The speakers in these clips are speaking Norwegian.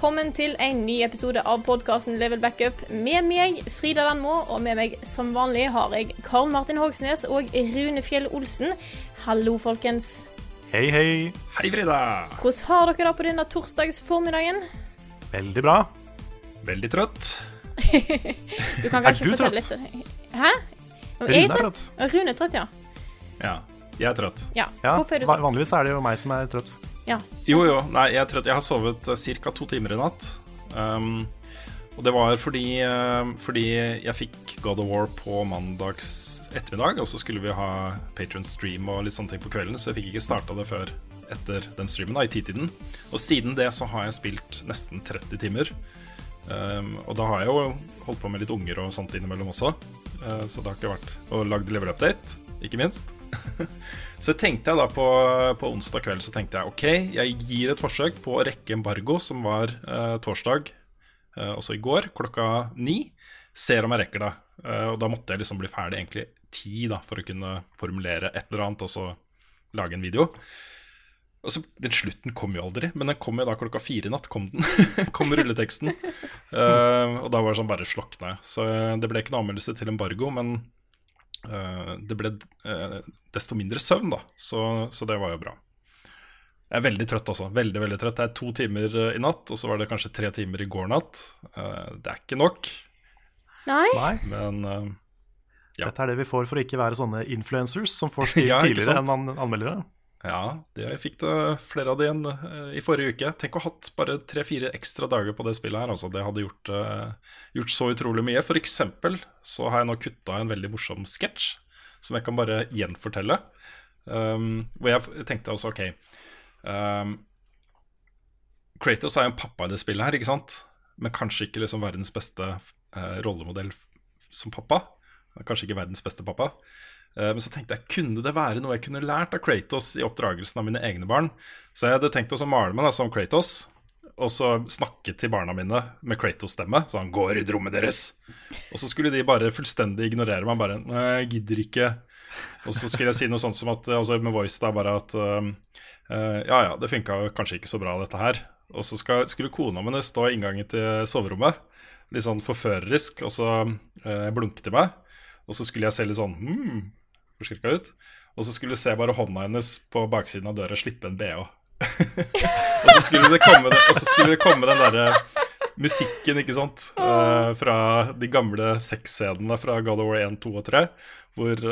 Velkommen til en ny episode av podkasten Level Backup. Med meg Frida Danmo, og med meg som vanlig har jeg Karl Martin Hogsnes og Rune Fjell Olsen. Hallo, folkens. Hei, hei. Hei, Frida. Hvordan har dere det på denne torsdagsformiddagen? Veldig bra. Veldig trøtt. Du kan Er du fortelle trøtt? litt. Hæ? Rune Jeg er trøtt. Rune er trøtt, ja. Ja, jeg er trøtt. ja. Ja, Hvorfor er du trøtt? Vanligvis er det jo meg som er trøtt. Ja. Jo, jo. Nei, jeg tror at Jeg har sovet ca. to timer i natt. Um, og det var fordi, uh, fordi jeg fikk God of War på mandags ettermiddag, og så skulle vi ha Patron stream og litt sånne ting på kvelden, så jeg fikk ikke starta det før etter den streamen, da, i titiden. Og siden det så har jeg spilt nesten 30 timer. Um, og da har jeg jo holdt på med litt unger og sånt innimellom også. Uh, så det har ikke vært Og lagd level update, ikke minst. så tenkte jeg da på, på onsdag kveld så tenkte jeg ok, jeg gir et forsøk på å rekke embargo, som var uh, torsdag, uh, også i går, klokka ni. Ser om jeg rekker det. Uh, og da måtte jeg liksom bli ferdig egentlig ti da, for å kunne formulere et eller annet og så lage en video. Og så, Den slutten kom jo aldri, men den kom jo da klokka fire i natt. kom den, kom rulleteksten. Eh, og da var det sånn bare slokne. Så eh, det ble ikke noe anmeldelse til embargo, men eh, det ble eh, desto mindre søvn, da. Så, så det var jo bra. Jeg er veldig trøtt, altså. Veldig, veldig trøtt. Det er to timer eh, i natt, og så var det kanskje tre timer i går natt. Eh, det er ikke nok, Nei? Nei, men eh, Ja. dette er det vi får for å ikke være sånne influencers som får spilt Ja, tidligere enn an anmeldere. Ja, det, jeg fikk det flere av de igjen uh, i forrige uke. Tenk å ha hatt bare tre-fire ekstra dager på det spillet her. Altså, det hadde gjort, uh, gjort så utrolig mye. For eksempel så har jeg nå kutta en veldig morsom sketsj som jeg kan bare gjenfortelle. Um, hvor jeg tenkte også OK um, Kratos er jo en pappa i det spillet her, ikke sant? Men kanskje ikke liksom verdens beste uh, rollemodell som pappa. Kanskje ikke verdens beste pappa. Eh, Men så tenkte jeg, kunne det være noe jeg kunne lært av Kratos i oppdragelsen av mine egne barn? Så jeg hadde tenkt å male meg da, som Kratos, og så snakke til barna mine med Kratos-stemme. Så han går i rommet deres. Og så skulle de bare fullstendig ignorere meg. Bare Nei, jeg gidder ikke. Og så skulle jeg si noe sånt som at altså med voice da bare at um, eh, Ja ja, det funka kanskje ikke så bra, dette her. Og så skal, skulle kona mi stå i inngangen til soverommet, litt sånn forførerisk, og så uh, blunke til meg. Og så skulle jeg se litt sånn hmm, forskrekka ut. Og så skulle du se bare hånda hennes på baksiden av døra slippe en bh. og, så skulle det komme, og så skulle det komme den derre musikken, ikke sant, uh, fra de gamle sexscenene fra God of War 1, 2 og 3. Hvor,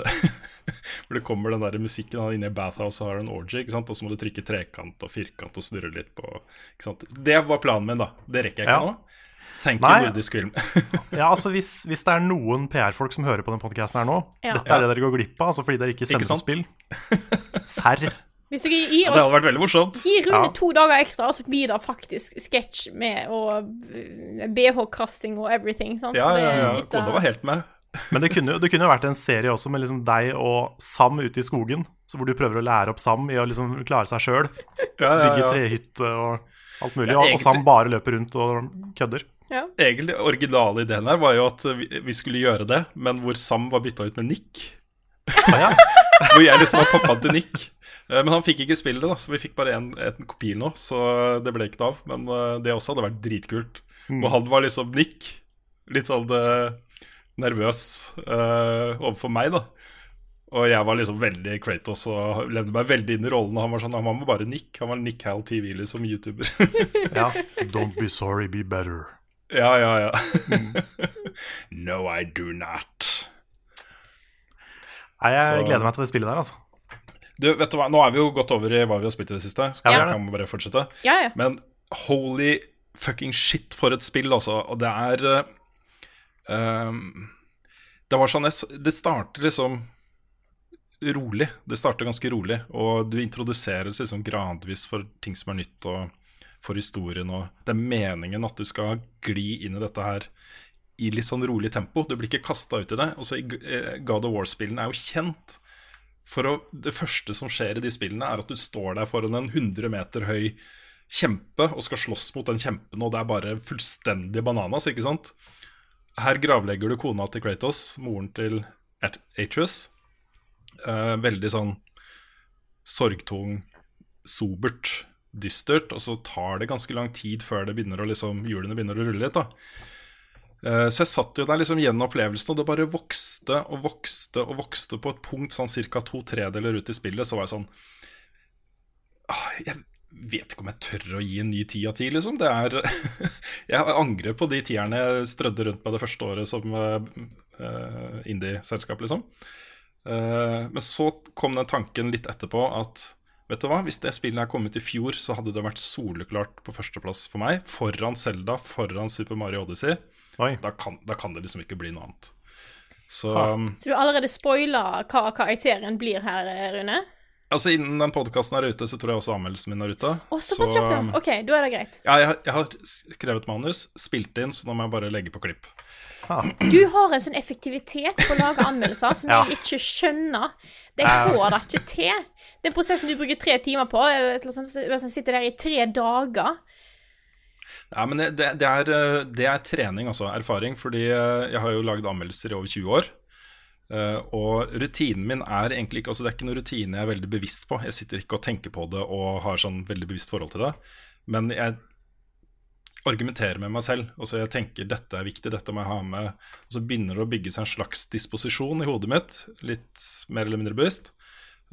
hvor det kommer den der musikken han inne i bathhouse og har en orgy, ikke sant? og så må du trykke trekant og firkant og snurre litt på ikke sant? Det var planen min, da. Det rekker jeg ikke Ja. nå. Tenk Nei. nordisk film. Ja, altså hvis, hvis det er noen PR-folk som hører på den podcasten her nå, Ja. dette er det dere går glipp av, altså fordi dere ikke Ikke sender på spill. Serr. Hvis dere gir Og det hadde vært veldig morsomt. Gi Rune Ja. to dager ekstra, så blir det faktisk sketsj med og eh, BH-kasting og everything. Sant? Ja, ja, ja. litt Kona var helt med. Men det kunne, det kunne jo vært en serie også med liksom deg og Sam ute i skogen, så hvor du prøver å lære opp Sam i å liksom klare seg sjøl. Ja, ja, ja. Bygge trehytte og alt mulig. Ja, og, og Sam bare løper rundt og kødder. Ja. Egentlig originale ideen her var jo at vi, skulle gjøre det, men hvor Sam var bytta ut med Nick. ja. Hvor jeg liksom var pappaen til Nick. Eh, Men han fikk ikke spille det, da, så vi fikk bare en, en kopi nå. Så det ble ikke noe av. Men eh, det også hadde vært dritkult. Mm. Og han var liksom Nick. Litt sånn eh, nervøs uh, overfor meg, da. Og jeg var liksom veldig Kratos og levde meg veldig inn i rollen. Og han var sånn, han var bare Nick. Han var Nick Hal TV liksom, YouTuber. ja. Don't be sorry, be better. ja, ja, ja. no, I do not. Nei, jeg Så- gleder meg til det spillet der, altså. Du, vet du hva, Nå er vi jo gått over i hva vi har spilt i det siste. så Ja. kan vi bare fortsette? Ja, ja. Men holy fucking shit for et spill, altså. Og det er ehm, Det var sånn jeg Det starter liksom rolig. Det starter ganske rolig, og du introduseres liksom gradvis for ting som er nytt, og for historien, og det er meningen at du skal gli inn i dette her i litt sånn rolig tempo. Du blir ikke kasta ut i det. Også eh, God of War-spillene er jo kjent for å, Det første som skjer i de spillene, er at du står der foran en 100 meter høy kjempe og skal slåss mot den kjempen, og det er bare fullstendig bananas, ikke sant? Her gravlegger du kona til Kratos, moren til At- Atreus. Eh, veldig sånn sorgtung, sobert, dystert, og så tar det ganske lang tid før det begynner å liksom, hjulene begynner å rulle litt. Eh, Så jeg satt jo der liksom gjennom opplevelsen, og det bare vokste og vokste og vokste på et punkt sånn ca. to tredeler ut i spillet, så var jeg sånn Jeg vet ikke om jeg tør å gi en ny ti av ti, liksom. Det er Jeg angrer på de tierne jeg strødde rundt med det første året som uh, indie-selskap, liksom. Eh, men så kom den tanken litt etterpå at Vet du hva, Hvis det spillet her kom ut i fjor, så hadde det vært soleklart på førsteplass for meg. Foran Selda, foran Super Mario Odyssey. Oi. Da kan, da kan det liksom ikke bli noe annet. Så um, Så du har allerede spoila hva karakteren blir her, Rune? Altså innen den podkasten er ute, så tror jeg også anmeldelsen min er ute. Oh, såpass kjapt, ja. OK, da er det greit. Ja, jeg, har- jeg har skrevet manus, spilt inn, så nå må jeg bare legge på klipp. Du har en sånn effektivitet på å lage anmeldelser som Ja. jeg ikke skjønner. Det får det ikke til. Den prosessen du bruker tre timer på, eller sånt, så sitter der i tre dager Ja, men det, det, det, er, eh, det er trening, altså. Erfaring. Fordi eh, jeg har jo lagd anmeldelser i over 20 år. Eh, og rutinen min er egentlig ikke Altså Det er ikke noe rutine jeg er veldig bevisst på. Jeg sitter ikke og tenker på det og har sånn veldig bevisst forhold til det. Men jeg argumenterer med meg selv. Og så jeg tenker dette er viktig, dette må jeg ha med. Og så begynner det å bygge seg en slags disposisjon i hodet mitt, litt mer eller mindre bevisst.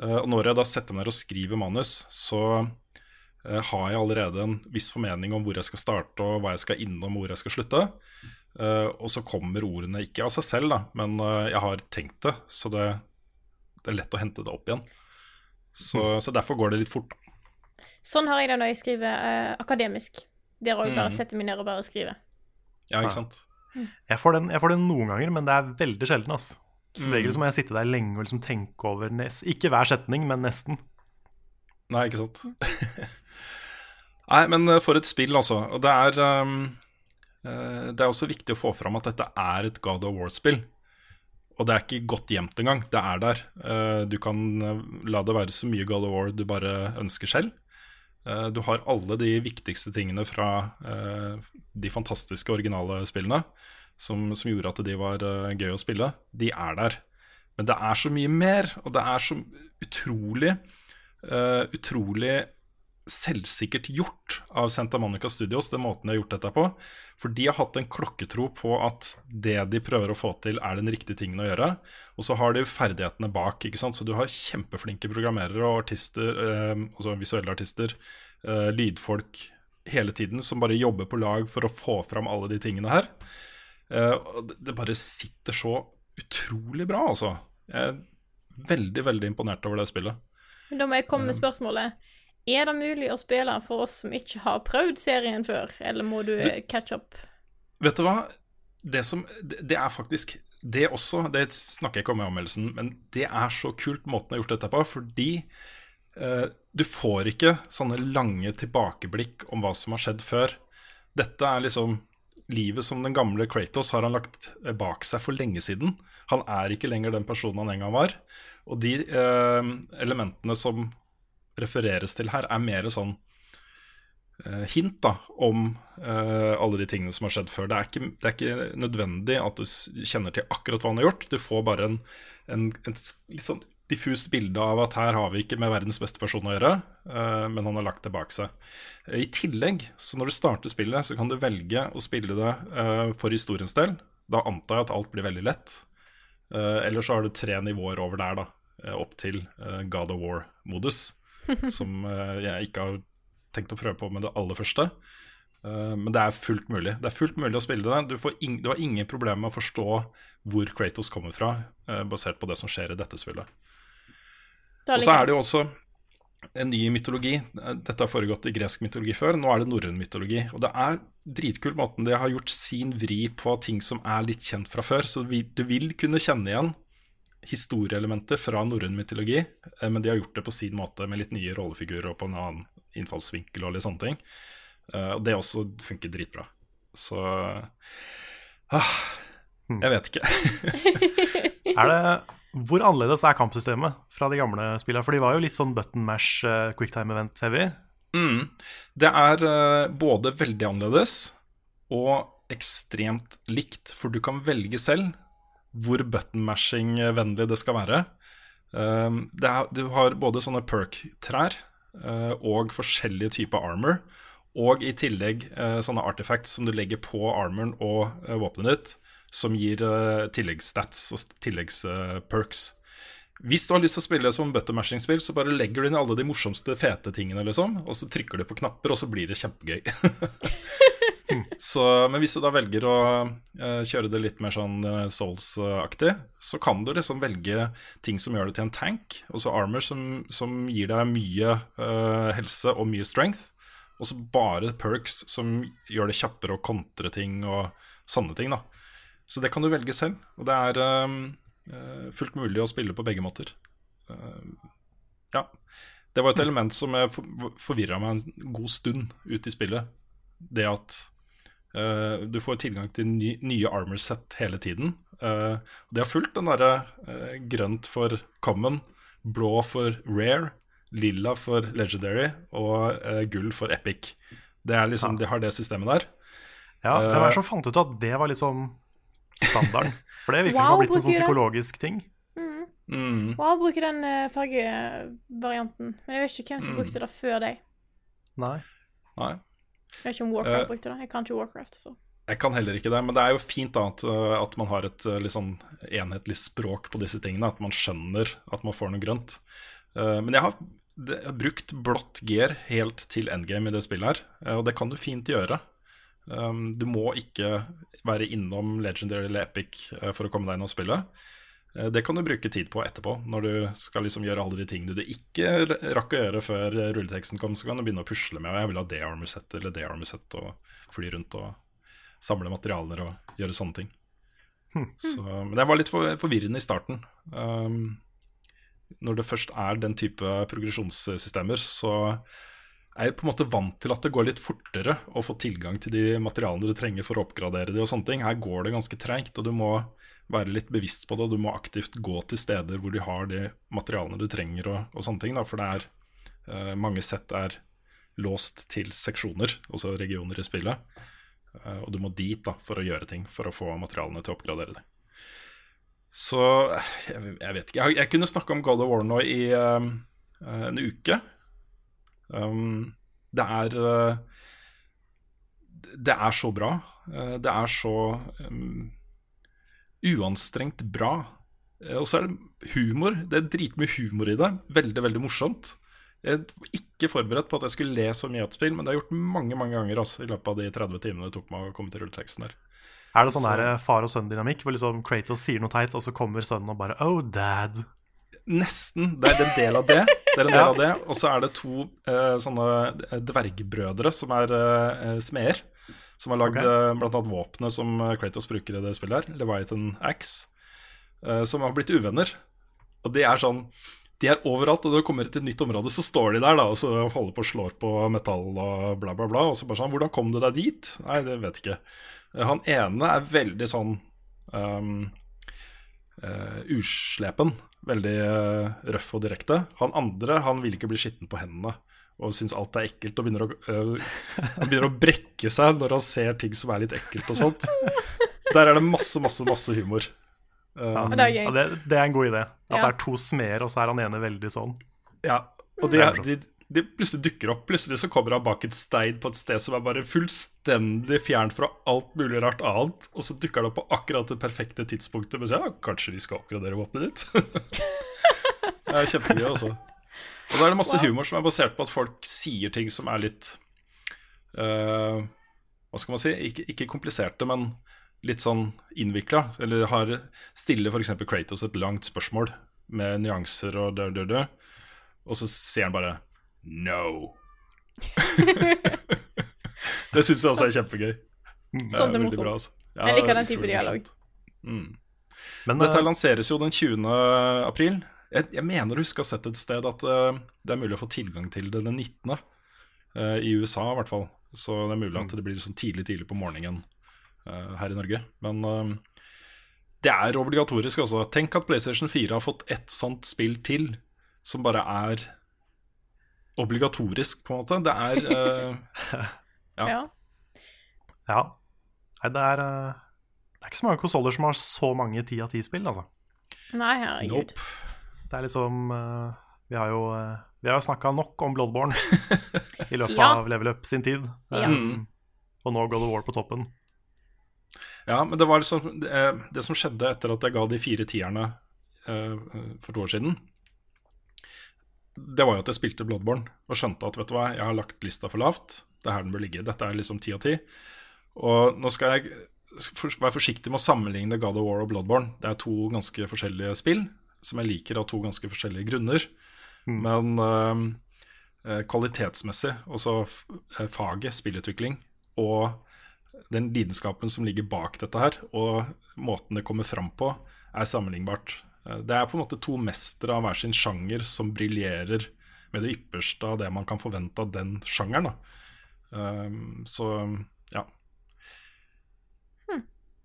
Uh, og når jeg da setter meg ned og skriver manus, så uh, har jeg allerede en viss formening om hvor jeg skal starte, og hva jeg skal innom, hvor jeg skal slutte. Eh, og så kommer ordene ikke av seg selv, da, men uh, jeg har tenkt det, så det, det er lett å hente det opp igjen. Så, så derfor går det litt fort. Sånn har jeg det når jeg skriver uh, akademisk. Der òg bare Mhm. setter meg ned og bare skriver. Ja, ikke sant? Jeg får, den, jeg får den noen ganger, men det er veldig sjelden. Altså. Som Mm. regel så må jeg sitte der lenge og liksom tenke over nes Ikke hver setning, men nesten. Nei, ikke sant. Nei, men for et spill, altså. Og det er eh, Det er også viktig å få fram at dette er et God of War-spill. Og det er ikke godt gjemt engang. Det er der. Eh, du kan eh, la det være så mye God of War du bare ønsker selv. Eh, du har alle de viktigste tingene fra eh, de fantastiske originale spillene som, som gjorde at de var eh, gøy å spille. De er der. Men det er så mye mer, og det er så utrolig eh, Utrolig selvsikkert gjort av Santa Monica Studios, den måten de har gjort dette på. For de har hatt en klokketro på at det de prøver å få til, er den riktige tingen å gjøre. Og så har de ferdighetene bak. ikke sant? Så du har kjempeflinke programmerere og artister, eh, altså visuelle artister, eh, lydfolk hele tiden som bare jobber på lag for å få fram alle de tingene her. Eh, det- bare sitter så utrolig bra, altså. Jeg er veldig, veldig imponert over det spillet. Men da må jeg komme med spørsmålet. Er det mulig å spille for oss som ikke har prøvd serien før, eller må du, Du- catch up? Vet du hva? Det, som, det, det er faktisk Det også, det snakker jeg ikke om i anmeldelsen, men det er så kult måten jeg har gjort dette på, fordi eh, du får ikke sånne lange tilbakeblikk om hva som har skjedd før. Dette er liksom Livet som den gamle Kratos har han lagt eh, bak seg for lenge siden. Han er ikke lenger den personen han en gang var. Og de eh, elementene som refereres til her, er mer sånn uh, hint da, om uh, alle de tingene som har skjedd før. Det er, ikke, det er ikke nødvendig at du kjenner til akkurat hva han har gjort. Du får bare en, en, en litt sånn diffust bilde av at her har vi ikke med verdens beste person å gjøre, uh, men han har lagt det bak seg. I tillegg, så når du starter spillet, så kan du velge å spille det uh, for historiens del. Da antar jeg at alt blir veldig lett. Uh, eller så har du tre nivåer over der, da, opp til God of War-modus. som eh, jeg ikke har tenkt å prøve på med det aller første. Eh, men det er fullt mulig. Det er fullt mulig å spille det. Du, får ing du har ingen problemer med å forstå hvor Kratos kommer fra, eh, basert på det som skjer i dette spillet. Og så er det jo også en ny mytologi. Dette har foregått i gresk mytologi før, nå er det norrøn mytologi. Og det er dritkult måten de har gjort sin vri på ting som er litt kjent fra før. Så du vil kunne kjenne igjen historieelementer fra norrøn mytologi, eh, men de har gjort det på sin måte, med litt nye rollefigurer og på en annen innfallsvinkel og litt sånne ting. Eh, Og det også funker dritbra. Så ah, Jeg vet ikke. Er det, hvor annerledes er kampsystemet fra de gamle spillene? For de var jo litt sånn button mash, uh, quicktime event-heavy. Mm. Det er uh, både veldig annerledes og ekstremt likt, for du kan velge selv hvor button-mashing-vennlig det skal være. Um, det er, du har både sånne perk-trær eh, og forskjellige typer armor, og i tillegg eh, sånne artifacts som du legger på armoren og uh, våpenet ditt, som gir tilleggsstats og tilleggsperks. Hvis du har lyst til å spille som buttermashing-spill, så bare legger du inn alle de morsomste, fete tingene, liksom, og så trykker du på knapper, og så blir det kjempegøy. så, men hvis du da velger å uh, kjøre det litt mer sånn uh, Souls-aktig, så kan du liksom velge ting som gjør det til en tank, altså armor som, som gir deg mye uh, helse og mye strength, og så bare perks som gjør det kjappere å kontre ting og sånne ting, da. Så det kan du velge selv, og det er fullt mulig å spille på begge måter. Ja. Det var et element som forvirra meg en god stund ute i spillet. Det at uh, du får tilgang til ny, nye armor set hele tiden. Uh, det har fulgt den derre uh, grønt for common, blå for rare, lilla for legendary og gull for epic. Det er liksom, De har det systemet der. Ja, Hvem er det som fant ut at det var liksom standarden. For det virker som Wow, å ha blitt en sånn psykologisk ting. Mm. Wow, bruker den uh, fargevarianten. Men jeg vet ikke hvem som Mm. brukte det før deg. Nei. Nei. Jeg vet ikke om Warcraft Eh. brukte det. Jeg kan ikke Warcraft, så. Jeg kan heller ikke det, men det er jo fint da at, at man har et uh, litt sånn enhetlig språk på disse tingene. At man skjønner at man får noe grønt. Men jeg har, det, jeg har brukt blått gear helt til endgame i det spillet her, og det kan du fint gjøre. Du må ikke være innom Legendary eller Epic for å komme deg inn og spille. Uh, Det kan du bruke tid på etterpå, når du skal liksom gjøre alle de tingene du ikke rakk å gjøre før rulleteksten kom. Så kan du begynne å pusle med og jeg vil ha det armor eller det armor og fly rundt og samle materialer og gjøre sånne ting. Så, men det var litt for, forvirrende i starten. Um, når det først er den type progresjonssystemer, så er jeg på en måte vant til at det går litt fortere å få tilgang til de materialene du trenger for å oppgradere de og sånne ting. Her går det ganske treigt, og du må være litt bevisst på det. Du må aktivt gå til steder hvor de har de materialene du trenger og, og sånne ting. Da, for det er uh, mange sett er låst til seksjoner, altså regioner i spillet. Uh, og du må dit da, for å gjøre ting, for å få materialene til å oppgradere det. Så jeg, jeg vet ikke. Jeg, jeg kunne snakke om God of War nå i uh, en uke. Um, det er Det er så bra. Det er så uanstrengt bra. Eh, Og så er det humor. Det er dritmye humor i det. Veldig, veldig morsomt. Jeg var ikke forberedt på at jeg skulle le så mye av et spill, men det har jeg gjort mange mange ganger altså, i løpet av de 30 timene det tok meg å komme til rulleteksten der. Er det sånn Så- der eh, far og sønn-dynamikk, hvor liksom Kratos sier noe teit, og så kommer sønnen og bare Oh, dad. Nesten. Det er en del av det. Det er en del av det Og så er det to uh, sånne dvergbrødre som er uh, smeder. Som har lagd okay. bl.a. blant annet våpenet som eh, Kratos bruker i det spillet her, Leviathan Axe. eh, som har blitt uvenner. Og de er sånn De er overalt, og når du kommer til et nytt område, så står de der da, og så holder på og slår på metall og bla, bla, bla. Og så bare sånn Hvordan kom du deg dit? Nei, det vet jeg ikke. Eh, Han ene er veldig sånn um, uh, uslepen. Veldig uh, røff og direkte. Han andre han vil ikke bli skitten på hendene og syns alt er ekkelt og begynner å, øh, han begynner å brekke seg når han ser ting som er litt ekkelt og sånt. Der er det masse, masse, masse humor. Um, ja, det er gøy. Ja, det, det er en god idé. At Ja. det er to smeder, og så er han ene veldig sånn. Ja, og de, Det de, de plutselig dukker opp. Plutselig så kommer han bak et stein på et sted som er bare fullstendig fjernt fra alt mulig rart annet. Og så dukker han opp på akkurat det perfekte tidspunktet. Men så, ja, kanskje vi skal oppgradere våpenet ditt? det er kjempegøy, altså. Og da er det masse humor som er basert på at folk sier ting som er litt uh, Hva skal man si? Ikke, ikke kompliserte, men litt sånn innvikla. Eller har stiller f.eks. Kratos et langt spørsmål med nyanser og død, død, død. og så sier han bare no. det syns jeg også er kjempegøy. Det er veldig morsomt. bra, altså. Ja, Jeg liker er den type dialog. Mm. Men Dette eh, lanseres jo den 20. april. Jeg, jeg mener å huske å ha sett et sted at uh, det er mulig å få tilgang til det den 19. Uh, I USA i hvert fall. Så det er mulig at det blir sånn tidlig tidlig på morgenen uh, her i Norge. Men eh, det er obligatorisk, altså. Tenk at PlayStation 4 har fått ett sånt spill til som bare er obligatorisk, på en måte. Det er eh, Ja. Ja. ja. Nei, det er, eh, det er ikke så mange konsoller som har så mange ti av ti-spill, altså. Nei, herregud. Nope. Det er liksom eh, Vi har jo, uh, vi har jo snakka nok om Bloodborne i løpet Ja. av Level Up sin tid. Ja. Um, og nå God of War på toppen. Ja, men det var liksom det, eh, det som skjedde etter at jeg ga de fire tierne uh, for to år siden, det var jo at jeg spilte Bloodborne og skjønte at vet du hva, jeg har lagt lista for lavt. Det er her den bør ligge. Dette er liksom ti av ti. Og nå skal jeg være forsiktig med å sammenligne God of War og Bloodborne. Det er to ganske forskjellige spill som jeg liker av to ganske forskjellige grunner. Men eh, eh, kvalitetsmessig, altså eh, faget, spillutvikling, og den lidenskapen som ligger bak dette her, og måten det kommer fram på, er sammenlignbart. Det er på en måte to mestere av hver sin sjanger som briljerer med det ypperste av det man kan forvente av den sjangeren. Da. Um, så ja.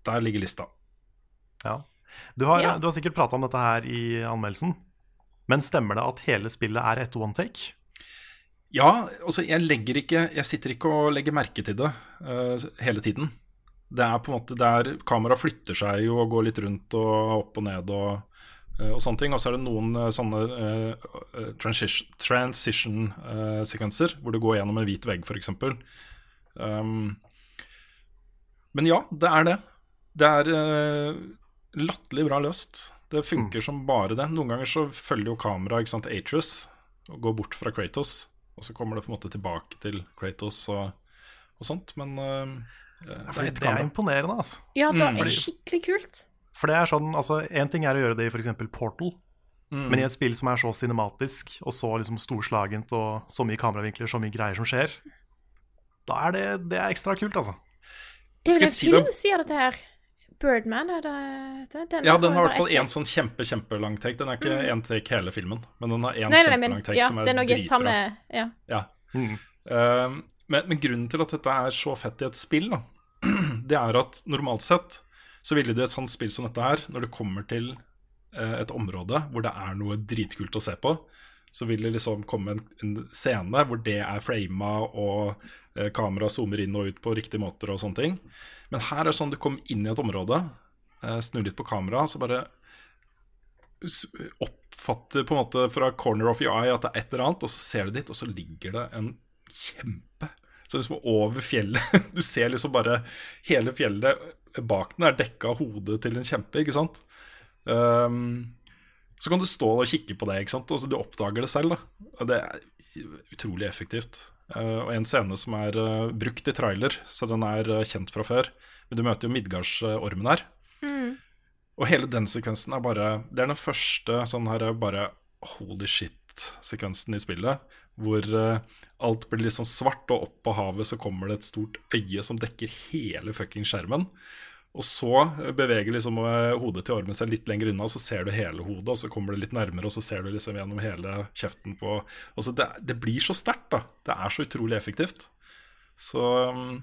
Der ligger lista. Ja. Du, har, Ja. du har sikkert prata om dette her i anmeldelsen, men stemmer det at hele spillet er ett one take? Ja, altså jeg legger ikke Jeg sitter ikke og legger merke til det uh, hele tiden. Det er på en måte der kameraet flytter seg jo og går litt rundt og opp og ned og, uh, og sånne ting. Og så er det noen uh, sånne uh, transition-sekvenser hvor du går gjennom en hvit vegg, f.eks. Um, men ja, det er det. Det er latterlig bra løst. Det funker som bare det. Noen ganger så følger jo kameraet ikke sant, Atrus og går bort fra Kratos. Og så kommer det på en måte tilbake til Kratos og, og sånt. Men uh, det er det er imponerende, altså. Ja, det Mm. er skikkelig kult. For det er sånn, altså En ting er å gjøre det i f.eks. Portal, Mm. men i et spill som er så cinematisk og så liksom storslagent og så mye kameravinkler, så mye greier som skjer, da er det, det er ekstra kult, altså. Det er jo en det? film sier dette her. Birdman, er det, det den Ja, den har i hvert fall én sånn kjempe, kjempelang take. Den er ikke én take hele filmen, men den har én kjempelang take ja, som er, er dritbra. samme Ja. Ja. Mm. Uh, men, men grunnen til at dette er så fett i et spill, da, det er at normalt sett så ville det et sånt spill som dette her, når det kommer til uh, et område hvor det er noe dritkult å se på, så vil det liksom komme en, en scene hvor det er frama, og eh, kameraet zoomer inn og ut på riktige måter og sånne ting. Men her er det sånn du kommer inn i et område, eh, snur litt på kameraet, så bare oppfatter på en måte fra corner of your eye at det er et eller annet, og så ser du dit, og så ligger det en kjempe Så liksom over fjellet Du ser liksom bare hele fjellet bak den er dekka av hodet til en kjempe, ikke sant? Ehm, så kan du stå og kikke på det, ikke sant? og så du oppdager det selv. Da. Det er utrolig effektivt. Uh, og en scene som er uh, brukt i trailer, så den er uh, kjent fra før. Men du møter jo Midgardsormen her. Og hele den sekvensen er bare Det er den første sånn her er bare holy shit-sekvensen i spillet. Hvor alt blir litt sånn svart, og opp på havet så kommer det et stort øye som dekker hele fucking skjermen. Og så beveger liksom eh, hodet til ormen seg litt lenger unna, og så ser du hele hodet, og så kommer det litt nærmere, og så ser du liksom gjennom hele kjeften på altså det, det blir så sterkt, da. Det er så utrolig effektivt. Så mm,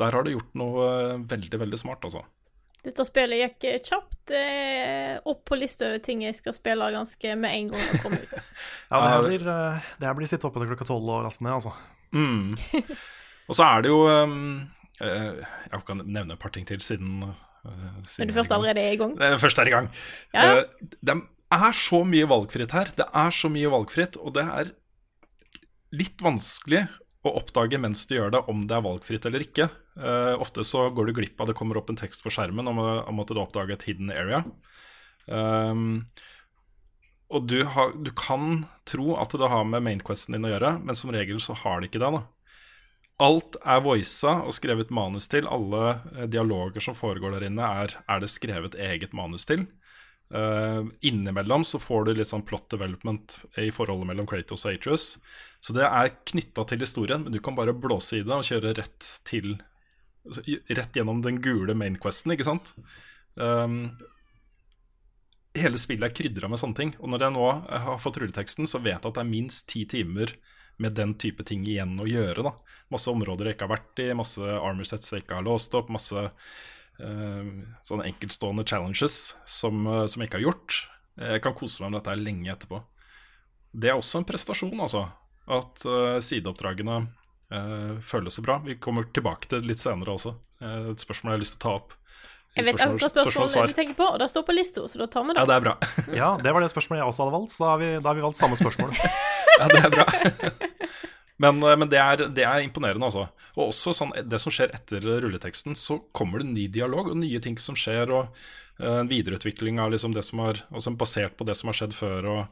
der har det gjort noe eh, veldig, veldig smart, altså. Dette spillet gikk eh, kjapt eh, opp på lista over ting jeg skal spille ganske med en gang det kommer ut. Ja, det her blir, det her blir sitte oppe til klokka tolv og laste ned, altså. Mm. Og så er det jo um, Jeg kan nevne et par ting til siden, uh, Men du først allerede er i gang. Eh, Først er i gang. Ja, ja. Eh, det er så mye valgfritt her. Det er så mye valgfritt, og det er litt vanskelig å oppdage mens du gjør det, om det er valgfritt eller ikke. Uh, ofte så går du glipp av det kommer opp en tekst på skjermen om, om at du oppdager et hidden area. Um, og du, ha, du kan tro at det har med mainquesten din å gjøre, men som regel så har det ikke det. da. Alt er voisa og skrevet manus til. Alle eh, dialoger som foregår der inne, er, er det skrevet eget manus til. Uh, innimellom så får du litt sånn plot development i forholdet mellom Kratos og Atreus. Så det er knytta til historien, men du kan bare blåse i det og kjøre rett til altså, Rett gjennom den gule mainquesten, ikke sant? Um, hele spillet er krydra med sånne ting. Og når jeg nå har fått rulleteksten, så vet jeg at det er minst ti timer med den type ting igjen å gjøre. da Masse områder jeg ikke har vært i, masse armor sets jeg ikke har låst opp, masse uh, sånne enkeltstående challenges som, uh, som jeg ikke har gjort. Jeg kan kose meg med dette lenge etterpå. Det er også en prestasjon, altså. At uh, sideoppdragene eh, føles så bra. Vi kommer tilbake til det litt senere også. Eh, et spørsmål jeg har lyst til å ta opp. Jeg vet spørsmål- akkurat spørsmålet du tenker på, og det står på lista, så da tar vi det. Ja, det er bra. Ja, det var det spørsmålet jeg også hadde valgt, så da har vi, da har vi valgt samme spørsmål. Ja, det er bra. men eh, men det, er, det er imponerende, altså. Og også sånn, det som skjer etter rulleteksten, så kommer det ny dialog og nye ting som skjer, og en en videreutvikling av liksom det som er basert på det som har skjedd før. og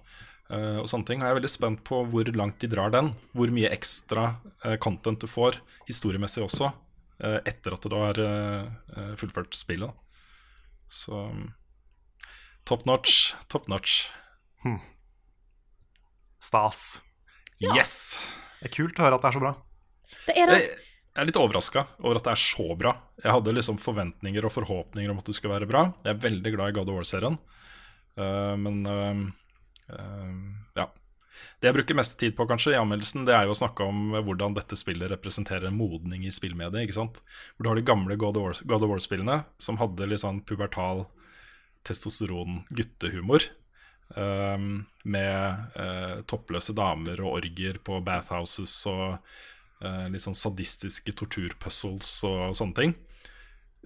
eh, og sånne ting. Jeg er veldig spent på hvor langt de drar den. Hvor mye ekstra eh, content du får, historiemessig også, etter at du har fullført spillet. Så top notch, top notch. Stas. Yes! Det er kult å høre at det er så bra. Det er det. Jeg er litt overraska over at det er så bra. Jeg hadde liksom forventninger og forhåpninger om at det skulle være bra. Jeg er veldig glad i God of War-serien, uh, men uh, uh, ja. Det jeg bruker mest tid på kanskje i anmeldelsen, det er jo å snakke om hvordan dette spillet representerer en modning i spillmediet. ikke sant? Hvor du har de gamle God of War- God of War-spillene som hadde litt sånn pubertal testosteron-guttehumor. Um, med uh, toppløse damer og orgier på bathhouses og uh, litt sånn sadistiske torturpuzzles og sånne ting.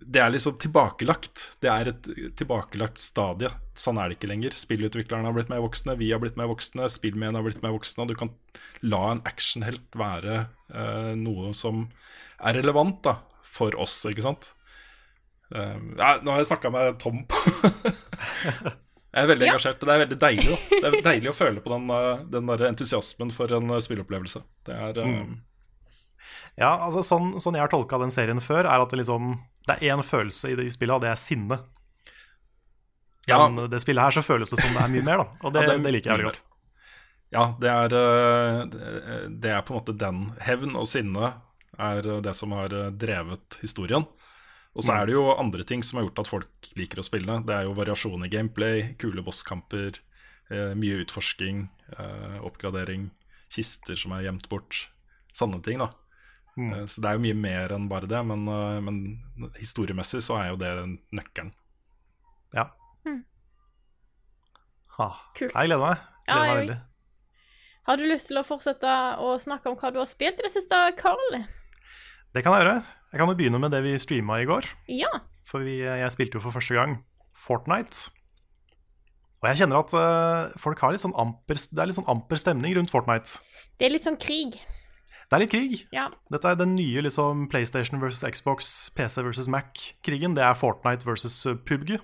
Det er liksom tilbakelagt. Det er et tilbakelagt stadie. Sånn er det ikke lenger. Spillutviklerne har blitt mer voksne, vi har blitt mer voksne, spillmediene har blitt mer voksne. Og du kan la en actionhelt være uh, noe som er relevant da, for oss, ikke sant. Eh, ja, nå har jeg snakka med Tom på Jeg er veldig Ja. engasjert. Det er veldig deilig. Det er deilig å føle på den, eh, den der entusiasmen for en eh, spilleopplevelse. Det er eh, Mm. Ja, altså sånn, sånn jeg har tolka den serien før, er at det liksom Det er én følelse i det spillet, og det er sinne. Ja. Men det spillet her så føles det som det er mye mer, da. Og det, Ja, det er det liker jeg veldig godt. Ja, det er, det- er på en måte den hevn og sinne er det som har drevet historien. Og så er det jo andre ting som har gjort at folk liker å spille. Det er jo variasjon i gameplay, kule bosskamper, eh, mye utforsking, eh, oppgradering, kister som er gjemt bort. Sanne ting, da. Mm. Eh, Så det er jo mye mer enn bare det, men, men historiemessig så er jo det nøkkelen. Ja. Mm. Ha. Kult. Jeg gleder meg. Ja, Gleder meg jeg veldig. Har du lyst til å fortsette å snakke om hva du har spilt i det siste, Carl? Det kan jeg gjøre. Jeg kan jo begynne med det vi streama i går. Ja. For vi, jeg spilte jo for første gang Fortnite. Og jeg kjenner at uh, folk har litt sånn amper, det er litt sånn amper stemning rundt Fortnite. Det er litt sånn krig. Det er litt krig. Ja. Dette er den nye liksom PlayStation versus Xbox, PC versus Mac-krigen. Det er Fortnite versus eh, PubG.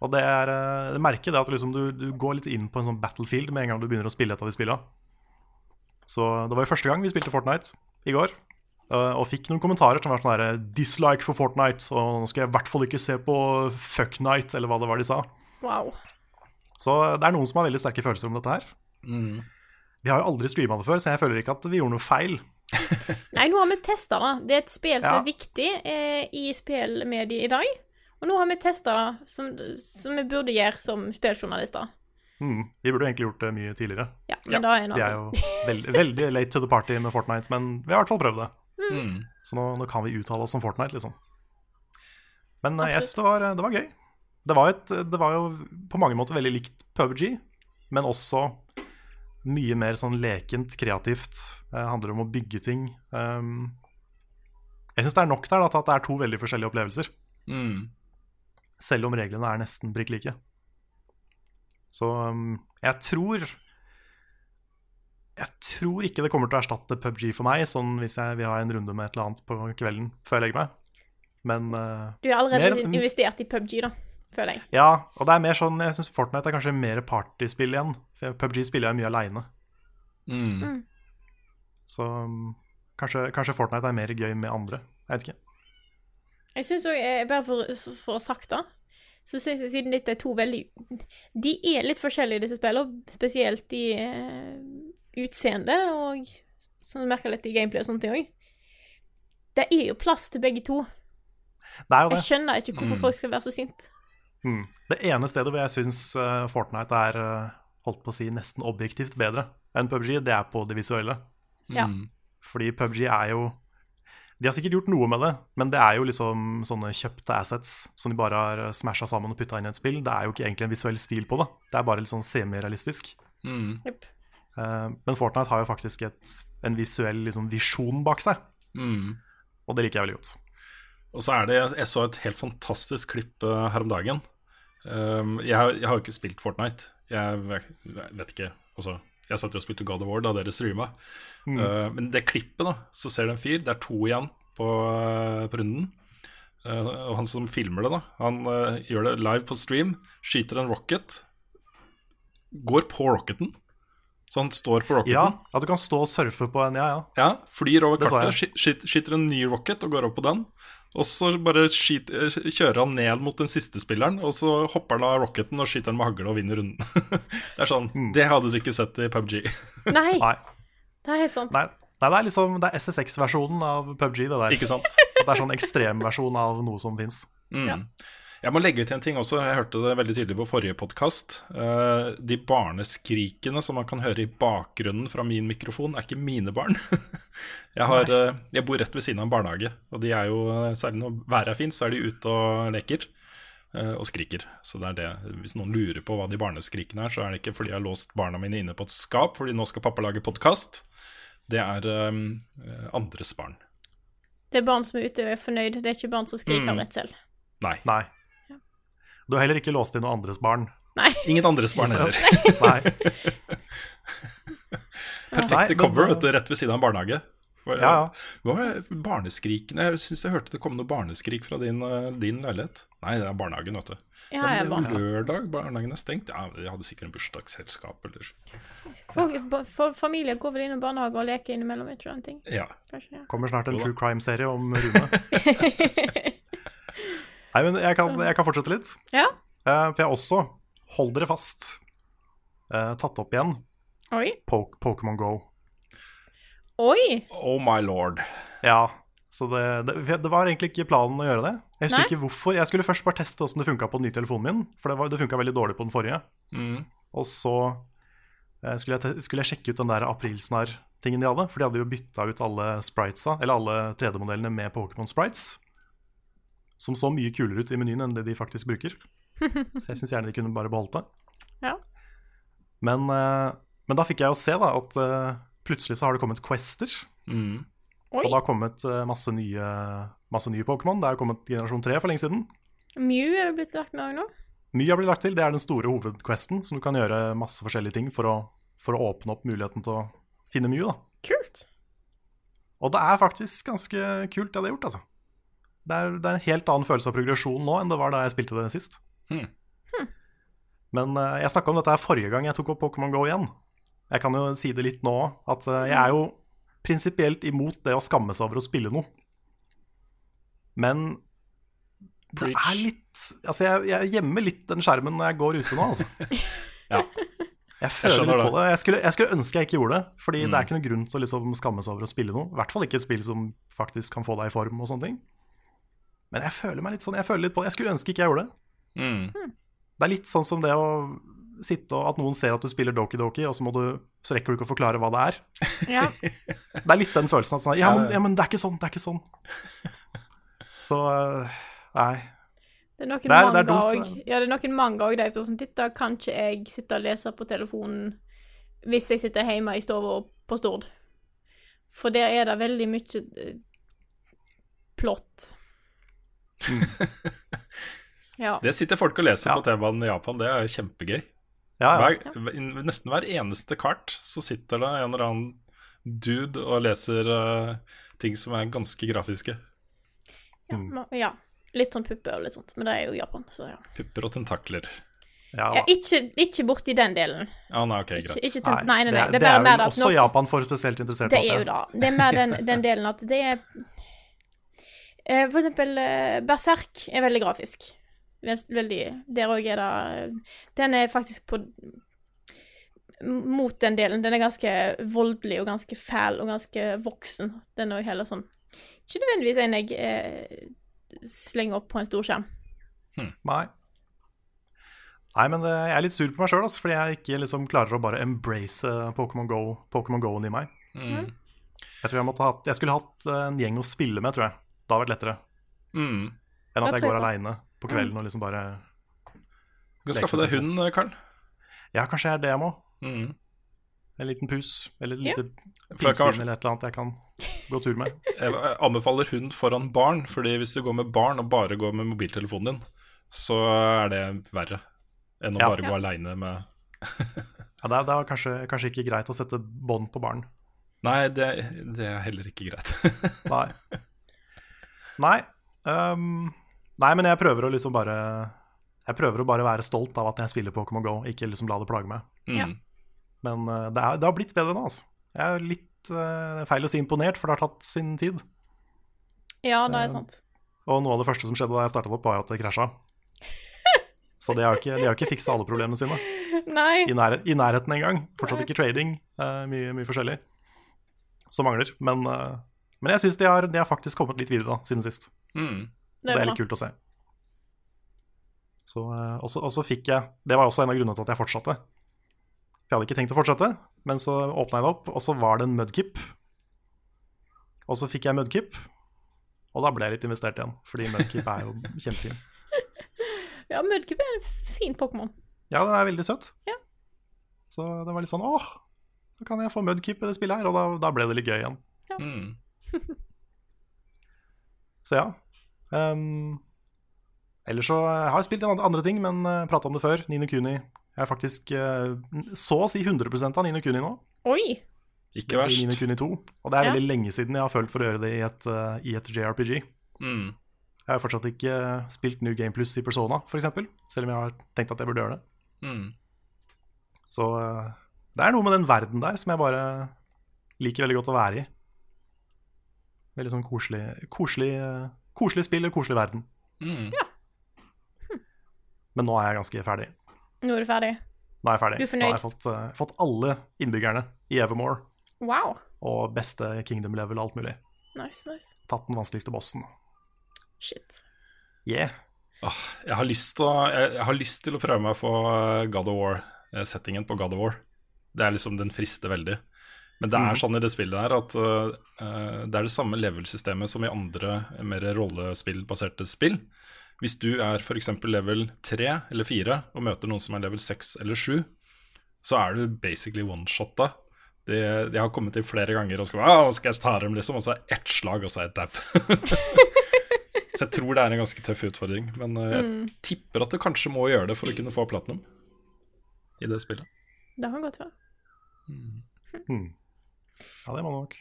Og det er uh, det merket det at liksom du, du går litt inn på en sånn battlefield med en gang du begynner å spille et av de spillene. Så det var jo første gang vi spilte Fortnite i går. Eh, Og fikk noen kommentarer som var sånn der 'dislike for Fortnite', og nå skal jeg i hvert fall ikke se på Fuck Night, eller hva det var de sa. Wow. Så det er noen som har veldig sterke følelser om dette her. Vi har jo aldri streama det før, så jeg føler ikke at vi gjorde noe feil. Nei, nå har vi testa det. Det er et spill som Ja. er viktig eh, i spillmediet i dag. Og nå har vi testa det, som, som vi burde gjøre som spilljournalister. Mm, vi burde egentlig gjort det mye tidligere. Ja, men da er det Vi er jo veldig, veldig late to the party med Fortnite, men vi har i hvert fall prøvd det. Mm. Så nå, nå kan vi uttale oss om Fortnite, liksom. Men Absolutt. jeg syns det, var- det var gøy. Det var, et, det var jo på mange måter veldig likt PubG, men også mye mer sånn lekent, kreativt. Det handler om å bygge ting. Um, jeg syns det er nok der da, at det er to veldig forskjellige opplevelser. Mm. Selv om reglene er nesten prikk like. Så um, jeg tror Jeg tror ikke det kommer til å erstatte PubG for meg, sånn hvis jeg vil ha en runde med et eller annet på kvelden før jeg legger meg. Men uh, Du har allerede Mer- investert i PubG, da, føler jeg. ja, og det er mer sånn Jeg syns Fortnite er kanskje mer partyspill igjen. PubG spiller jeg mye aleine. Mm. Så um, kanskje, kanskje Fortnite er mer gøy med andre. Jeg vet ikke. Jeg synes også, eh, Bare for, for å sagt det, Så siden dette er to veldig De er litt forskjellige, disse spillene, spesielt i eh, utseende, og som du merker litt i gameplay og sånne ting òg. Det er jo plass til begge to. Det er jo det. Jeg skjønner ikke hvorfor folk skal være så sinte. Mm. Det ene stedet hvor jeg syns eh, Fortnite er eh, holdt på å si nesten objektivt bedre enn PubG, det er på det visuelle. Ja. Fordi PubG er jo De har sikkert gjort noe med det, men det er jo liksom sånne kjøpte assets som de bare har smasha sammen og putta inn i et spill. Det er jo ikke egentlig en visuell stil på det. Det er bare litt sånn semirealistisk. Mm. Jepp. Eh, men Fortnite har jo faktisk et, en visuell liksom, visjon bak seg, Mm. og det liker jeg veldig godt. Og så er det Jeg så et helt fantastisk klipp eh, her om dagen. Um, jeg, har- jeg har jo ikke spilt Fortnite. Jeg, jeg vet ikke Altså, jeg satt jo og spilte God of War da dere streama. Mm. men det klippet, da, så ser du en fyr. Det er to igjen på, eh, på runden. Og han som filmer det, da, han eh, gjør det live på stream. Skyter en rocket. Går på rocketen. Så han står på rocketen. Ja, at du kan stå og surfe på en Ja, ja. Ja, flyr over kartet, skyter sky- skyter en ny rocket og går opp på den. Og så bare skyt, eh, kjører han ned mot den siste spilleren, og så hopper han av rocketen og skyter han med hagle og vinner runden. det er sånn, Det hadde du ikke sett i PubG. Nei, Nei. det er helt sant. Nei, nei, det er liksom Det er SSX-versjonen av PubG, det der. ikke sant? At det er sånn ekstremversjon av noe som fins. Mm. Jeg må legge til en ting også. Jeg hørte det veldig tydelig på forrige podkast. de barneskrikene som man kan høre i bakgrunnen fra min mikrofon, er ikke mine barn. jeg, har, eh, jeg bor rett ved siden av en barnehage, og de er jo, eh, særlig når været er fint, så er de ute og leker. eh, Og skriker. Så det er det. Hvis noen lurer på hva de barneskrikene er, så er det ikke fordi jeg har låst barna mine inne på et skap fordi nå skal pappa lage podkast. Det er um, andres barn. Det er barn som er ute og er fornøyd. Det er ikke barn som skriker Mm. av redsel. Nei. Nei. Du har heller ikke låst inn noen andres barn. Nei. Ingen andres barn heller. Nei. Perfekte cover, vet du, rett ved siden av en barnehage. Ja, ja. Hva var det? barneskrikene? Jeg syns jeg hørte det kom noe barneskrik fra din, eh, din leilighet. Nei, det er barnehagen, vet du. Ja, det er barn. lørdag, barnehagen er stengt. Ja, Jeg hadde sikkert en bursdagsselskap eller Folk- for, familier går vel inn i barnehage og leker innimellom, jeg tror jeg. en ting. Ja. Kanskje, ja. Kommer snart en true crime-serie om Rune. Nei, men jeg kan, jeg kan fortsette litt. ja. Uh, for jeg har også, hold dere fast, uh, tatt opp igjen Oi. Pokémon Go. Oi! Oh my lord. Ja, så det, det, det var egentlig ikke planen å gjøre det. Jeg husker Nei. ikke hvorfor. Jeg skulle først bare teste hvordan det funka på den nye telefonen min, for det, var- det funka veldig dårlig på den forrige. Mm. Og så uh, skulle, jeg skulle jeg sjekke ut den der aprilsnarr-tingen de hadde, for de hadde jo bytta ut alle spritesa, eller alle 3D-modellene med Pokémon sprites. Som så mye kulere ut i menyen enn det de faktisk bruker. Så jeg syns gjerne de kunne bare beholdt det. Ja. Men, eh, men da fikk jeg jo se da at eh, plutselig så har det kommet quester. Mm. Oi. Og det har kommet eh, masse nye, masse nye Pokémon. Det er jo kommet generasjon 3 for lenge siden. Mew er jo blitt lagt med òg nå. Mye har blitt lagt til. Det er den store hovedquesten, som du kan gjøre masse forskjellige ting for å, for å åpne opp muligheten til å finne Mew. da. Kult. Og det er faktisk ganske kult, det de har gjort, altså. Det er, det er en helt annen følelse av progresjon nå enn det var da jeg spilte det sist. Hmm. Men uh, jeg snakka om dette her forrige gang jeg tok opp Pokémon GO igjen. Jeg kan jo si det litt nå at uh, jeg er jo prinsipielt imot det å skamme seg over å spille noe. Men det er litt Altså, jeg, jeg gjemmer litt den skjermen når jeg går ute nå, altså. Ja. Jeg føler jeg litt på det. det. Jeg skulle, jeg skulle ønske jeg ikke gjorde det. Fordi Mm. det er ikke noen grunn til å liksom skamme seg over å spille noe. I hvert fall ikke et spill som faktisk kan få deg i form og sånne ting. Men jeg føler meg litt sånn, jeg føler litt på det. Jeg skulle ønske ikke jeg gjorde det. Mm. Det er litt sånn som det å sitte og at noen ser at du spiller Doki Doki, og så, må du, så rekker du ikke å forklare hva det er. Ja. Det er litt den følelsen at sånn, ja, men, ja, men det er ikke sånn, det er ikke sånn. Så øh, nei. Det er noen Det er- det er manga dumt, òg. Ja, det er noen manga òg der sånn, Dette kan ikke jeg sitte og lese på telefonen hvis jeg sitter hjemme i stua på Stord. For der er det veldig mye eh, plott. ja. Det sitter folk og leser Ja. på T-banen i Japan. Det er kjempegøy. Ja, ja. Hver, nesten hver eneste kart så sitter det en eller annen dude og leser uh, ting som er ganske grafiske. Ja, ma- ja. Litt sånn pupper og litt sånt, men det er jo Japan, så ja. Pupper og tentakler. ja, ja ikke, ikke borti den delen. Ah, nei, okay, greit. ikke ikke nei, nei, nei. Det, Det er bare vel mer at også nå- Japan for spesielt interesserte. Det er jo da. Det er mer den, den delen at det er For eksempel eh, Berserk er veldig grafisk. Veldig Der òg er det Den er faktisk på Mot den delen. Den er ganske voldelig og ganske fæl og ganske voksen. Den er òg heller sånn Ikke nødvendigvis en jeg eh, slenger opp på en stor skjerm. Nei. Nei, men det, jeg er litt sur på meg sjøl, altså, fordi jeg ikke liksom klarer å bare embrace eh, Pokémon Go, Pokémon Go-en i meg. Mm. Jeg tror jeg, måtte ha, jeg skulle hatt eh, en gjeng å spille med, tror jeg. Det hadde vært lettere Mm. enn at jeg går aleine på kvelden og liksom bare Du kan skaffe deg hund, Karl. Ja, kanskje jeg er det jeg må. Mm. En liten pus eller et lite ja. pinnsvin eller et eller annet jeg kan gå tur med. jeg anbefaler hund foran barn, Fordi hvis du går med barn og bare går med mobiltelefonen din, så er det verre enn å Ja. bare gå Ja. aleine med Ja, det er, det er kanskje, kanskje ikke greit å sette bånd på barn. Nei, det, det er heller ikke greit. Nei. Nei. Um, nei, men jeg prøver å liksom bare Jeg prøver å bare være stolt av at jeg spiller Pokémon Go, ikke liksom la det plage meg. Mm. Men uh, det, er, det har blitt bedre nå, altså. Jeg er litt uh, feil å si imponert, for det har tatt sin tid. Ja, det er sant. sant. Og noe av det første som skjedde da jeg startet opp, var jo at det krasja. Så de har jo ikke, de har ikke fiksa alle problemene sine Nei. i, nær, i nærheten engang. Fortsatt ikke trading. Uh, mye, mye forskjellig som mangler. Men, eh, men jeg syns de, har- de har faktisk kommet litt videre da, siden sist. Mm. Det Det er er litt kult å se. Så, eh, og så- og så fikk jeg Det var også en av grunnene til at jeg fortsatte. Jeg hadde ikke tenkt å fortsette, men så åpna jeg det opp, og så var det en mudkip. Og så fikk jeg mudkip, og da ble jeg litt investert igjen, fordi mudkip er jo kjempefin. Ja, Mudkip er en fin Pokémon. Ja, den er veldig søt. Ja. Så det var litt sånn åh, da kan jeg få mudkip i det spillet her, og da, da ble det litt gøy igjen. Ja. Mm. Så ja. Um, ellers så jeg har jeg spilt en andre- ting, men uh, prata om det før. Nino Kuni. Jeg er faktisk uh, så å si 100 av Nino Kuni nå. Oi! Ikke verst. Nino. Kuni 2. Og det er Ja. veldig lenge siden jeg har følt for å gjøre det i et, uh, i et JRPG. Mm. Jeg har fortsatt ikke eh, spilt New Game Plus i Persona, f.eks., selv om jeg har tenkt at jeg burde gjøre det. Mm. Så eh, det er noe med den verden der som jeg bare liker veldig godt å være i. Veldig sånn koselig, koselig, eh, koselig spill og koselig verden. Mm. Men nå er jeg ganske ferdig. Nå er du ferdig. Nå er jeg ferdig. Du er Nå har jeg fått, uh, fått alle innbyggerne i Evermore Wow. og beste Kingdom level og alt mulig. Nice, nice. Tatt den vanskeligste bossen. Shit. Yeah. Åh, jeg, har å, jeg, jeg har lyst til å prøve meg på eh, God of War-settingen på God of War. Det er liksom, Den frister veldig. Men det er sånn i det spillet her at eh, eh, det er det samme level-systemet som i andre mer rollespillbaserte spill. Hvis du er f.eks. level 3 eller 4 og møter noen som er level 6 eller 7, så er du basically one-shotta. De, de, har kommet til flere ganger og skal, ah, skal jeg ta dem, liksom, og så er ett slag, og så er jeg dau. så jeg tror det er en ganske tøff utfordring. Men uh, jeg tipper at du kanskje må gjøre det for å kunne få platinum i det spillet. Det kan godt være. Hmm. Ja, det må du nok.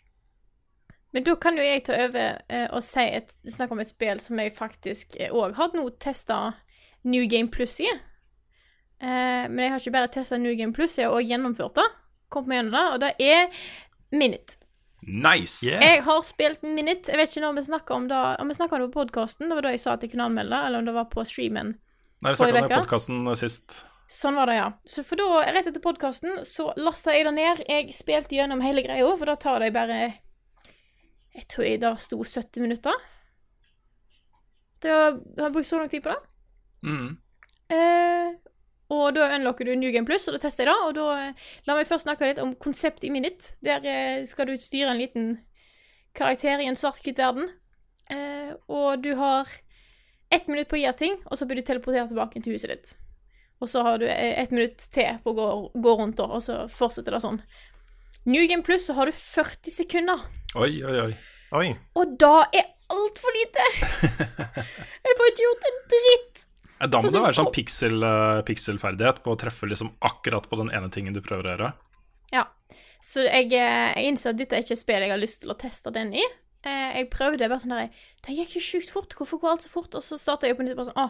Men da kan jo jeg ta over eh, og si et, snakke om et spill som jeg faktisk òg har nå testa New Game Plus i. Eh, men jeg har ikke bare testa New Game Plus, jeg har òg gjennomført det. Kom meg gjennom det, og det er Minute. Nice! Yeah. Jeg har spilt Minute. Jeg vet ikke når vi snakka om det Om vi om det på podkasten, det var da jeg sa at jeg kunne anmelde det, eller om det var på streamen. Nei, Vi snakka om det i podkasten sist. Sånn var det, ja. Så for da, rett etter podkasten, så lasta jeg det ned. Jeg spilte gjennom hele greia, for da tar det bare Jeg tror jeg da sto 70 minutter. Det var, jeg har brukt så lang tid på det. Mm. Eh, og da unlocker du New Game Plus, og da tester jeg det. Og da eh, La meg først snakke litt om konseptet i Minute. Der eh, skal du styre en liten karakter i en svart-hvitt verden. Eh, og du har ett minutt på å gjøre ting, og så blir du teleportert tilbake til huset ditt. Og så har du eh, ett minutt til på å gå, gå rundt, og så fortsetter det sånn. New Game Plus så har du 40 sekunder. Oi, oi, oi. Oi. Og da er altfor lite! Jeg får ikke gjort en dritt. Da må det være sånn pixel, eh, pixelferdighet på å treffe liksom akkurat på den ene tingen du prøver å gjøre. Ja. Så jeg, eh, jeg innser at dette er ikke et spill jeg har lyst til å teste den i. Eh, Jeg prøvde bare sånn der Det gikk jo sjukt fort. Hvorfor går alt så fort? Og så starta jeg på nytt bare sånn Å.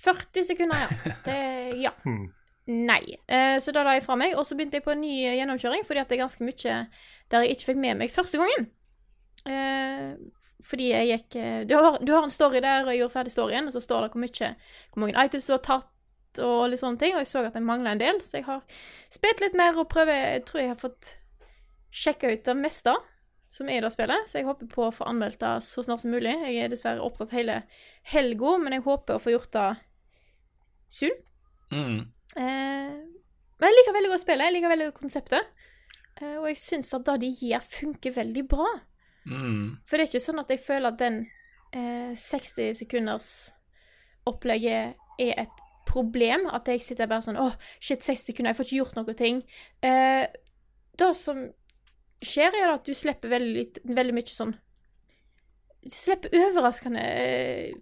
40 sekunder, ja. Det Ja. Hmm. Nei. Eh, Så da la jeg fra meg, og så begynte jeg på en ny gjennomkjøring, fordi at det er ganske mye der jeg ikke fikk med meg første gangen. Eh, fordi jeg gikk eh, du har, du har en story der, og jeg gjorde ferdig storyen, og så står det hvor mye Hvor mange items du har tatt, og litt sånne ting. Og jeg så at jeg mangla en del, så jeg har spilt litt mer og prøver Jeg tror jeg har fått sjekka ut det meste som er i det spillet, så jeg håper på å få anmeldt det så snart som mulig. Jeg er dessverre opptatt hele helga, men jeg håper å få gjort det soon. Mm. Eh, men jeg liker veldig godt spillet. Jeg liker veldig godt konseptet. Eh, og jeg syns at det de gjør, funker veldig bra. Mm. For det er ikke sånn at jeg føler at den eh, 60 sekunders opplegget er et problem. At jeg sitter bare sånn Å, shit, 60 sekunder, jeg får ikke gjort noe ting. Eh, det som skjer, er at du slipper veldig, veldig mye sånn Du slipper overraskende eh,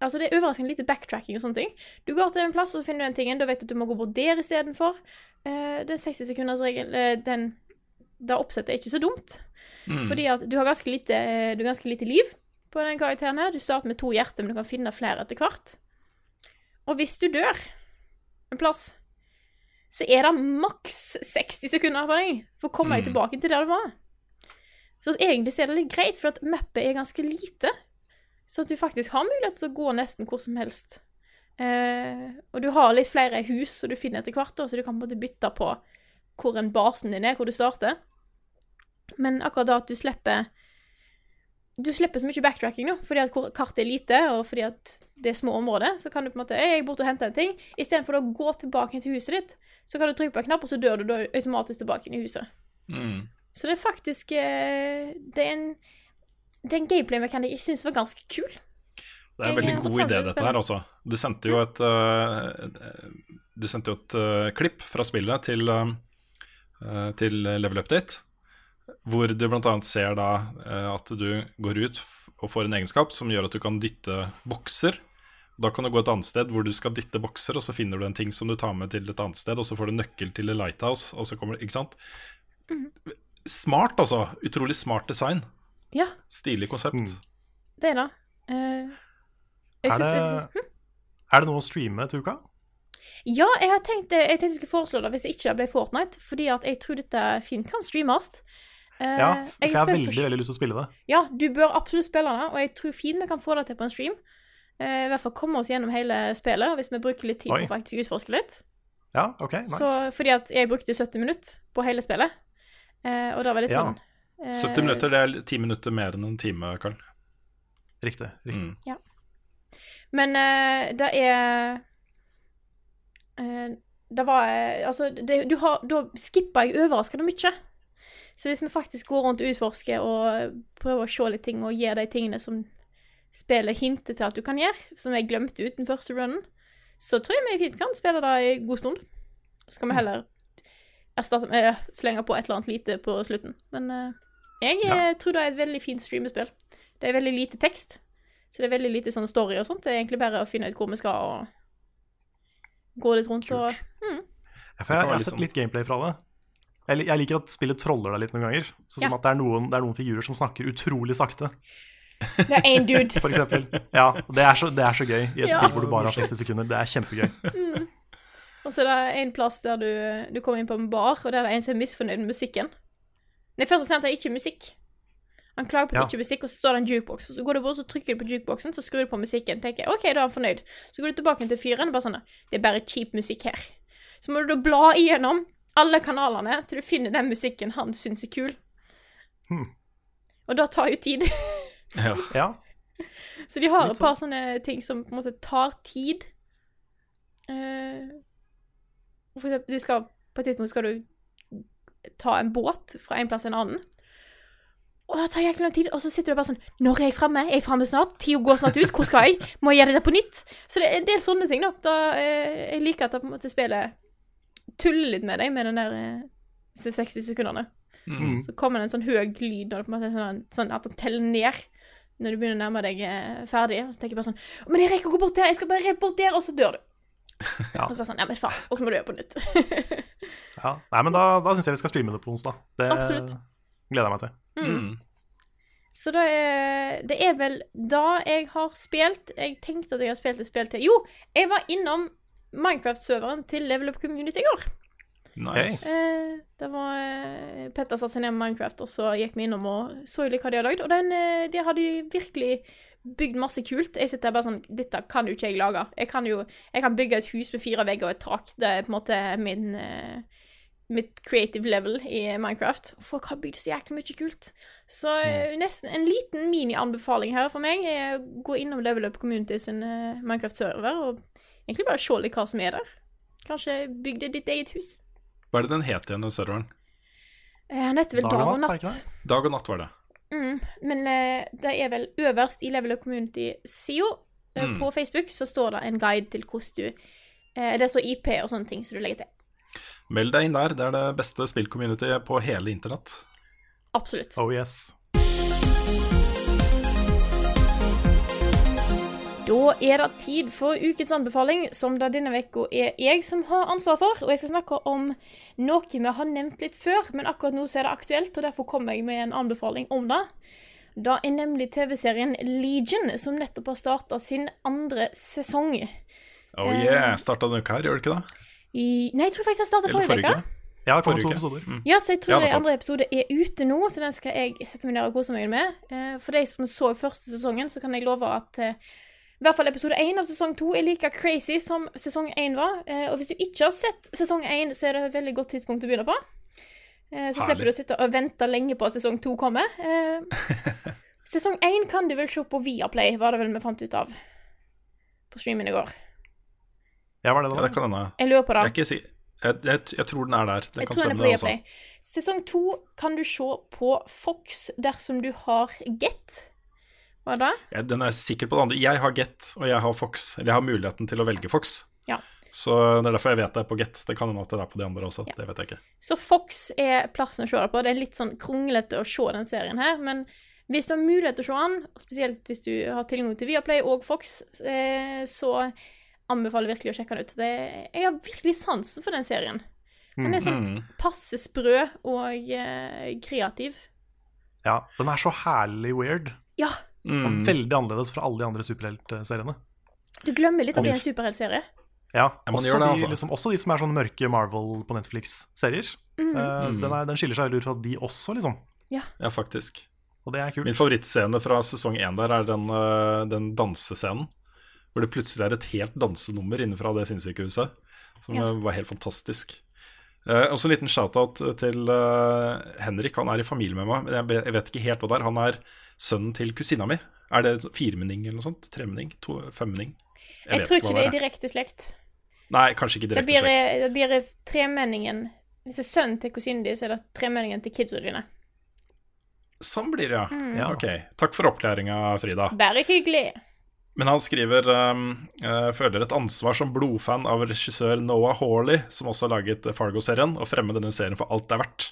Altså, det er overraskende lite backtracking og sånne ting. Du går til en plass og finner du den tingen, da vet du at du må gå bort der istedenfor. Uh, den 60 sekunders regel, uh, den Det oppsettet er ikke så dumt. Mm. Fordi at du har ganske lite, du har ganske lite liv på den karakteren her. Du starter med to hjerter, men du kan finne flere etter hvert. Og hvis du dør en plass, så er det maks 60 sekunder på deg for å komme deg Mm. tilbake til der du var. Så egentlig er det litt greit, for at mappet er ganske lite. Så at du faktisk har mulighet til å gå nesten hvor som helst. Eh, og du har litt flere hus som du finner etter hvert, så du kan på en måte bytte på hvor en basen din er, hvor du starter. Men akkurat da at du slipper Du slipper så mye backtracking, nå, fordi at kartet er lite, og fordi at det er små områder, så kan du på en måte Jeg er borte og henter en ting. Istedenfor å gå tilbake til huset ditt, så kan du trykke på en knapp, og så dør du automatisk tilbake inn i huset. Mm. Så det er faktisk eh, Det er en Det er en gameplay-mekanikk jeg syns var ganske kul. Det er en veldig god idé, dette her, altså. Du sendte jo et uh, Du sendte jo et uh, klipp fra spillet til, uh, til Level Update, hvor du bl.a. ser da at du går ut og får en egenskap som gjør at du kan dytte bokser. Da kan du gå et annet sted hvor du skal dytte bokser, og så finner du en ting som du tar med til et annet sted, og så får du nøkkel til a lighthouse, og så kommer du, Ikke sant? Smart, altså. Utrolig smart design. Ja, Stilig konsept. Mm. det er det. Uh, jeg Er det hm? er det noe å streame til uka? Ja, jeg har tenkt jeg tenkte jeg skulle foreslå det hvis det ikke ble Fortnite, fordi at jeg tror dette fint kan streames. Uh, Ja, for jeg jeg har veldig veldig lyst til å spille det. Ja, du bør absolutt spille det, og jeg tror fint vi kan få det til på en stream. Uh, I hvert fall komme oss gjennom hele spillet, hvis vi bruker litt tid Oi. på å faktisk utforske litt. Ja, ok, nice. Så, fordi at jeg brukte 70 minutter på hele spillet, Uh, og da var det litt Ja. sånn eh, 70 minutter, det er 10 minutter mer enn en time, Karl. Riktig. riktig. Mm. Men uh, det er uh, Det var uh, Altså, det, du har Da skippa jeg overraskende mye. Så hvis vi faktisk går rundt og utforsker og prøver å se litt ting og gjør de tingene som spillet hinter til at du kan gjøre, som jeg glemte ut den første runnen, så tror jeg vi fint kan spille det i god stund. Så kan vi heller erstatte med eh, slenge på et eller annet lite på slutten. Men eh, jeg ja. tror det er et veldig fint streamespill. Det er veldig lite tekst. Så det er veldig lite sånn story og sånt. Det er egentlig bare å finne ut hvor vi skal og gå litt rundt og Ja, Det jeg, jeg har sett sånn- litt gameplay fra det. Jeg, jeg liker at spillet troller deg litt noen ganger. Sånn Ja. at det er, noen, det er noen figurer som snakker utrolig sakte, Det er én dude. for eksempel. Ja, og det er så, det er så gøy i et Ja. spill hvor du bare har 60 sekunder. Det er kjempegøy. Og så er det en plass der du, du kommer inn på en bar, og der er det en som er misfornøyd med musikken. Nei, først og fremst er det ikke musikk. Han klager på at Ja. det ikke er musikk, og så står det en jukebox. Og så går du bort og trykker du på jukeboxen, så skrur du på musikken. tenker jeg, OK, da er han fornøyd. Så går du tilbake til fyren, og bare sånn Det er bare cheap musikk her. Så må du da bla igjennom alle kanalene til du finner den musikken han syns er kul. Hmm. Og da tar jo tid. Ja. Ja, Så de har Litt et par sånne ting som på en måte tar tid. Uh, for eksempel, du skal, på et tidspunkt skal du ta en båt fra en plass til en annen. Og det tar jæklig lang tid, og så sitter du bare sånn Når er jeg framme? Er jeg framme snart? Tida går snart ut. Hvor skal jeg? Må jeg gjøre dette på nytt? Så det er en del sånne ting, da. da eh, jeg liker at det på en måte spillet tuller litt med deg med den der eh, 60 sekundene. Mm. Så kommer det en sånn høy lyd når det på en måte er sånn, sånn at den teller ned når du begynner å nærme deg eh, ferdig. Og så tenker jeg bare sånn Men jeg rekker å gå bort der! Jeg skal bare rett bort der, og så dør du. Ja. Og så bare sånn Ja, men faen. Og så må du gjøre på nytt. ja. Nei, men da, da syns jeg vi skal streame det på onsdag. Det Absolutt. gleder jeg meg til. Mm. Så da er, det er vel da jeg har spilt Jeg tenkte at jeg har spilt et spill til. Jo, jeg var innom Minecraft-serveren til Level Up Community i går. Nice. Eh, det var eh, Petter satte seg ned med Minecraft, og så gikk vi innom og så litt hva de hadde lagd. Og den, eh, har de virkelig bygd masse kult. Jeg sitter bare sånn Dette kan jo ikke jeg lage. Jeg kan jo jeg kan bygge et hus med fire vegger og et tak. Det er på en måte min uh, mitt creative level i Minecraft. Folk har bygd så jæklig mye kult. Så uh, nesten en liten mini-anbefaling her for meg er å gå innom Level Up Community sin uh, Minecraft-server og egentlig bare se litt hva som er der. Kanskje bygde ditt eget hus. Hva er det den het igjen, den serveren? Eh, Han heter vel Dag og natt? Dag og natt var det. Mm, men eh, det er vel øverst i Level Up Community-sida eh, Mm. på Facebook, så står det en guide til hvordan du eh, Det er så IP og sånne ting som du legger til. Meld deg inn der. Det er det beste spillcommunity på hele internett. Absolutt. Oh yes. Da er det tid for ukens anbefaling, som da denne uka er jeg som har ansvar for. Og jeg skal snakke om noe vi har nevnt litt før, men akkurat nå så er det aktuelt, og derfor kommer jeg med en anbefaling om det. Det er nemlig TV-serien Legion, som nettopp har starta sin andre sesong. Oh Eh. yeah, Starta den uka her, gjør det ikke det? I, nei, jeg tror faktisk den starta forrige uke. Ja, det kommer Forrige to episoder. Mm. Ja, så jeg tror Ja, andre episode er ute nå, så den skal jeg sette meg ned og kose meg med. Eh, For de som så første sesongen, så kan jeg love at eh, i hvert fall episode én av sesong to er like crazy som sesong én var. Eh, Og hvis du ikke har sett sesong én, så er det et veldig godt tidspunkt å begynne på. Eh, Så Herlig. slipper du å sitte og vente lenge på at sesong to kommer. Eh, Sesong én kan du vel se på Viaplay, var det vel vi fant ut av på streamen i går. Ja, var det Ja, det? det kan hende. Jeg lurer på det. Jeg, ikke si jeg, jeg, jeg tror den er der. Det Jeg kan tror den er stemme, på det. Altså. Viaplay. Sesong to kan du se på Fox dersom du har Get. Hva da? Ja, den er sikkert på det andre. Jeg har Get, og jeg har Fox. Eller jeg har muligheten til å velge Fox. Ja. Så det er derfor jeg vet det er på Get. Det kan hende at det er på de andre også. Ja. Det vet jeg ikke. Så Fox er plassen å se det på. Det er litt sånn kronglete å se den serien her, men hvis du har mulighet til å se den, spesielt hvis du har tilgang til Viaplay og Fox, eh, så anbefaler jeg virkelig å sjekke den ut. Det, jeg har virkelig sansen for den serien. Den er sånn Mm. passe sprø og eh, kreativ. Ja, den er så herlig weird. Ja, Mm. veldig annerledes fra alle de andre superheltseriene. du glemmer litt at det er en superheltserie. Ja, Ja, også, det, de, altså. liksom, også de som er sånne mørke Marvel på Netflix-serier. Mm. Uh, Mm. den, den skiller seg veldig ut fra de også, liksom. Ja, faktisk. Og det er kult. Min favorittscene fra sesong én der er den, øh, den dansescenen. Hvor det plutselig er et helt dansenummer innenfra det sinnssykehuset. Som Ja. var helt fantastisk. Eh, også en liten shout-out til uh, Henrik. Han er i familie med meg, men jeg, jeg vet ikke helt hva det er. Han er sønnen til kusina mi. Er det firemenning eller noe sånt? Tremenning? Femmenning? Jeg, tror ikke det er direkte slekt. Nei, kanskje ikke Det direkte blir, slekt. det blir tremenningen Hvis det er sønnen til kusinen din, så er det tremenningen til kidsa dine. Sånn blir det, ja. Mm. Ja. Ok. Takk for opplæringa, Frida. Bare hyggelig. Men han skriver eh, føler et ansvar som blodfan av regissør Noah Hawley, som også har laget Fargo-serien, å fremme denne serien for alt det er verdt.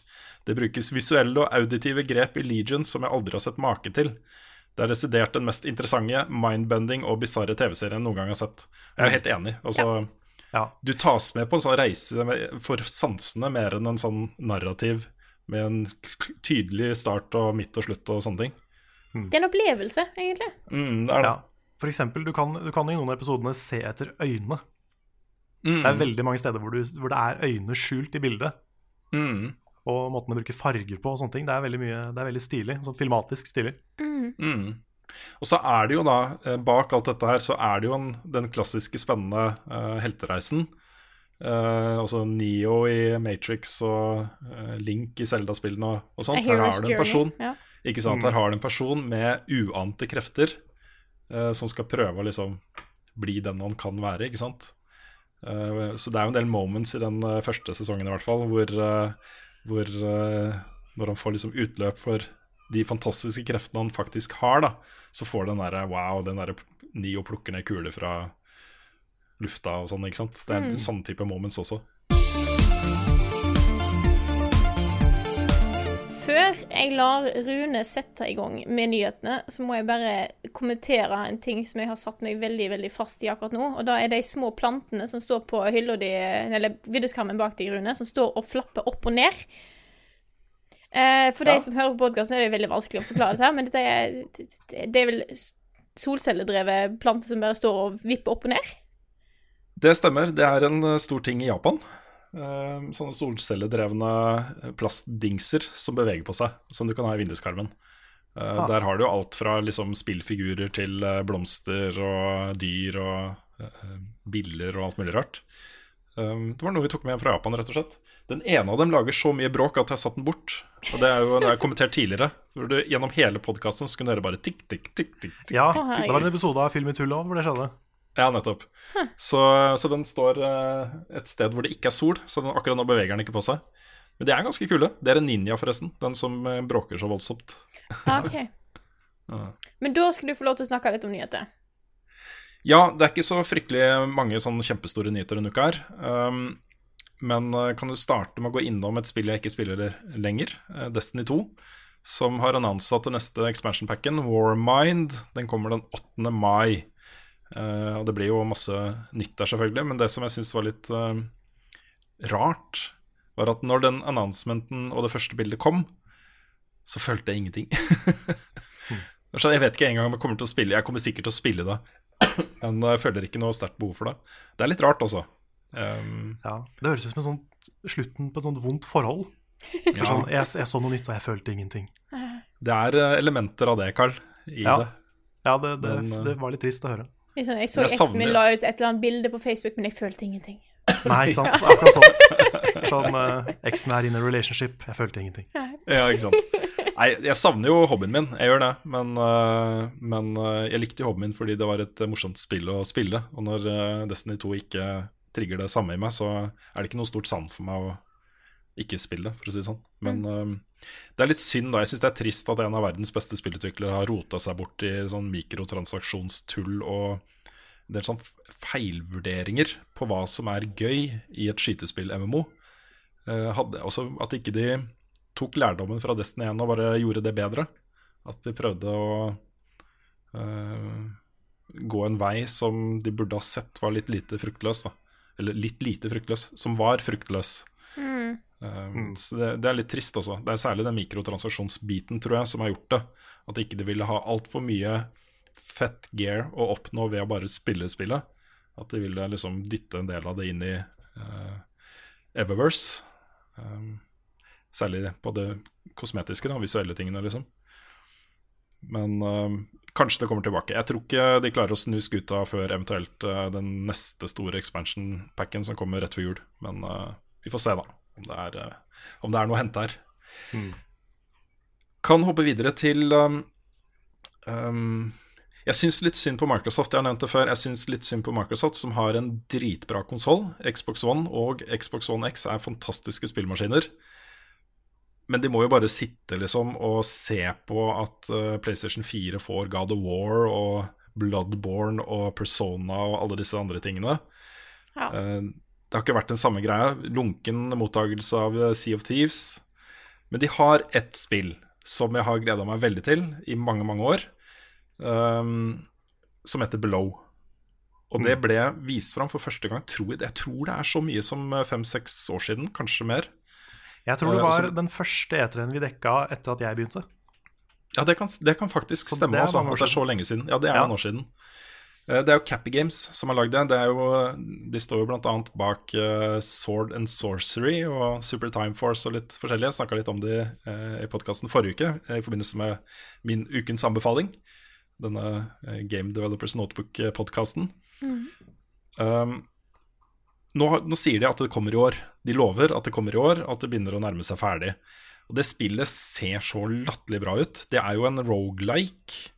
Det brukes visuelle og auditive grep i Legion som jeg aldri har sett make til. Det er desidert den mest interessante, mindbending og bisarre TV-serien jeg noen gang har sett. Jeg er helt enig. Altså, Ja. Du tas med på en sånn reise for sansene mer enn en sånn narrativ med en tydelig start og midt og slutt og sånne ting. Det er en opplevelse, egentlig. Mm, det er det. Ja. For eksempel, du kan, du kan i noen av episodene se etter øynene. Mm, Det er veldig mange steder hvor, du, hvor det er øyne skjult i bildet. mm, Og måten å bruke farger på og sånne ting. Det er veldig, mye, det er veldig stilig. Sånn filmatisk stilig. Mm. Og så er det jo da, eh, bak alt dette her, så er det jo en, den klassiske spennende uh, heltereisen. Uh, også Neo i Matrix og uh, Link i Zelda-spillene og, og sånt. Her har du en person Ja. Ikke sant? Her har du en person med uante krefter eh, som skal prøve å liksom bli den han kan være, ikke sant. Uh, så det er jo en del moments i den eh, første sesongen i hvert fall hvor, hvor når han får liksom utløp for de fantastiske kreftene han faktisk har, da, så får den derre wow, den derre Nio plukker ned kuler fra lufta og sånn, ikke sant. Det er en sånn type moments også. Før jeg lar Rune sette i gang med nyhetene, så må jeg bare kommentere en ting som jeg har satt meg veldig veldig fast i akkurat nå. Og da er de små plantene som står på hylla di, eller vinduskarmen bak deg, Rune, som står og flapper opp og ned. Eh, for de som hører på podkasten, er det veldig vanskelig å forklare dette men dette er, det- er vel solcelledrevet plante som bare står og vipper opp og ned? Det stemmer. Det er en eh, stor ting i Japan. Eh, sånne solcelledrevne plastdingser som beveger på seg, som du kan ha i vinduskarmen. Ah. Der har du jo alt fra liksom spillfigurer til eh, blomster og dyr og eh, biller og alt mulig rart. Det var noe vi tok med fra Japan, rett og slett. Den ene av dem lager så mye bråk at jeg satte den bort. Og det er jo det jeg kommentert tidligere. Hvor du Gjennom hele podkasten skulle høre bare tikk, tikk, tikk. tikk, tikk. Ja, det var en episode av Film i tullet òg hvor det skjedde. Ja, nettopp. Så, så den står eh, et sted hvor det ikke er sol, så den, akkurat nå beveger den ikke på seg. Men de er ganske kule. Det er en ninja, forresten. Den som eh, bråker så voldsomt. Ok. Men da skal du få lov til å snakke litt om nyheter. Ja, det er ikke så fryktelig mange sånn kjempestore nyheter denne uka her. Um, men eh, kan du starte med å gå innom et spill jeg ikke spiller lenger, Destiny 2, som har annonsa til neste expansion packen, Warmind. Den kommer den 8. mai. Eh, og det blir jo masse nytt der, selvfølgelig, men det som jeg syns var litt eh, rart, var at når den announcementen og det første bildet kom, så følte jeg ingenting. Så jeg vet ikke engang om jeg kommer til å spille Jeg kommer sikkert til å spille det, men jeg føler ikke noe sterkt behov for det. Det er litt rart, altså. Um, Ja, Det høres ut som en sånn, slutten på et sånt vondt forhold. Ja, Sånn, jeg, jeg så noe nytt, og jeg følte ingenting. det er eh, elementer av det, Carl, i Ja. det. Ja, det, det, Men, det var litt trist å høre. Liksom, jeg så eksen min la ut et eller annet bilde på Facebook, men jeg følte ingenting. Nei, ikke sant? Akkurat sånn. Sånn uh, Eksen er in a relationship. Jeg følte ingenting. Ja, ikke sant. Nei, jeg savner jo hobbyen min, jeg gjør det. Men, uh, men uh, jeg likte jo hobbyen min fordi det var et morsomt spill å spille. Og når Destiny 2 ikke trigger det samme i meg, så er det ikke noe stort savn for meg å ikke spille, for å si det sånn. Men øh, det er litt synd, da. Jeg syns det er trist at en av verdens beste spillutviklere har rota seg bort i sånn mikrotransaksjonstull og en del sånn feilvurderinger på hva som er gøy i et skytespill-MMO. Uh, hadde, også at ikke de tok lærdommen fra Destiny 1 og bare gjorde det bedre. At de prøvde å uh, gå en vei som de burde ha sett var litt lite fruktløs. Da. Eller litt lite fruktløs, som var fruktløs. Eh, Så det, det er litt trist også. Det er særlig den mikrotransaksjonsbiten tror jeg, som har gjort det. At ikke de ville ha altfor mye fett gear å oppnå ved å bare spille spillet. At de ville liksom dytte en del av det inn i uh, Eververse. Um, særlig på det kosmetiske, da, visuelle tingene, liksom. Men uh, kanskje det kommer tilbake. Jeg tror ikke de klarer å snu skuta før eventuelt uh, den neste store expansion-packen som kommer rett før jul. Men uh, vi får se, da, om det er, uh, om det er noe å hente her. Kan hoppe videre til um, um, jeg syns litt synd på Microsoft. Jeg har nevnt det før. Jeg syns litt synd på Microsoft, som har en dritbra konsoll. Xbox One og Xbox One X er fantastiske spillmaskiner. Men de må jo bare sitte liksom og se på at uh, PlayStation 4 får God of War og Bloodborne og Persona og alle disse andre tingene. Ja. Eh, det har ikke vært den samme greia. Lunken mottakelse av eh, Sea of Thieves. Men de har ett spill som jeg har gleda meg veldig til i mange, mange år um, som heter Below. Og det ble vist fram for første gang. Tror jeg, jeg tror det er så mye som eh, fem-seks år siden, kanskje mer. Jeg tror det Eh, var så- den første E3-en vi dekka etter at jeg begynte. Ja, det kan, det kan faktisk Så stemme, det altså, det er så lenge siden. Ja, det er Ja. noen år siden. Eh, Det er jo Cappy Games som har lagd det. det er jo, de står jo annet bak eh, Sword and Sorcery og Super Time Force og litt forskjellige. Jeg snakka litt om det eh, i podkasten forrige uke i forbindelse med min ukens anbefaling. Denne Game Developers Notebook-podkasten. Um, nå, nå sier de at det kommer i år. De lover at det kommer i år, at det begynner å nærme seg ferdig. Og det spillet ser så latterlig bra ut. Det er jo en rogelike,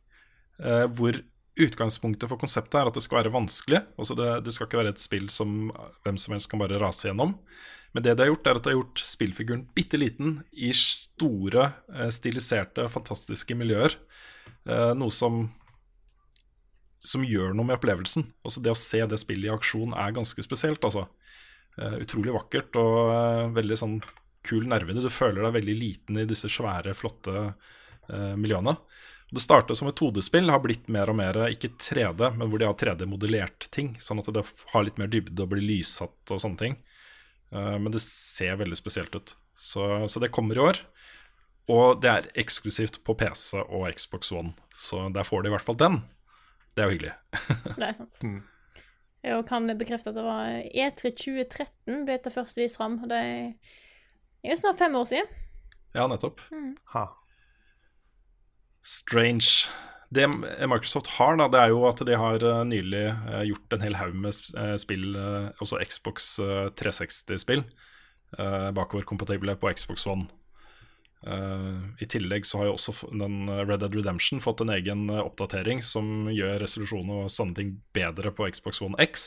uh, hvor utgangspunktet for konseptet er at det skal være vanskelig. Altså det, det skal ikke være et spill som hvem som helst kan bare rase gjennom. Men det de har gjort, er at de har gjort spillfiguren bitte liten i store, eh, stiliserte, fantastiske miljøer. Eh, noe som som gjør noe med opplevelsen. Altså Det å se det spillet i aksjon er ganske spesielt. altså. Eh, utrolig vakkert og veldig sånn kul nervene. Du føler deg veldig liten i disse svære, flotte miljøene. Det startet som et 2D-spill, har blitt mer og mer ikke 3D, men hvor de har 3D-modellert ting. Sånn at det har litt mer dybde og blir lyssatt og sånne ting. Eh, men det ser veldig spesielt ut. Så, så det kommer i år. Og det er eksklusivt på PC og Xbox One, så der får de i hvert fall den. Det er jo hyggelig. Det er sant. Jeg kan bekrefte at det var E3 2013 ble dette først vist fram. og Det er jo snart fem år siden. Ja, nettopp. Ha. Strange. Det Microsoft har, da, det er jo at de har eh, nylig eh, gjort en hel haug med eh, spill, også Xbox eh, 360-spill, uh, bakoverkompatible på Xbox One. I tillegg så har jo også den Red Dead Redemption fått en egen oppdatering som gjør resolusjon og sånne ting bedre på Xbox One X.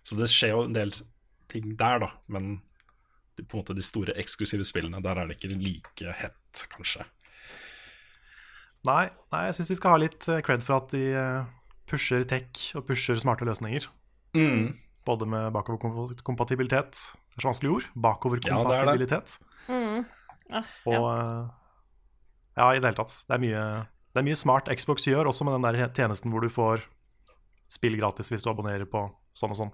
Så det skjer jo en del ting der, da. Men på en måte de store eksklusive spillene, der er det ikke like hett, kanskje. Nei, nei, jeg syns de skal ha litt eh, cred for at de eh, pusher tech og pusher smarte løsninger. Mm. Både med bakoverkompatibilitet Det er så vanskelig ord. Ja, det er. Bakoverkompatibilitet. Ah, Og ja. eh, ja, i det hele tatt. Det er mye, det er mye smart Xbox gjør, også med den der tjenesten hvor du får spill gratis hvis du abonnerer på sånn og sånn.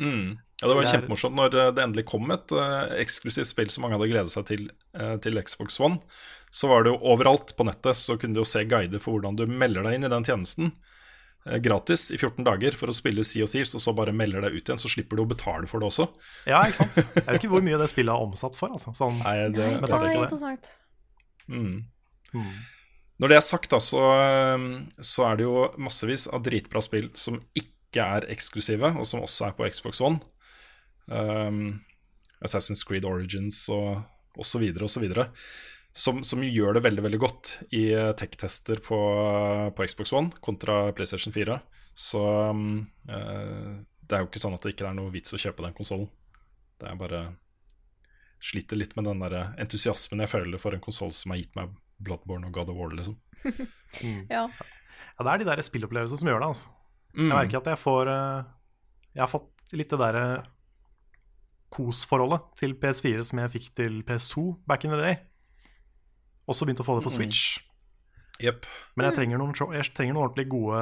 Mm. Ja, Det var kjempemorsomt når eh, det endelig kom et uh, eksklusivt spill som mange hadde gledet seg til uh, til Xbox One. Så var det jo overalt på nettet så kunne du jo se guider for hvordan du melder deg inn i den tjenesten uh, gratis i 14 dager for å spille Sea of Thieves, og så bare melder deg ut igjen. Så slipper du å betale for det også. Ja, ikke sant? Jeg vet ikke hvor mye det spillet er omsatt for. Altså. Sånn, Nei, det, med det tanke på det. interessant. mm. mm. Når det er sagt, da, så, så er det jo massevis av dritbra spill som ikke er eksklusive, og som også er på Xbox One. Um, Assassin's Creed Origins og osv. osv. Som, som gjør det veldig veldig godt i eh, tech-tester på, på Xbox One kontra PlayStation 4. Så um, eh, det er jo ikke sånn at det ikke er noe vits å kjøpe den konsollen. Det er bare Sliter litt med den der entusiasmen jeg føler for en konsoll som har gitt meg Bloodborne og God of War, liksom. Ja. Ja, det er de der spillopplevelsene som gjør det. Altså. Mm. Jeg merker at jeg får eh, Jeg har fått litt det derre kos-forholdet til PS4 som jeg fikk til PS2 back in the day. Også begynt å få det for Mm. Switch. Jepp. Men jeg trenger noen, jeg trenger noen ordentlig gode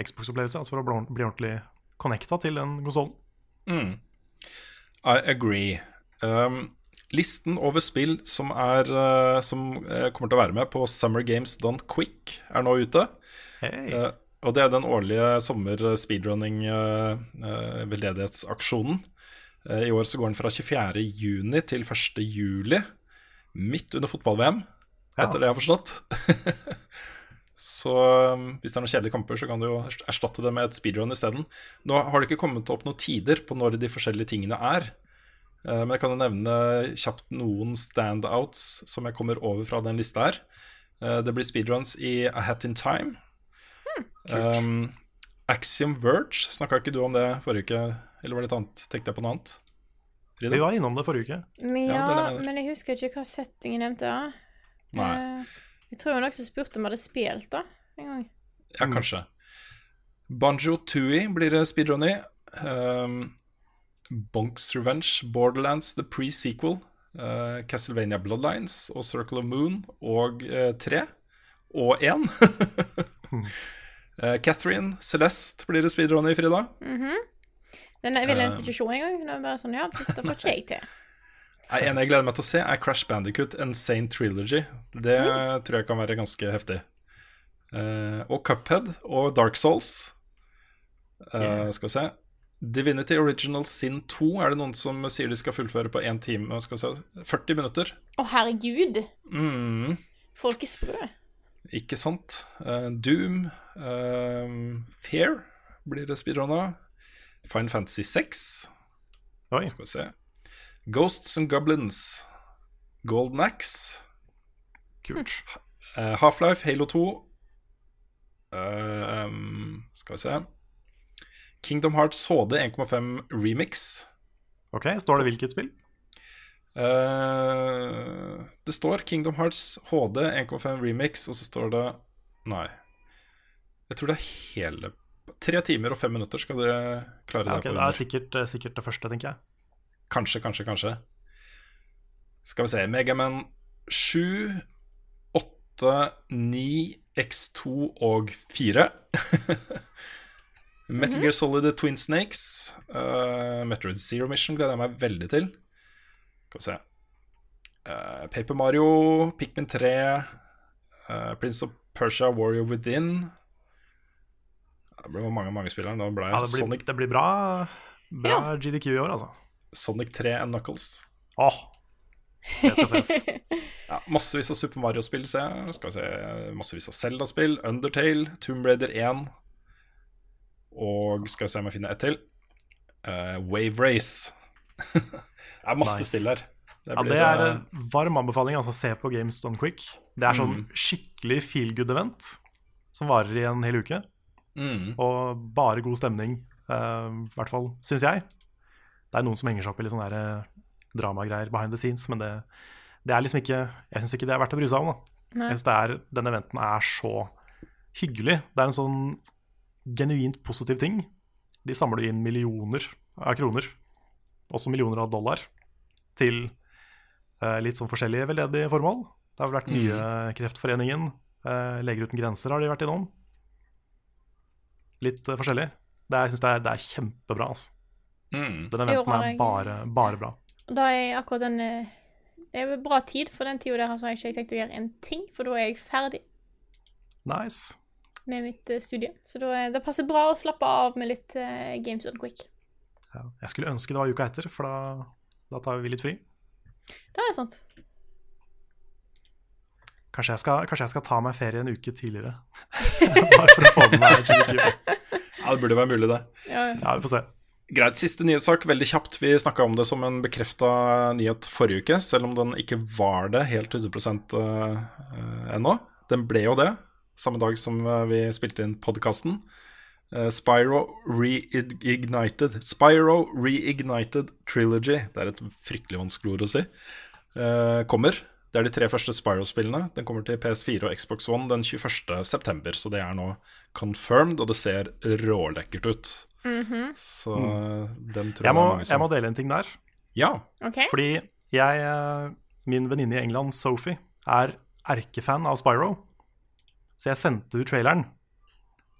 Xbox-opplevelser altså for å bli, ordentlig connecta til den konsollen. Mm. I agree. Um, listen over spill som, er, uh, som uh, kommer til å være med på Summer Games Done Quick, er nå ute. Hey. Uh, og det er den årlige sommer-speedrunning-veldedighetsaksjonen. Uh, I år så går den fra 24. juni til 1. juli, midt under fotball-VM, Ja. etter det jeg har forstått. så um, hvis det er noen kjedelige kamper, så kan du jo erstatte det med et speedrun isteden. Nå har det ikke kommet opp noen tider på når de forskjellige tingene er. Eh, Men jeg kan jo nevne kjapt noen standouts som jeg kommer over fra den lista her. Eh, Det blir speedruns i A Hat in Time. Um, Axiom Verge, snakka ikke du om det forrige uke? Eller var det et annet? Tenkte jeg på noe annet? Frida? Vi var innom det forrige uke. Men, Ja, ja, det det jeg men jeg husker ikke hva setting jeg nevnte. Nei. Eh, Jeg tror noen som spurte om jeg hadde spilt da, en gang. Ja, kanskje. Banjo Tooie blir det speedrun i. Um, Bonks Revenge, Borderlands The Pre-Sequel, uh, Castlevania Bloodlines og Circle of Moon og uh, 3 og 1. uh, Catherine Celeste blir det speedrun i, Frida. Mm er vel en Eh. institusjon en gang. Det er bare sånn, ja, dette får ikke jeg til. En jeg gleder meg til å se, er Crash Bandicut Insane Trilogy. Det tror jeg kan være ganske heftig. Uh, og Cuphead og Dark Souls. Uh, Skal vi se. Divinity Original Sin 2 er det noen som sier de skal fullføre på 1 time skal vi se, 40 minutter. Å, herregud! Mm, Folk er sprø. ikke sant? Uh, Doom. Fair blir det speedrunna. Fine Fantasy 6. Oi. Skal vi se. Ghosts and Goblins. Golden Axe. Kult. Uh, Half-Life, Halo 2. Uh, um, skal vi se. Kingdom Hearts HD 1,5 Remix. Ok, Står det hvilket spill? Uh, det står Kingdom Hearts HD 1,5 Remix, og så står det Nei. Jeg tror det er hele Tre timer og fem minutter skal dere klare Ja, det det er sikkert, eh, sikkert det første, tenker jeg. Kanskje, kanskje, kanskje. Skal vi se Megaman 7, 8, 9, X2 og 4. Metal Gear Solid The Twin Snakes. Uh, Metroid Zero Mission gleder jeg meg veldig til. Skal vi se Uh, Paper Mario, Pikmin 3, uh, Prince of Persia, Warrior Within. Det blir mange mange spillere. Da ble Ja, det, blir, Sonic, det blir bra, bra GDQ i år, altså. Sonic 3 and Knuckles. Åh, det skal ses. Ja, massevis av Super Mario-spill, ser jeg. Skal vi se, massevis av Zelda-spill. Undertale, Tomb Raider 1. Og skal vi se om jeg finner ett til. Uh, Wave Race. det er masse Nice. spill her. Ja, det er en varm anbefaling. Altså, se på Games Done Quick. Det er sånn skikkelig feel good-event som varer i en hel uke. Mm, Og bare god stemning, uh, i hvert fall syns jeg. Det er noen som henger seg opp i litt sånne der, eh, dramagreier behind the scenes, men det, det er liksom ikke Jeg syns ikke det er verdt å bry seg om. Da. Nei. Jeg synes det er, Den eventen er så hyggelig. Det er en sånn genuint positiv ting. De samler inn millioner av kroner, også millioner av dollar, til uh, litt sånn forskjellige veldedige formål. Det har vel vært mye Kreftforeningen, eh, Leger uten grenser har de vært innom. Litt eh, forskjellig. Det jeg syns det det er kjempebra. Altså. mm. Den eventen er bare, bare bra. Da er akkurat den eh, Det er bra tid, for den tida der har jeg ikke tenkt å gjøre en ting, for da er jeg ferdig Nice. med mitt eh, studie. Så da, det passer bra å slappe av med litt uh, Games on Quick. Ja. Jeg skulle ønske det var uka etter, for da, da tar vi litt fri. Det er sant. Kanskje jeg, skal, kanskje jeg skal ta meg ferie en uke tidligere. Bare for å få med meg GDPR. Ja, det burde være mulig, det. Ja, Ja, vi får se. Greit, siste nyhetssak, veldig kjapt. Vi snakka om det som en bekrefta nyhet forrige uke, selv om den ikke var det helt 100 uh, ennå. Den ble jo det, samme dag som eh, vi spilte inn podkasten. Spyro Reignited Spyro Reignited Trilogy, det er et fryktelig vanskelig ord å si, eh, kommer. Det er de tre første Spyro-spillene. Den kommer til PS4 og Xbox One den 21. september, så det er nå confirmed, og det ser rålekkert ut. Så den tror jeg, Jeg må, som jeg må dele en ting der. Ja. Okay. Fordi jeg, eh, min venninne i England, Sophie, er erkefan av Spyro. Så jeg sendte ut traileren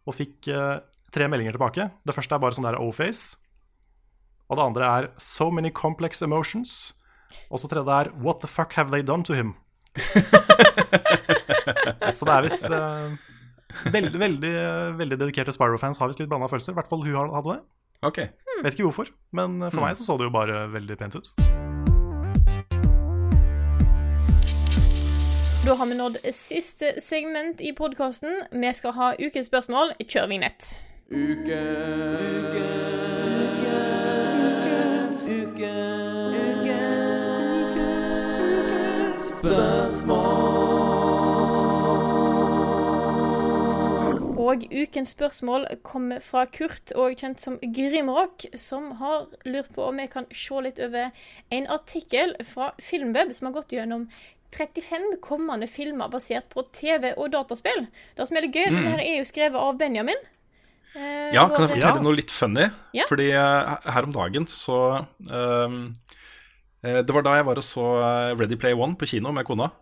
og fikk uh, tre meldinger tilbake. Det første er bare sånn der O-face. Og det andre er So many complex emotions. Og så tredje er What the fuck have they done to him? så det er visst uh, veldig, veldig, veldig dedikerte Spyro-fans har visst litt blanda følelser. I hvert fall hun har- hadde det. Ok. Vet ikke hvorfor, men for meg så så det jo bare veldig pent ut. Da har vi nådd siste segment i podkasten. Vi skal ha ukens spørsmål. Kjør vignett. Og ukens spørsmål kommer fra Kurt, og kjent som Grimrock, som har lurt på om vi kan se litt over en artikkel fra Filmweb som har gått gjennom 35 kommende filmer basert på TV og dataspill. Det som er litt gøy, denne her er jo skrevet av Benjamin. Eh, Ja, kan jeg fortelle Ja. noe litt funny? Ja. Fordi eh, her om dagen så eh, Det var da jeg var og så Ready Play One på kino med kona.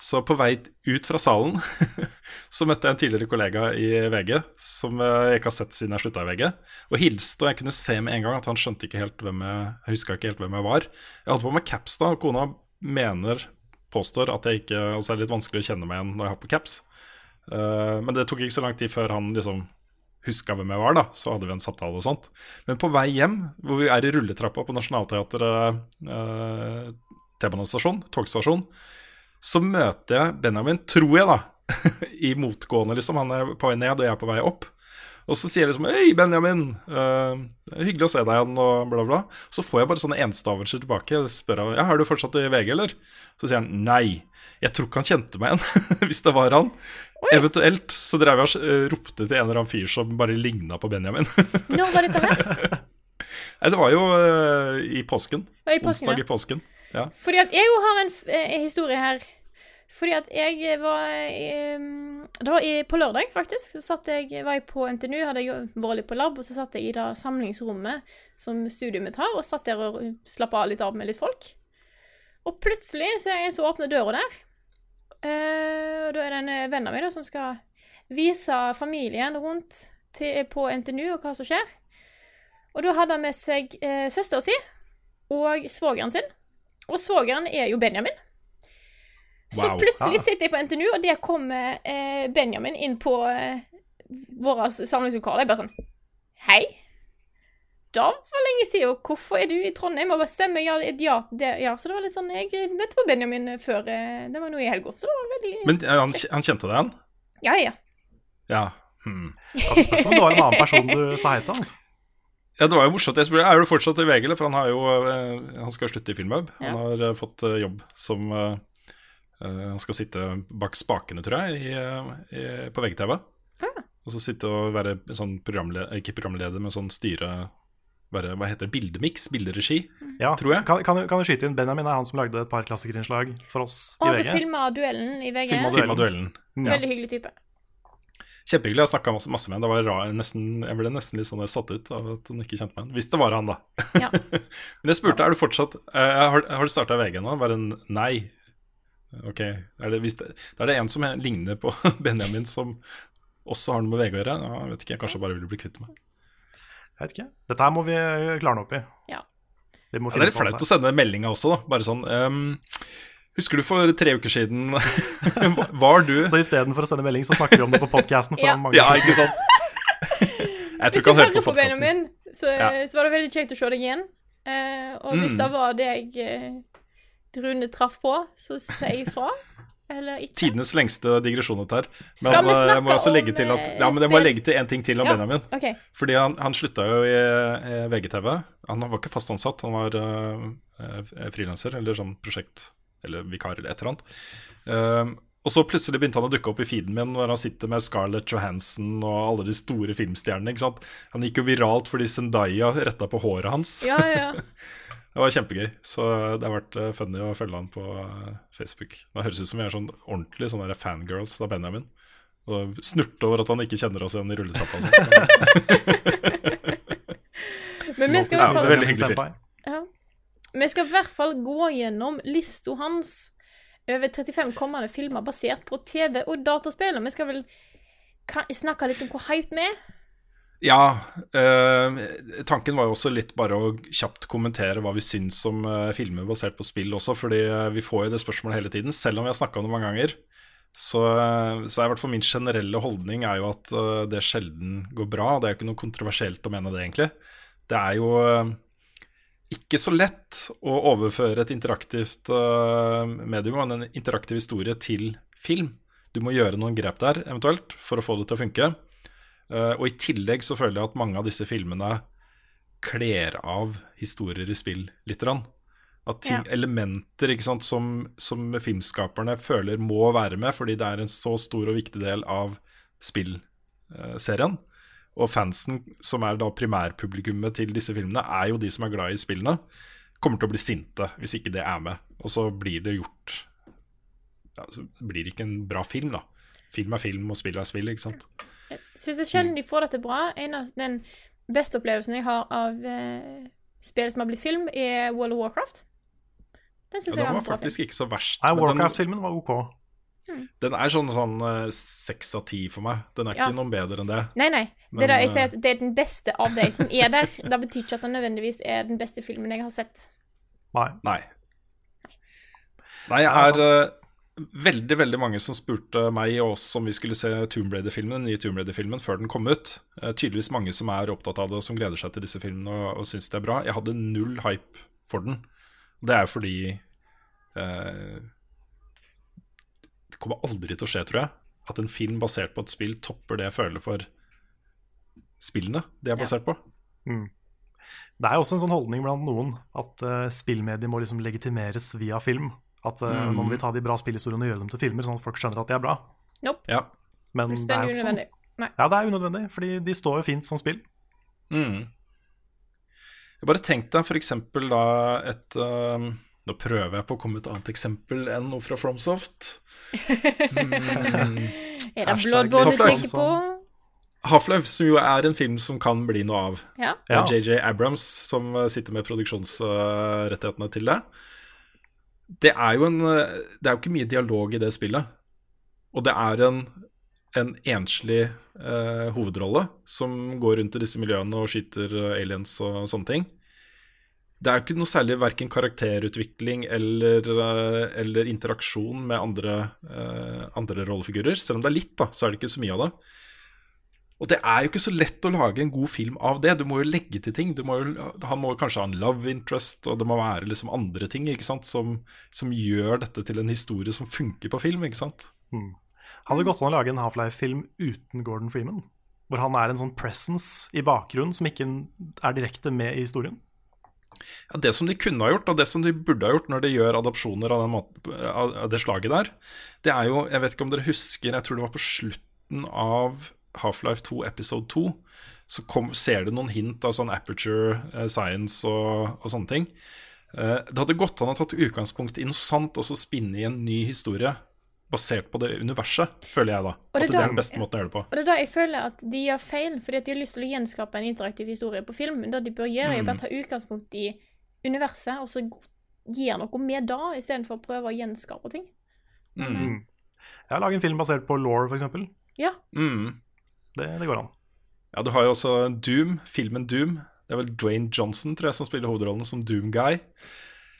Så på vei ut fra salen så møtte jeg en tidligere kollega i VG som jeg ikke har sett siden jeg slutta i VG. Og hilste, og jeg kunne se med en gang at han skjønte ikke helt hvem jeg huska ikke helt hvem jeg var. Jeg hadde på meg caps da, og kona mener, påstår, at jeg ikke Altså det er litt vanskelig å kjenne meg igjen når jeg har på caps. Uh, men det tok ikke så lang tid før han liksom huska hvem jeg var, da. Så hadde vi en samtale og sånt. Men på vei hjem, hvor vi er i rulletrappa på Nationaltheatret uh, T-banestasjon, togstasjon, så møter jeg Benjamin, tror jeg, da. I motgående, liksom. Han er på vei ned, og jeg er på vei opp. Og så sier jeg liksom 'Hei, Benjamin. Uh, hyggelig å se deg igjen', og bla, bla. Så får jeg bare sånne enstavelser tilbake. Jeg spør han ja, 'Er du fortsatt i VG, eller?' Så sier han nei. Jeg tror ikke han kjente meg igjen, hvis det var han. Eventuelt så drev jeg og eh, ropte til en eller annen fyr som bare ligna på Benjamin. Når var dette her? Nei, det var jo uh, i påsken. Ja, i påsken, Onsdag ja. i påsken. Ja. Fordi at jeg jo har en, f- eh, historie her. Fordi at jeg var eh, Det var i, på lørdag, faktisk. Så jeg, var jeg på NTNU, hadde jeg vært litt på lab, og så satt jeg i det samlingsrommet som studiet mitt har, og satt der og slappa av litt av med litt folk. Og plutselig så er jeg så åpner døra der. Eh, og da er det en eh, venn av meg da, som skal vise familien rundt til, på NTNU og hva som skjer. Og da hadde han med seg eh, søstera si og svogeren sin. Og svogeren er jo Benjamin. Så Wow. plutselig Ah. sitter jeg på NTNU, og der kommer eh, Benjamin inn på, eh, våre samlingslokaler. Jeg bare sånn Hei? Da var lenge siden, og hvorfor er du i Trondheim? Og bare stemmer, ja, ja, det, ja. Så det var litt sånn Jeg møtte på Benjamin før eh, Det var noe i helga, så det var veldig Men eh, han, han kjente deg igjen? Ja, ja. Ja. Hmm. Spørs om det var en annen person du sa hei til. Altså. Ja, det var jo morsomt. Jeg spurte, Er du fortsatt i VG, eller? For han har jo eh, Han skal slutte i Filmweb. Han har eh, fått eh, jobb som uh, eh, Han skal sitte bak spakene, tror jeg, i, i, på VGTV. Ah. Og så sitte og være sånn programleder, ikke programleder, men sånn styre bare, Hva heter det? Bildemiks? Bilderegi? Ja. Tror jeg. Kan, kan, du- kan du skyte inn Benjamin er han som lagde et par klassikerinnslag for oss Og i så VG? filma duellen i VG. Filma Filma duellen. Ja. Veldig hyggelig type. Kjempehyggelig. Jeg snakka masse, masse med ham. Nesten, jeg ble nesten litt sånn satt ut av at han ikke kjente meg igjen. Hvis det var han, da. Ja. Men jeg spurte er du fortsatt uh, Har, har du starta VG nå? Bare en nei. Ok. Er det, hvis det, da er det en som ligner på Benjamin, som også har noe med VG å gjøre. Ja, jeg vet ikke, jeg kanskje bare vil bli kvitt meg. Jeg vet ikke. Dette her må vi klarne opp i. Ja. Må Ja, det er litt flaut å sende meldinga også, da. Bare sånn ehm, Husker du for tre uker siden Var du Så istedenfor å sende melding, så snakker vi om det på podkasten. Ja. Ja, ikke sant? Jeg tror ikke han hører hører på på podkasten. Benjamin, så, Ja. så var det veldig kjekt å se deg igjen. Eh, og hvis Mm. det var deg eh, Rune traff på, så si ifra. Eller ikke. Tidenes lengste digresjon, dette her. Men Skal vi eh, jeg må snakke også legge om, til at eh, Ja, men jeg må legge til en ting til om Ja. Benjamin. OK. Fordi han, han slutta jo i, i VGTV. Han var ikke fast ansatt, han var uh, frilanser eller sånn prosjekt eller vikar eller et eller annet. Um, og så plutselig begynte han å dukke opp i feeden min når han sitter med Scarlett Johansson og alle de store filmstjernene. ikke sant? Han gikk jo viralt fordi Zendaya retta på håret hans. Ja, ja. Det var kjempegøy. Så det har vært eh, funny å følge han på eh, Facebook. Det høres ut som vi er sånn ordentlig sånne fangirls av Benjamin. Og snurte over at han ikke kjenner oss igjen i rulletrappa. Men vi skal, i hvert det er fall, veldig hyggelig fyr. Ja. Vi skal i hvert fall gå gjennom lista hans over 35 kommende filmer basert på TV og dataspill. Og vi skal vel snakke litt om hvor hype vi er. Ja, Øh, tanken var jo også litt bare å kjapt kommentere hva vi syns om øh, filmer basert på spill også, fordi øh, vi får jo det spørsmålet hele tiden, selv om vi har snakka om det mange ganger. Så, så i hvert fall min generelle holdning er jo at det sjelden går bra. Det er jo ikke noe kontroversielt å mene det, egentlig. Det er jo ikke så lett å overføre et interaktivt eh, medium og en interaktiv historie til film. Du må gjøre noen grep der, eventuelt, for å få det til å funke. Eh, og i tillegg så føler jeg at mange av disse filmene kler av historier i spill lite grann. At ting, Ja. elementer sant, som, som filmskaperne føler må være med, fordi det er en så stor og viktig del av spillserien. Og fansen, som er da primærpublikummet til disse filmene, er jo de som er glad i spillene, kommer til å bli sinte hvis ikke det er med. Og så blir det gjort ja, Så blir det ikke en bra film, da. Film er film, og spill er spill, ikke sant. Jeg Syns jeg sjelden de får dette bra. En av den beste opplevelsen jeg har av eh, spill som har blitt film, er World of Warcraft. Den syns ja, jeg var var en bra film. faktisk ikke så verst. Nei, Warcraft-filmen var ok. Den er sånn sånn eh, seks av ti for meg. Den er Ja. ikke noe bedre enn det. Nei, nei. Det er da jeg eh, sier at det er den beste av de som er der. Det betyr ikke at den nødvendigvis er den beste filmen jeg har sett. Nei. Nei. Nei, jeg er uh, veldig veldig mange som spurte meg og oss om vi skulle se Tomb Raider-filmen, den nye Tomb Raider-filmen før den kom ut. Uh, tydeligvis mange som er opptatt av det og som gleder seg til disse filmene og, og syns det er bra. Jeg hadde null hype for den. Det er fordi uh, kommer aldri til å skje, tror jeg, at en film basert på et spill topper det jeg føler for spillene det er basert på. Det er også en sånn holdning blant noen at uh, spillmedier må liksom legitimeres via film. At uh, Mm. nå må vi ta de bra spillhistoriene og gjøre dem til filmer, sånn at folk skjønner at de er bra. Nope. Ja. Men det er jo ikke sånn. Ja, det er unødvendig, fordi de står jo fint som spill. Mm. Jeg bare tenk deg for eksempel da et um, Nå prøver jeg på å komme med et annet eksempel enn noe fra Fromsoft. Mm. Er det Bloodborne du tenker på? Half-Life, som jo er en film som kan bli noe av. Ja. Det er JJ Abrams som eh, sitter med produksjonsrettighetene til det. Det er jo en eh, Det er jo ikke mye dialog i det spillet. Og det er en, en enslig eh, hovedrolle som går rundt i disse miljøene og skyter eh, aliens og sånne ting. Det er jo ikke noe særlig verken karakterutvikling eller, eh, eller interaksjon med andre, uh, andre rollefigurer. Selv om det er litt, da, så er det ikke så mye av det. Og det er jo ikke så lett å lage en god film av det. Du må jo legge til ting. Må jo, han må kanskje ha en love interest, og det må være liksom andre ting? Som, som gjør dette til en historie som funker på film. ikke sant? Hadde det gått an å lage en Half-Life-film uten Gordon Freeman? Hvor han er en sånn presence i bakgrunnen som ikke er direkte med i historien? Ja, Det som de kunne ha gjort, og det som de burde ha gjort når de gjør adopsjoner av, av det slaget der, det er jo Jeg vet ikke om dere husker, jeg tror det var på slutten av Half-Life 2 episode 2, så kom, ser du noen hint av sånn aperture eh, science og, og sånne ting. Eh, det hadde gått an å tatt utgangspunkt i noe sant og så spinne i en ny historie basert på det universet, føler jeg da. Og det At det da- er den beste måten å gjøre det på. Og det er da jeg føler at de gjør feil, fordi at de har lyst til å gjenskape en interaktiv historie på film. Men det de bør gjøre, er bare ta utgangspunkt i universet, og så gjøre noe med det, istedenfor å prøve å gjenskape ting. Mm. Jeg har laget en film basert på law, f.eks. Ja. Mm. Det, det går an. Ja, du har jo også Doom, filmen Doom. Det er vel Dwayne Johnson tror jeg, som spiller hovedrollen som Doom Guy.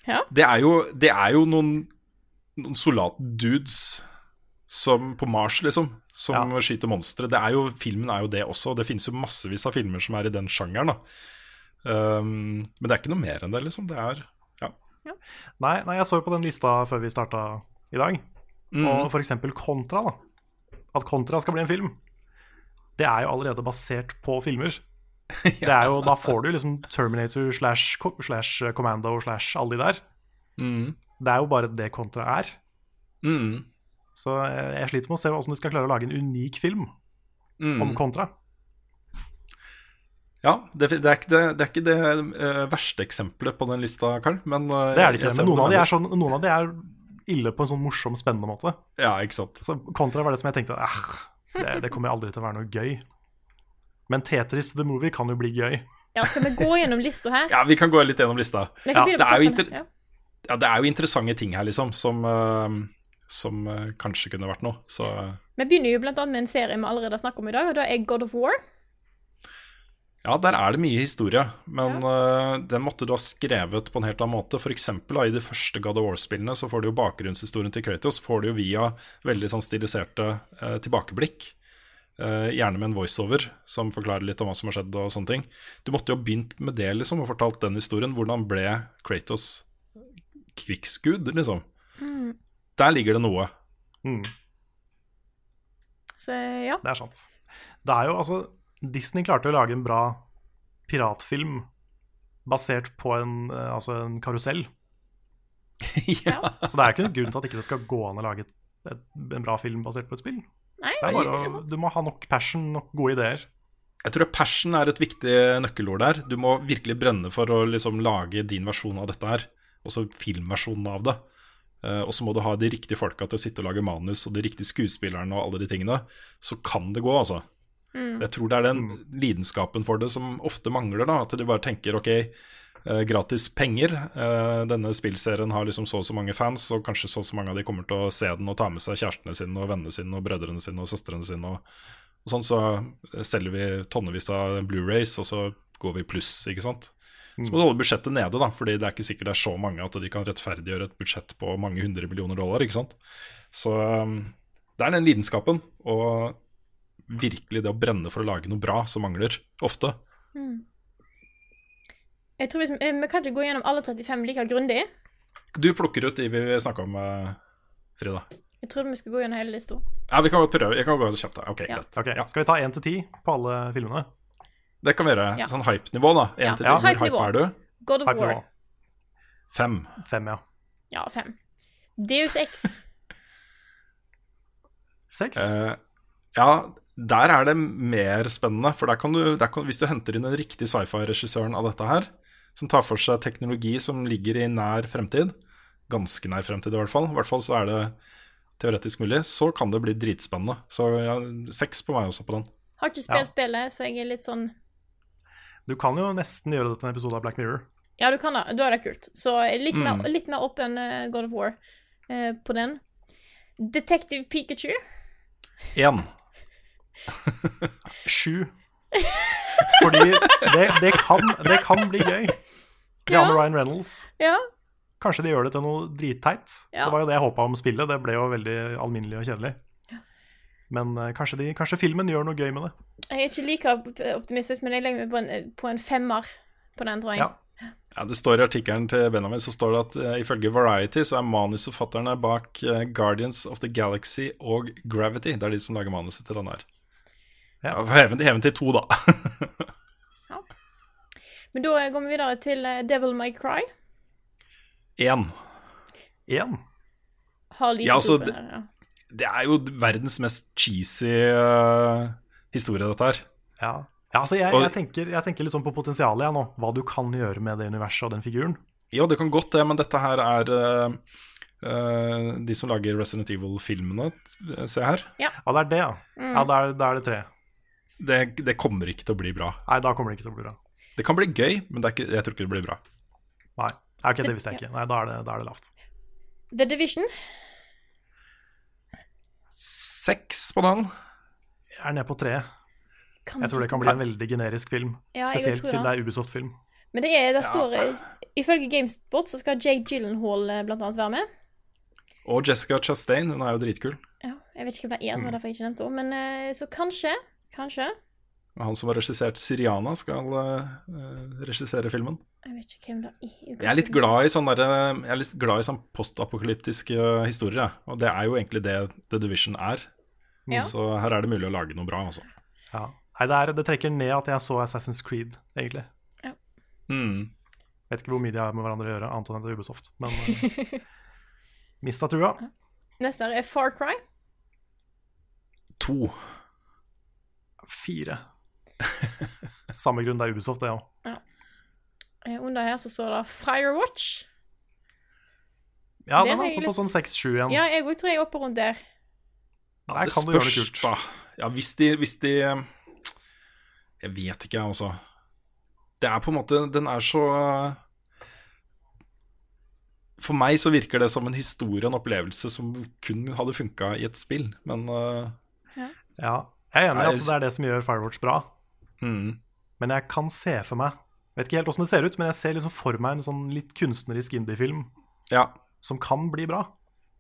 Ja. Det er det er jo noen, noen soldatdudes som på Mars, liksom, som skyter monstre. Det er jo, filmen er jo det også. Det finnes jo massevis av filmer som er i den sjangeren. Um, men det er ikke noe mer enn det, liksom. Det er ja. Nei, nei, jeg så jo på den lista før vi starta i dag. Mm. Og f.eks. Kontra. da At Kontra skal bli en film. Det er jo allerede basert på filmer. Det er jo, Da får du liksom Terminator slash Commando slash alle de der. Mm. Det er jo bare det Kontra er. Mm. Så jeg, sliter med å se hvordan de skal klare å lage en unik film Mm. om Kontra. Ja, det, det, er ikke det, det, er ikke det eh, verste eksempelet på den lista, Karl. Men, eh, Det er det ikke, men noen av, de er sånn, noen av de er ille på en sånn morsom, spennende måte. Ja, ikke sant. Så Kontra var det som jeg tenkte eh, det, det kommer aldri til å være noe gøy. Men Tetris The Movie kan jo bli gøy. ja, skal vi gå gjennom lista her? Ja, vi kan gå litt gjennom lista. Ja, det, er jo inter ja. Ja, det er jo interessante ting her, liksom, som, eh, som eh, kanskje kunne vært noe. Så Vi begynner jo blant annet med en serie vi allerede har snakket om i dag, og det er God of War. ja, der er det mye historie, men eh, den måtte du ha skrevet på en helt annen måte. For eksempel da, i de første God of War-spillene så får du jo bakgrunnshistorien til Kratos får du jo via veldig sånn stiliserte uh, tilbakeblikk. Uh, gjerne med en voiceover som forklarer litt om hva som har skjedd og sånne ting. Du måtte jo ha begynt med det, liksom, og fortalt den historien. Hvordan ble Kratos krigsgud, liksom? Der ligger det noe. Mm, Så ja. det er sant. Det er jo altså Disney klarte å lage en bra piratfilm basert på en, eh, altså en karusell. ja. Så det er ikke noen grunn til at ikke det skal gå an å lage et, et, en bra film basert på et spill. Nei, Det er bare det er du må ha nok passion, nok gode ideer. Jeg tror passion er et viktig nøkkelord der. Du må virkelig brenne for å liksom lage din versjon av dette her. Også filmversjonen av det. Uh, og så må du ha de riktige folka til å sitte og lage manus, og de riktige skuespillerne og alle de tingene. Så kan det gå, altså. Jeg tror det er den lidenskapen for det som ofte mangler. da At de bare tenker ok, uh, gratis penger. Uh, denne spillserien har liksom så og så mange fans, og kanskje så og så mange av de kommer til å se den og ta med seg kjærestene sine og vennene sine og brødrene sine og søstrene sine. Og, og sånn så selger vi tonnevis av Blu-rays, og så går vi pluss, ikke sant. Så må du holde budsjettet nede, da, fordi det er ikke sikkert det er så mange at de kan rettferdiggjøre et budsjett på mange hundre millioner dollar. ikke sant? Så um, det er den lidenskapen, og virkelig det å brenne for å lage noe bra som mangler, ofte. Jeg tror vi, eh, vi kan ikke gå gjennom alle 35 like grundig. Du plukker ut de vi snakka om, eh, Frida. Jeg trodde vi skulle gå gjennom hele lista. Ja, vi kan godt prøve. Jeg kan gå kjapt. da. Ok, Ja. greit. Okay, Ja, Skal vi ta én til ti på alle filmene? Det kan være. Ja. Sånn hype-nivå, da. Ja, Én til ja. Hvor Hype-nivå. hype er du? God of Hype War. nivå. Fem. Fem, ja. Ja, fem. Deus X. Seks? Eh, ja, der er det mer spennende. For der kan du, der kan, hvis du henter inn den riktige sci-fi-regissøren av dette her, som tar for seg teknologi som ligger i nær fremtid, ganske nær fremtid i hvert fall, i hvert fall så er det teoretisk mulig, så kan det bli dritspennende. Så ja, seks på meg også på den. Har ikke spilt Ja. spillet, så jeg er litt sånn Du kan jo nesten gjøre det til en episode av Black Mirror. Ja, du kan da. Da er det kult. Så litt, Mm. mer, litt mer åpen eh, God of War eh, på den. Detective Pikachu. Én. Sju. Fordi det, det, kan, det kan bli gøy. De har Ryan Reynolds. Ja. Kanskje de gjør det til noe dritteit. Ja. Det var jo det jeg håpa om spillet. Det ble jo veldig alminnelig og kjedelig. Men eh, kanskje, de, kanskje filmen gjør noe gøy med det. Jeg er ikke like optimistisk, men jeg legger meg på en, på en femmer på den, tror jeg. Ja. Ja, Det står i artikkelen til Benjamin så står det at uh, ifølge Variety så er manusforfatterne bak uh, Guardians of the Galaxy og Gravity. Det er de som lager manuset til den her. Ja. Heven, heven til to, da. ja. Men da går vi videre til uh, Devil May Cry. Én. Én. Har lite Ja, altså, ja. Det er jo verdens mest cheesy uh, historie, dette her. Ja. ja, altså jeg, jeg, tenker, jeg tenker liksom på potensialet jeg nå. Hva du kan gjøre med det universet og den figuren. Ja, det kan godt det, men dette her er uh, uh, de som lager Resident Evil-filmene. Se her. Ja, det er det, ja. Mm. Ja, Da er, er det tre. Det, det kommer ikke til å bli bra. Nei, da kommer det ikke til å bli bra. Det kan bli gøy, men det er ikke, jeg tror ikke det blir bra. Nei, okay, det visste jeg ikke. Nei, Da er det, da er det lavt. The Division. Seks på den. Jeg er nede på tre. Kan Jeg tror det kan bli en veldig generisk film. Ja, Spesielt siden det. er Ubisoft-film. Men det er, der står ja. Ifølge GameSpot så skal Jake Gyllenhaal eh, blant annet være med. Og Jessica Chastain, hun er jo dritkul. Ja, jeg vet ikke hvem det er, det Mm. var derfor jeg ikke nevnte henne. Men eh, så kanskje, kanskje han som har regissert 'Siriana', skal uh, regissere filmen. Jeg vet ikke hvem det er. Jeg er litt glad i sånn derre- Jeg er litt glad i sånn postapokalyptiske eh, historier, jeg. Og det er jo egentlig det The Division er. Ja. Så her er det mulig å lage noe bra, altså. Ja. Nei, det, er, det trekker ned at jeg så Assassin's Creed, egentlig. Mm. Vet ikke hvor mye de har med hverandre å gjøre, annet enn at det er Ubisoft. Men uh, mista trua. Neste er Far Cry. To. Fire. Samme grunn, det er Ubisoft, det òg. Ja. Under her så står det Firewatch. Ja, Det den er oppe litt- på sånn seks-sju igjen. Ja, jeg tror jeg er oppe rundt der. Der det kan du gjøre det kult. da. Ja, hvis de, hvis de Jeg vet ikke, jeg, altså. Det er på en måte Den er så For meg så virker det som en historie, en opplevelse, som kun hadde funka i et spill. Men uh, Ja, jeg er enig i at det er det som gjør Firewatch bra. Mm, Men jeg kan se for meg Vet ikke helt åssen det ser ut, men jeg ser liksom for meg en sånn litt kunstnerisk indie-film Ja, som kan bli bra.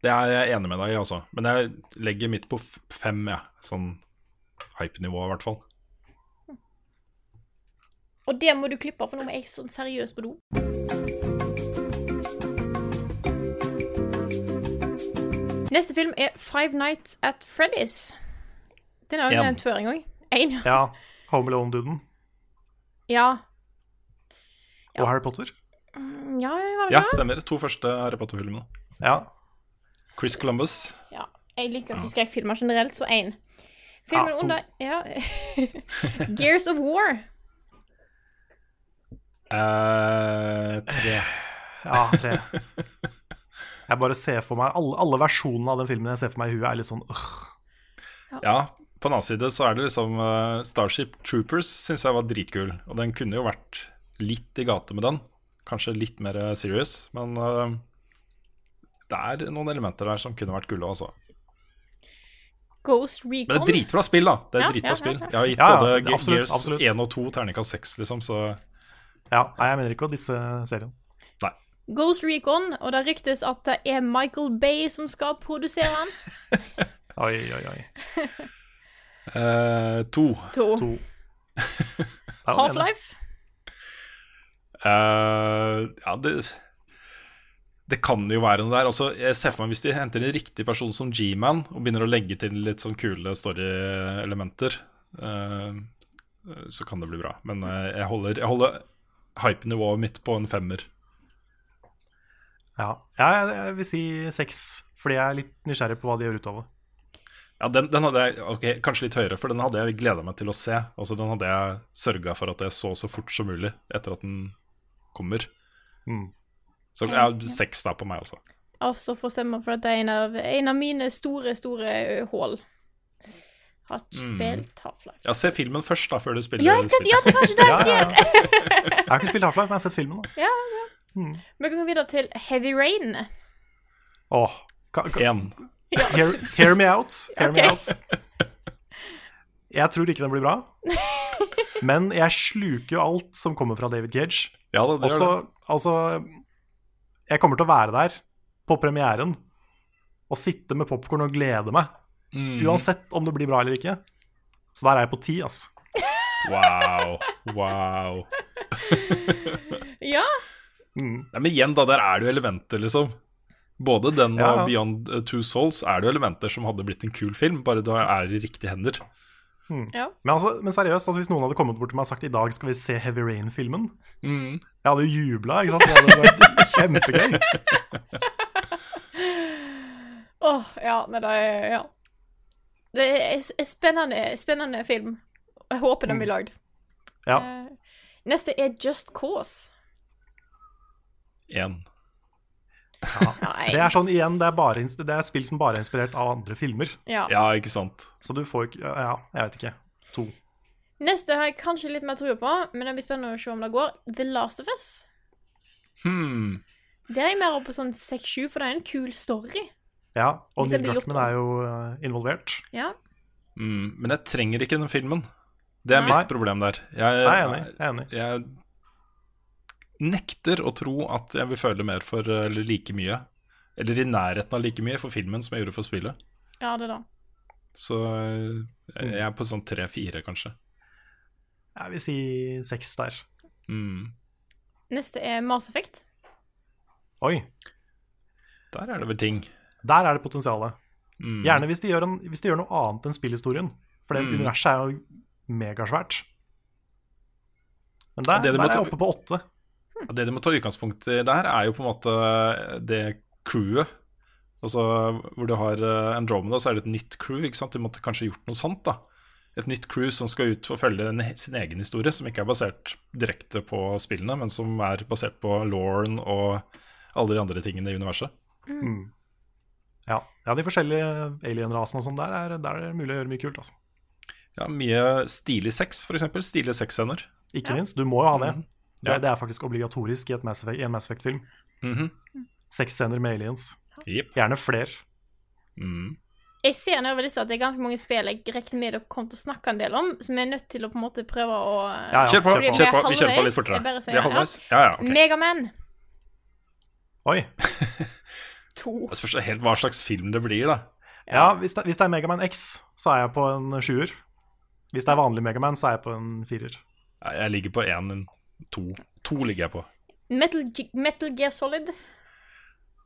det er jeg enig med deg i, altså. Men jeg legger midt på fem, jeg. Ja. Sånn hype-nivå, i hvert fall. Og det må du klippe, for nå er jeg sånn seriøs på do. Neste film er Five Nights at Freddy's. Den har jo En. nevnt før en gang. Én. Ja, Home Alone-duden Ja. og Harry Potter. Mm, Ja, var det Ja, stemmer. To første Harry Potter-filmene. Ja. Chris Columbus. Ja. Jeg liker ikke skrekkfilmer generelt, så én. Filmen Ja, under Ja. Gears of War. Uh, tre. Ja, tre. Jeg bare ser for meg Alle, alle versjonene av den filmen jeg ser for meg i huet, er litt sånn øh. Ja, på den annen side så er det liksom uh, Starship Troopers syns jeg var dritkul. Og den kunne jo vært litt i gate med den. Kanskje litt mer eh, serious, men uh, det er noen elementer der som kunne vært gulle, altså. Ghost Recon. Men det er dritbra spill, da. Det er Ja, dritbra ja, ja, spill. ja. Jeg har gitt Ja, ja, både det- absolutt, Gears absolutt. 1 og 2 terningkast 6, liksom, så Ja, jeg mener ikke å disse seriene. nei. Ghost Recon, og det ryktes at det er Michael Bay som skal produsere den. Oi, oi, oi. Eh, to. To. To. Half-Life. Uh, ja, det Det kan jo være noe der. Altså, jeg ser for meg Hvis de henter en riktig person som G-man og begynner å legge til litt sånn kule story-elementer, uh, så kan det bli bra. Men uh, jeg holder, jeg holder hype-nivået mitt på en femmer. Ja. ja, jeg- jeg vil si seks, fordi jeg er litt nysgjerrig på hva de gjør ut av det. Ja, den, den hadde jeg ok, kanskje litt høyere, for den hadde jeg gleda meg til å se. Altså, den hadde jeg sørga for at jeg så så fort som mulig etter at den kommer. Mm. Så ja, seks der på meg også. Altså får stemme for at det er en av, en av mine store, store ø, hull. Har Mm. spilt Half-Life. Ja, Se filmen først, da, før du spiller Ja, jeg ja, det er kanskje det jeg skal gjøre. Jeg har ikke spilt Half-Life, men jeg har sett filmen. da. Ja, ja. Vi kan gå videre til Heavy Rain. Åh, Én. hear, hear me out. Hear me out. Jeg tror ikke den blir bra, men jeg sluker jo alt som kommer fra David Cage. Ja det, det Også, gjør det. altså Jeg kommer til å være der på premieren og sitte med popkorn og glede meg Mm. Uansett om det blir bra eller ikke. Så der er jeg på ti, altså. Wow. Wow. Ja. Mm. Nei, men igjen, da, der er det jo elementer, liksom. Både den og ja. Beyond uh, Two Souls er det jo elementer som hadde blitt en kul film, bare du er i riktige hender. ja. Men, altså, men seriøst, altså, hvis noen hadde kommet bort til meg og sagt i dag skal vi se Heavy Rain-filmen Mm. Jeg hadde jo jubla, ikke sant? Det hadde vært kjempegøy. Åh, ja, Nei, det er Ja. Det er en spennende, spennende film. Jeg håper den blir lagd. Ja. Eh, neste er Just Cause. Én. Nei. Det er sånn igjen, det er, bare, det er spill som bare er inspirert av andre filmer. Ja. Ja, ikke sant. Så du får ikke Ja, jeg vet ikke. To. Neste har jeg kanskje litt mer tro på, men det blir spennende å se om det går. The Last of Us. Hmm. Der er jeg mer oppe på sånn 6-7, for det er en kul story. Ja, og Neil Druckman er jo eh, involvert. Ja. Mm. Men jeg trenger ikke den filmen. Det er Nei. mitt problem der. Jeg, Jeg er enig. Jeg er enig. jeg nekter å tro at jeg vil føle mer for, eller like mye, eller i nærheten av like mye for filmen som jeg gjorde for spillet. ja, det da. Så eh, jeg er på sånn tre-fire, kanskje. Jeg vil si seks der. Mm. Neste er Mass Effect. Oi, Der er det vel ting. der er det potensialet. Mm. Gjerne hvis de, gjør en, hvis de gjør noe annet enn spillhistorien. For det Mm. universet er jo megasvært. Men der, Det de der er jeg oppe på åtte. Det du må ta utgangspunkt i der, er jo på en måte det crewet. Altså hvor du har eh, Andromeda, så er det et nytt crew. ikke sant? Du måtte kanskje gjort noe sant, da. Et nytt crew som skal ut og følge sin egen historie, som ikke er basert direkte på spillene, men som er basert på Lauren og alle de andre tingene i universet. Mm. Ja. ja, de forskjellige alien-rasene og sånn, der, er- der er det mulig å gjøre mye kult. altså. Ja, Mye stilig sex, f.eks. Stilige sexscener. Ikke minst. Du må jo ha det. Mhm. Ja. det. Det er faktisk obligatorisk i, et Mass Effect, i en Mass Effect-film. Mhm. Seks scener med aliens. Yep. Gjerne flere. Mm. Jeg ser nå veldig at det er ganske mange spill jeg regner med dere kommer til å snakke en del om, som er nødt til å på en måte prøve å Ja, ja. Kjør på, kjør på. Vi kjører på litt fortere. Vi er halvveis. Ja, ja, okay. Megaman Oi. to. Det spørs helt hva slags film det blir, da. Ja, hvis det, hvis det er Megaman X, så er jeg på en sjuer. Hvis det er vanlig Megaman, så er jeg på en firer. Ja, Jeg ligger på én, to. To ligger jeg på. Metal, Metal Gear Solid.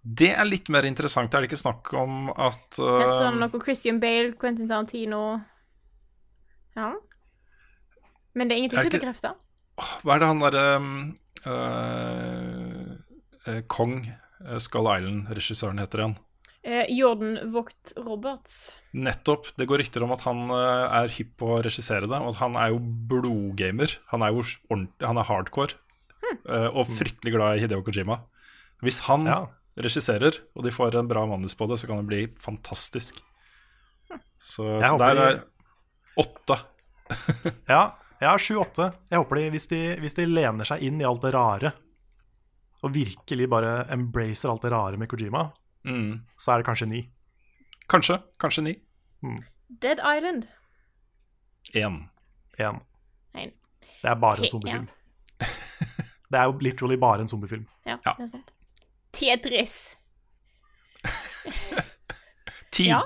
Det er litt mer interessant. Er det ikke snakk om at uh, Jeg står noe Christian Bale, Quentin Tarantino Ja. Men det er ingenting Er som det ikke- bekrefter. Hva er det han derre uh, uh, Kong, uh, Skull Island-regissøren heter igjen? Eh, Jordan Vogt Roberts. Nettopp. Det går rykter om at han uh, er hypp på å regissere det, og at han er jo blodgamer. Han er jo han er hardcore, uh, og fryktelig glad i Hideo Kojima. Hvis han Ja. regisserer, og de får en bra manus på det, så kan det bli fantastisk. Så, så der er åtte. Ja, ja sju-åtte. Jeg håper de hvis, de, hvis de lener seg inn i alt det rare, og virkelig bare embracer alt det rare med Kojima, Mm. så er det kanskje ni. Kanskje. Kanskje ni. Dead Island. Én. Én. Det er bare T en zombiefilm. Det er jo literally bare en zombiefilm. Ja, Ja. det er sant. Tetris. Ti. Ja.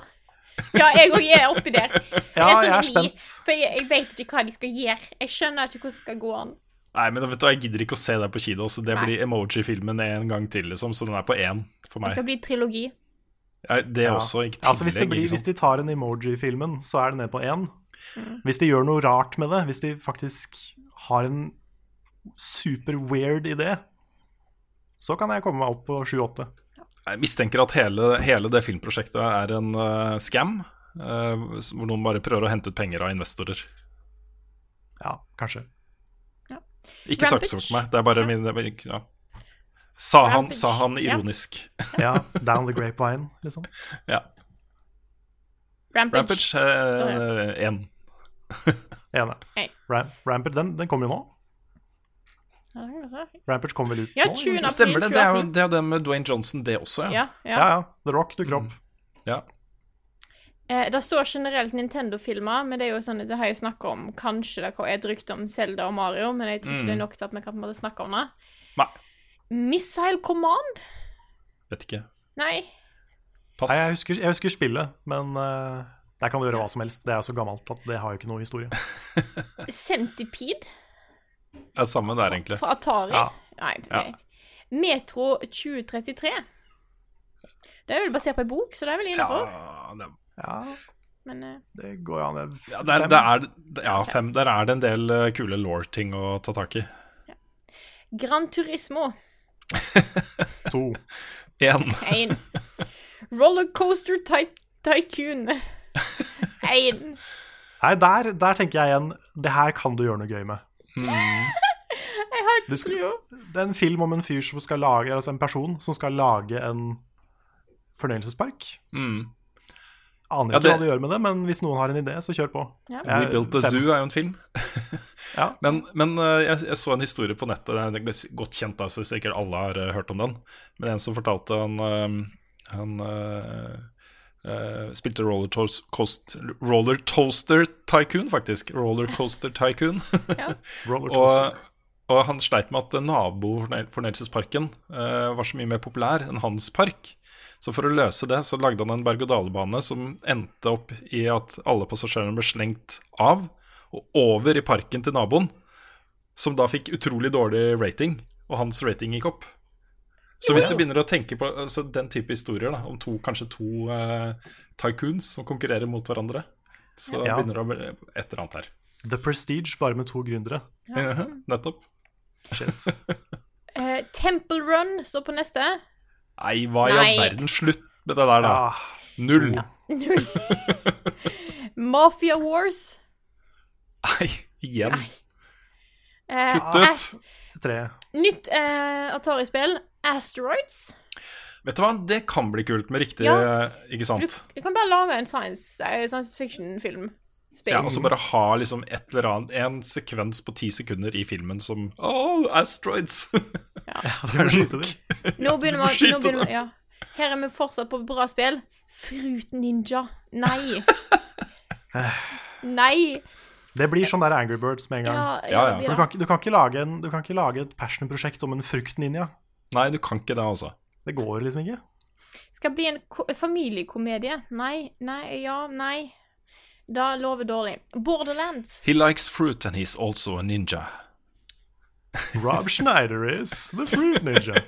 Ja, jeg òg er oppi der. Ja, er sånn jeg er spent. spent. For jeg, jeg vet ikke hva de skal gjøre. Jeg skjønner ikke hvordan det skal gå an. Nei, men vet du, jeg gidder ikke å se det på kino, så det Nei. blir emoji-filmen en gang til, liksom. Så den er på én for meg. Det skal bli trilogi. Ja, det Ja. også, ikke Altså, hvis, det blir, liksom. hvis de tar en emoji-filmen, så er det ned på én. Mm. Hvis de gjør noe rart med det, hvis de faktisk har en super weird idé, så kan jeg komme meg opp på sju-åtte. Jeg mistenker at hele, hele det filmprosjektet er en uh, scam, Uh, hvor noen bare prøver å hente ut penger av investorer. Ja, kanskje. Ikke saksøk meg, det er bare min ja. Sa han, sa han ironisk. Ja, Down the grapevine, liksom. Ja. Rampage. Rampage eh, én. Ene. Ram Rampage, den, den kommer jo nå. Ja. Rampage kommer vel ut Ja, nå? Stemmer det? Det er jo det er jo den med Dwayne Johnson, det også, ja. Ja, ja. Ja, ja. The Rock dukker opp. ja. Eh, det står generelt Nintendo-filmer, men det er jo sånn, det har jeg snakket om Kanskje det er et rykte om Zelda og Mario, men jeg tror ikke det er nok til at vi kan på en måte snakke om det. Nei, Missile Command? vet ikke. Nei. Pass. Nei, jeg husker, jeg husker spillet, men uh, Der kan du gjøre hva som helst. Det er jo så gammelt at det har jo ikke noe historie. Centipede Ja, samme der, egentlig. fra Atari. Ja. Nei, det er Ja. Metro 2033. Det er vel basert på ei bok, så det er vel innafor. Ja, det, Ja, Men uh, det går jo an. Det- ja, der, fem. Der, er, ja, fem. Der er det en del eh, kule law-ting å ta tak i. Gran Turismo To. Én. Én. Rollercoaster ty Tycoon Én. Nei, der, der tenker jeg igjen Det her kan du gjøre noe gøy med. Jeg har ikke tro. Det er en film om en fyr som skal lage Altså en person som skal lage en fornøyelsespark. Mm. Aner Ja, ikke det- hva det gjør med det, men hvis noen har en idé, så kjør på. Ja. Jeg- We Built a fem. Zoo er jo en film. Ja. Men, men eh, jeg, jeg så en historie på nettet, den er godt kjent, da, så sikkert alle har eh, hørt om den. Men en som fortalte han, eh, han Uh, eh, spilte roller, toast, coast, roller Toaster Tycoon, faktisk. Roller Coaster Tycoon. Roller og, og han sleit med at nabofornøyelsesparken uh, var så mye mer populær enn hans park. Så for å løse det, så lagde han en berg-og-dal-bane som endte opp i at alle passasjerene ble slengt av og over i parken til naboen, som da fikk utrolig dårlig rating, og hans rating gikk opp. Så hvis du begynner å tenke på altså, den type historier, da, om to, kanskje to uh, tycoons som konkurrerer mot hverandre, så Ja. begynner det å bli et eller annet her. The Prestige, bare med to gründere. Ja, nettopp. Shit. uh, Temple Run står på neste. Nei, hva i all verden? Slutt med det der, da. Ja. Null. Null. Mafia Wars. Nei, igjen. Nei. Eh, Kutt ut. As- Nytt eh, Atari-spill, Asteroids. Vet du hva, det kan bli kult med riktig Ja. Ikke sant? du kan bare lage en science, eh, science fiction-film. Space. Ja, og så bare ha liksom et eller annet En sekvens på ti sekunder i filmen som Oh, asteroids! Ja, er. Nå begynner vi, Skyte nå begynner vi ja. Her er vi fortsatt på bra spill. Fruit Ninja. Nei. Nei. Det blir sånn der Angry Birds med en gang. Ja, Ja, ja. For du, kan, du, kan ikke lage en, du kan ikke lage et passion-prosjekt om en fruktninja. Nei, du kan ikke det, altså. Det går liksom ikke. Skal bli en ko familiekomedie. Nei, nei, ja, nei. Da lover dårlig. Borderlands. He likes fruit and he's also a ninja. Rob Schneider is the fruit ninja.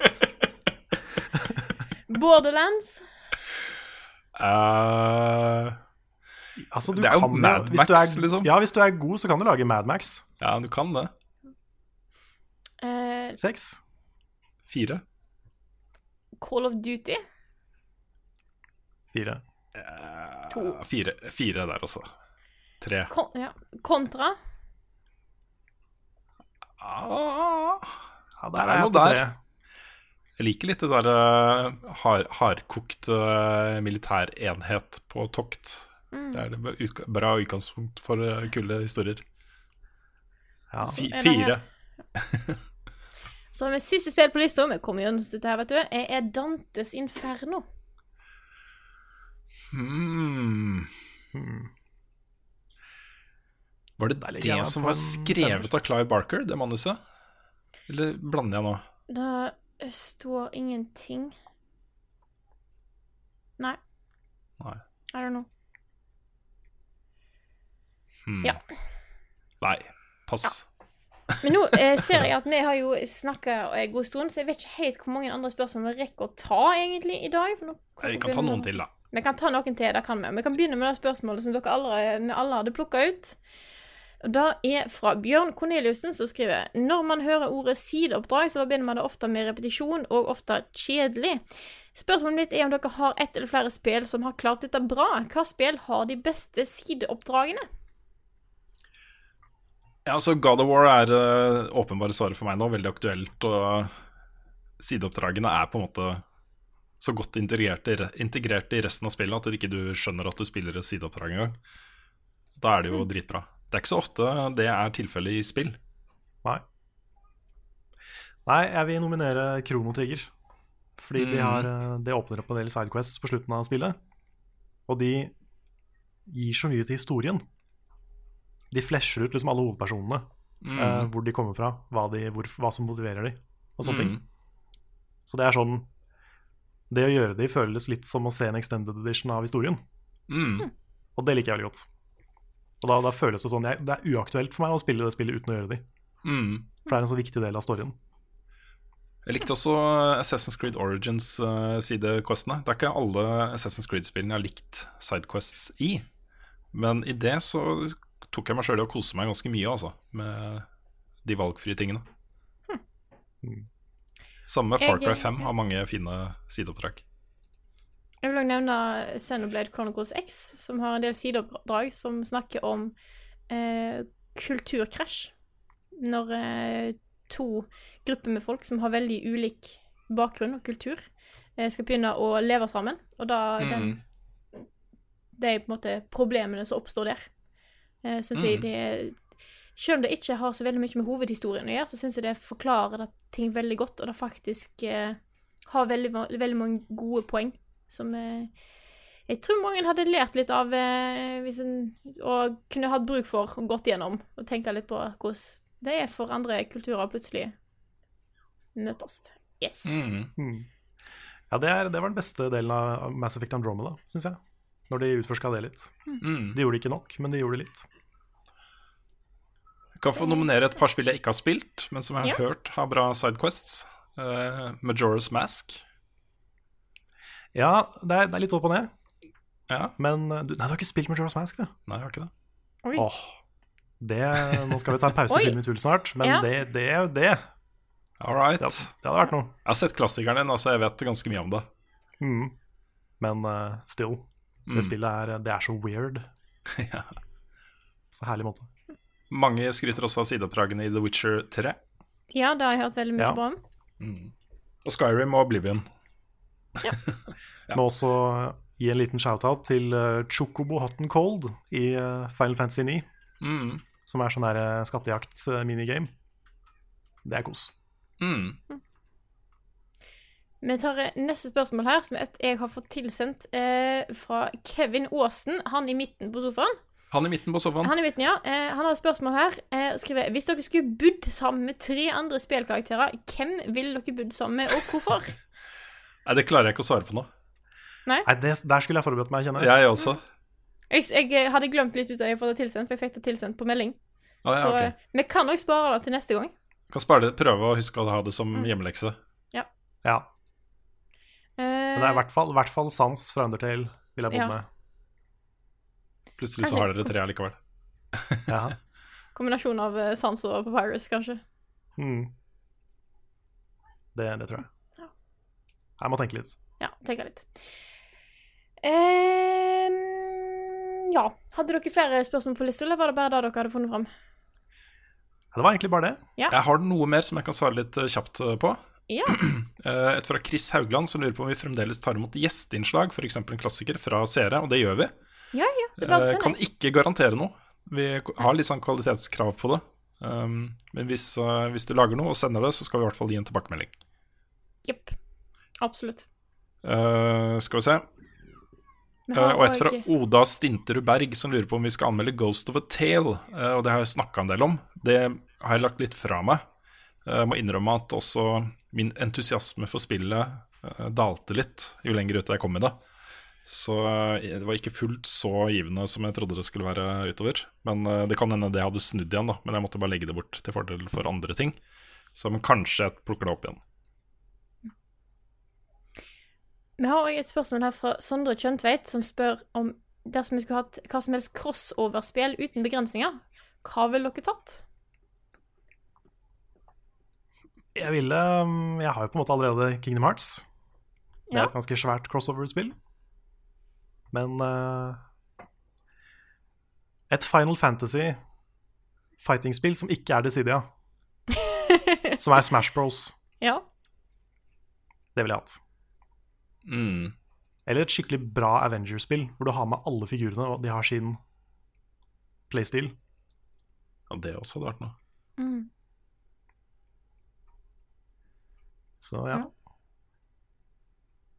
Borderlands. Uh, Altså, du Det er jo kan Mad hvis Max, er, liksom. Ja, hvis du er god, så kan du lage Mad Max. ja, du kan det. Uh, Seks. Fire. Call of Duty. Fire. To. Fire, fire der også. Tre. Kon ja. Kontra. Ah, Ja, Det der er noe der. jeg liker litt det der uh, hard, hardkokt uh, militær enhet på tokt. Mm. Det er et bra utgangspunkt for uh, kule historier. Ja. Det fire. Så med siste spill på lista, vi kommer gjennom dette her, vet du, er Dantes Inferno. Hmm. Var det Der det som var skrevet av Clive Barker, det manuset? Eller blander jeg nå? Det står ingenting. Nei. Nei. I don't know. Hmm. Ja. Nei. Pass. Men nå eh, ser jeg at vi har jo snakka en god stund, så jeg vet ikke helt hvor mange andre spørsmål vi rekker å ta egentlig i dag. for nå- Vi kan ta noen til, da. Vi kan ta noen til, det kan vi. Vi kan begynne med det spørsmålet som dere alle, vi alle hadde plukka ut. Det er fra Bjørn Korneliussen, som skriver Når man hører ordet sideoppdrag, så forbinder man det ofte med repetisjon, og ofte kjedelig. Spørsmålet mitt er om dere har ett eller flere spill som har klart dette bra. Hva spill har de beste sideoppdragene? Ja, altså God of War er uh, åpenbare svaret for meg nå, veldig aktuelt. Og sideoppdragene er på en måte så godt integrert i, integrert i resten av spillet at du ikke skjønner at du spiller et sideoppdrag engang. Da er det jo dritbra. Det er ikke så ofte det er tilfellet i spill. Nei. Nei, jeg vil nominere Krono Trigger. Fordi de Mm. har, de det åpner opp en del sidequests på slutten av spillet. Og de gir så mye til historien. De flesjer ut liksom alle hovedpersonene. eh, hvor de kommer fra, hva, de, hvor, hva som motiverer dem og sånne ting. Mm. Så det er sånn Det å gjøre det føles litt som å se en extended edition av historien. Mm. Og det liker jeg veldig godt. Og da, da føles det sånn jeg, Det er uaktuelt for meg å spille det spillet uten å gjøre det. Mm. For det er en så viktig del av storyen. Jeg likte også Assassin's Creed Origins uh, sidequestene. Det er ikke alle Assassin's Creed-spillene jeg har likt sidequests i. Men i det så tok jeg meg sjøl i å kose meg ganske mye, altså. Med de valgfrie tingene. Samme Far Cry 5 har mange fine sideoppdrag. Jeg vil også nevne Xenoblade Chronicles X, som har en del sideoppdrag som snakker om eh, kulturkrasj. Når eh, to grupper med folk som har veldig ulik bakgrunn og kultur, eh, skal begynne å leve sammen. Og da den, Mm. Det er på en måte problemene som oppstår der. Eh, jeg Mm. det Selv om det ikke har så veldig mye med hovedhistorien å gjøre, så syns jeg det forklarer det ting veldig godt, og det faktisk eh, har veldig, veldig mange gode poeng som eh, jeg tror mange hadde lært litt av eh, hvis en, og kunne hatt bruk for og gått gjennom og tenke litt på hvordan det er for andre kulturer plutselig møtes. Yes. Mm. Mm. Ja, det, er, det var den beste delen av Mass Effect Andromeda, syns jeg. Når de utforska det litt. Mm. De gjorde det ikke nok, men de gjorde det litt. Kan få nominere et par spill jeg ikke har spilt, men som jeg har Ja. hørt har bra sidequests. Uh, Majora's Mask. Ja, det er, det er litt opp og ned, Ja, men eh, du, Nei, du har ikke spilt Majora's Mask, du? nei, jeg har ikke det. Oi. Åh, det, nå skal vi ta en pause i Film tull snart, men Ja. det, det, det, All right. det, det hadde vært noe. Jeg har sett klassikeren din, altså jeg vet ganske mye om det. Mm. Men uh, still, Mm. det spillet er, det er så weird. Ja. Så herlig måte. Mange skryter også av sideoppdragene i The Witcher 3. Ja, det har jeg hørt veldig mye Ja. bra om. Og Skyrim og Oblivion. Må også gi en liten shout-out til eh, Chocobo Hot and Cold i eh, Final Fantasy 9, Mm. som er sånn der uh, skattejakt-minigame. Det er kos. Mm. Vi tar eh, neste spørsmål her, som et jeg har fått tilsendt eh, fra Kevin Aasen. Han i midten på sofaen. Han i midten på sofaen. Han i midten, ja. Eh, han har et spørsmål her. Eh, skriver Hvis dere skulle bodd sammen med tre andre spillkarakterer, hvem ville dere bodd sammen med, og hvorfor? Nei, det klarer jeg ikke å svare på nå. Nei, det, Der skulle jeg forberedt meg, kjenner jeg. Jeg også. Jeg, jeg hadde glemt litt ut av jeg får det tilsendt, for jeg fikk det tilsendt på melding. Ah, ja, Så ok. eh, vi kan nok spare det til neste gang. Kan spare det, prøve å huske å ha det som Mm. hjemmelekse. Ja, ja. Men det er i hvert fall, i hvert fall sans fra Undertale, vil jeg bo Ja. med. Plutselig så har dere tre allikevel. Ja. Kombinasjon av eh, Sans og Papyrus, kanskje. Mm. Det, det tror jeg. Ja. Jeg må tenke litt. Ja, tenker litt. Um, ja. Hadde dere flere spørsmål på lista, eller var det bare det dere hadde funnet fram? Ja, det var egentlig bare det. Jeg har noe mer som jeg kan svare litt eh, kjapt eh, på. Ja. Eh, Et fra Chris Haugland som lurer på om vi fremdeles tar imot gjesteinnslag, f.eks. en klassiker fra seere, og det gjør vi. Ja, ja. Det er bare å Eh. Kan ikke garantere noe. Vi har litt sånn kvalitetskrav på det. Um, men hvis, uh, hvis du lager noe og sender det, så skal vi i hvert fall gi en tilbakemelding. Jepp. Absolutt. Uh, skal vi se. Eh, og et fra Oda Stinterud Berg som lurer på om vi skal anmelde Ghost of a Tale. Og det har jeg snakka en del om. Det har jeg lagt litt fra meg. Jeg må innrømme at også min entusiasme for spillet dalte litt jo lenger ute jeg kom i det. Så eh, det var ikke fullt så givende som jeg trodde det skulle være utover. Men eh, det kan hende det hadde snudd igjen, da. Men jeg måtte bare legge det bort til fordel for andre ting. Så men kanskje jeg plukker det opp igjen. Vi har også et spørsmål her fra Sondre Kjøntveit, som spør om dersom vi skulle hatt hva som helst crossoverspill uten begrensninger, hva ville dere tatt? Jeg ville um, Jeg har jo på en måte allerede Kingdom Hearts. Det er et ganske svært crossover-spill. Men uh, et Final Fantasy fighting-spill som ikke er Decidia, som er Smash Bros, Ja. det ville jeg hatt. Mm. Eller et skikkelig bra Avenger-spill, hvor du har med alle figurene, og de har sin playstil. Ja, det også hadde vært noe. Mm. Så ja. Ja.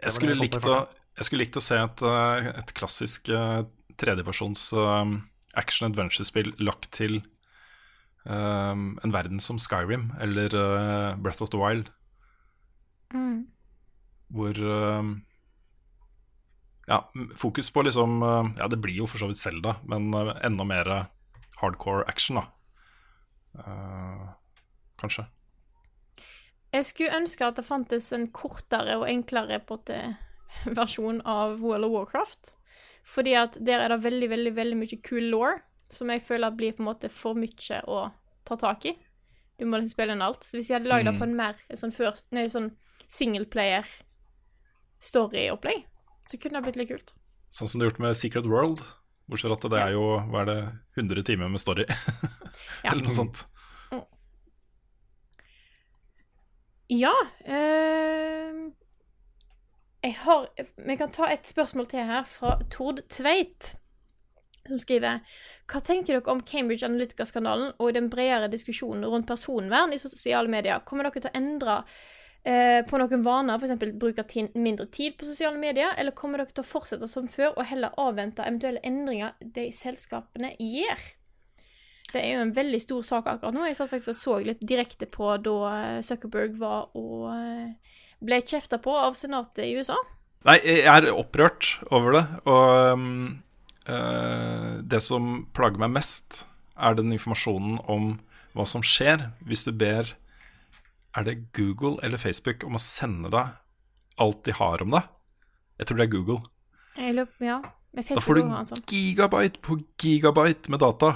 Jeg skulle, likt å, jeg skulle likt å se et, eh, et klassisk eh, tredjepersons eh, action adventure-spill lagt til um, en verden som Skyrim eller uh, Breath of the Wild, Mm. hvor eh, ja, fokus på liksom Ja, det blir jo for så vidt Selda, men enda mer hardcore action, da. Uh, kanskje. Jeg skulle ønske at det fantes en kortere og enklere på måte, versjon av World of Warcraft. Fordi at der er det veldig, veldig veldig mye cool law som jeg føler blir på en måte for mye å ta tak i. Du må liksom spille inn alt. Så hvis jeg hadde lagd det på en mer sånn, first, nei, sånn singleplayer story-opplegg, så kunne det blitt litt kult. Sånn som du har gjort med Secret World. Bortsett fra at det er jo hva er det, 100 timer med story. Ja. Eller noe sånt. Ja eh, Jeg har Vi kan ta et spørsmål til her fra Tord Tveit, som skriver Hva tenker dere om Cambridge Analytica-skandalen og den bredere diskusjonen rundt personvern i sosiale medier? Kommer dere til å endre eh, på noen vaner, f.eks. bruke mindre tid på sosiale medier, eller kommer dere til å fortsette som før og heller avvente eventuelle endringer de selskapene gjør? Det er jo en veldig stor sak akkurat nå. Jeg satt faktisk og så litt direkte på da eh, Zuckerberg var og eh, ble kjefta på av senatet i USA. Nei, jeg er opprørt over det. Og um, det som plager meg mest, er den informasjonen om hva som skjer hvis du ber Er det Google eller Facebook om å sende deg alt de har om deg? Jeg tror det er Google. Jeg lurer ja. Med Da får du sånn. gigabyte på gigabyte med data.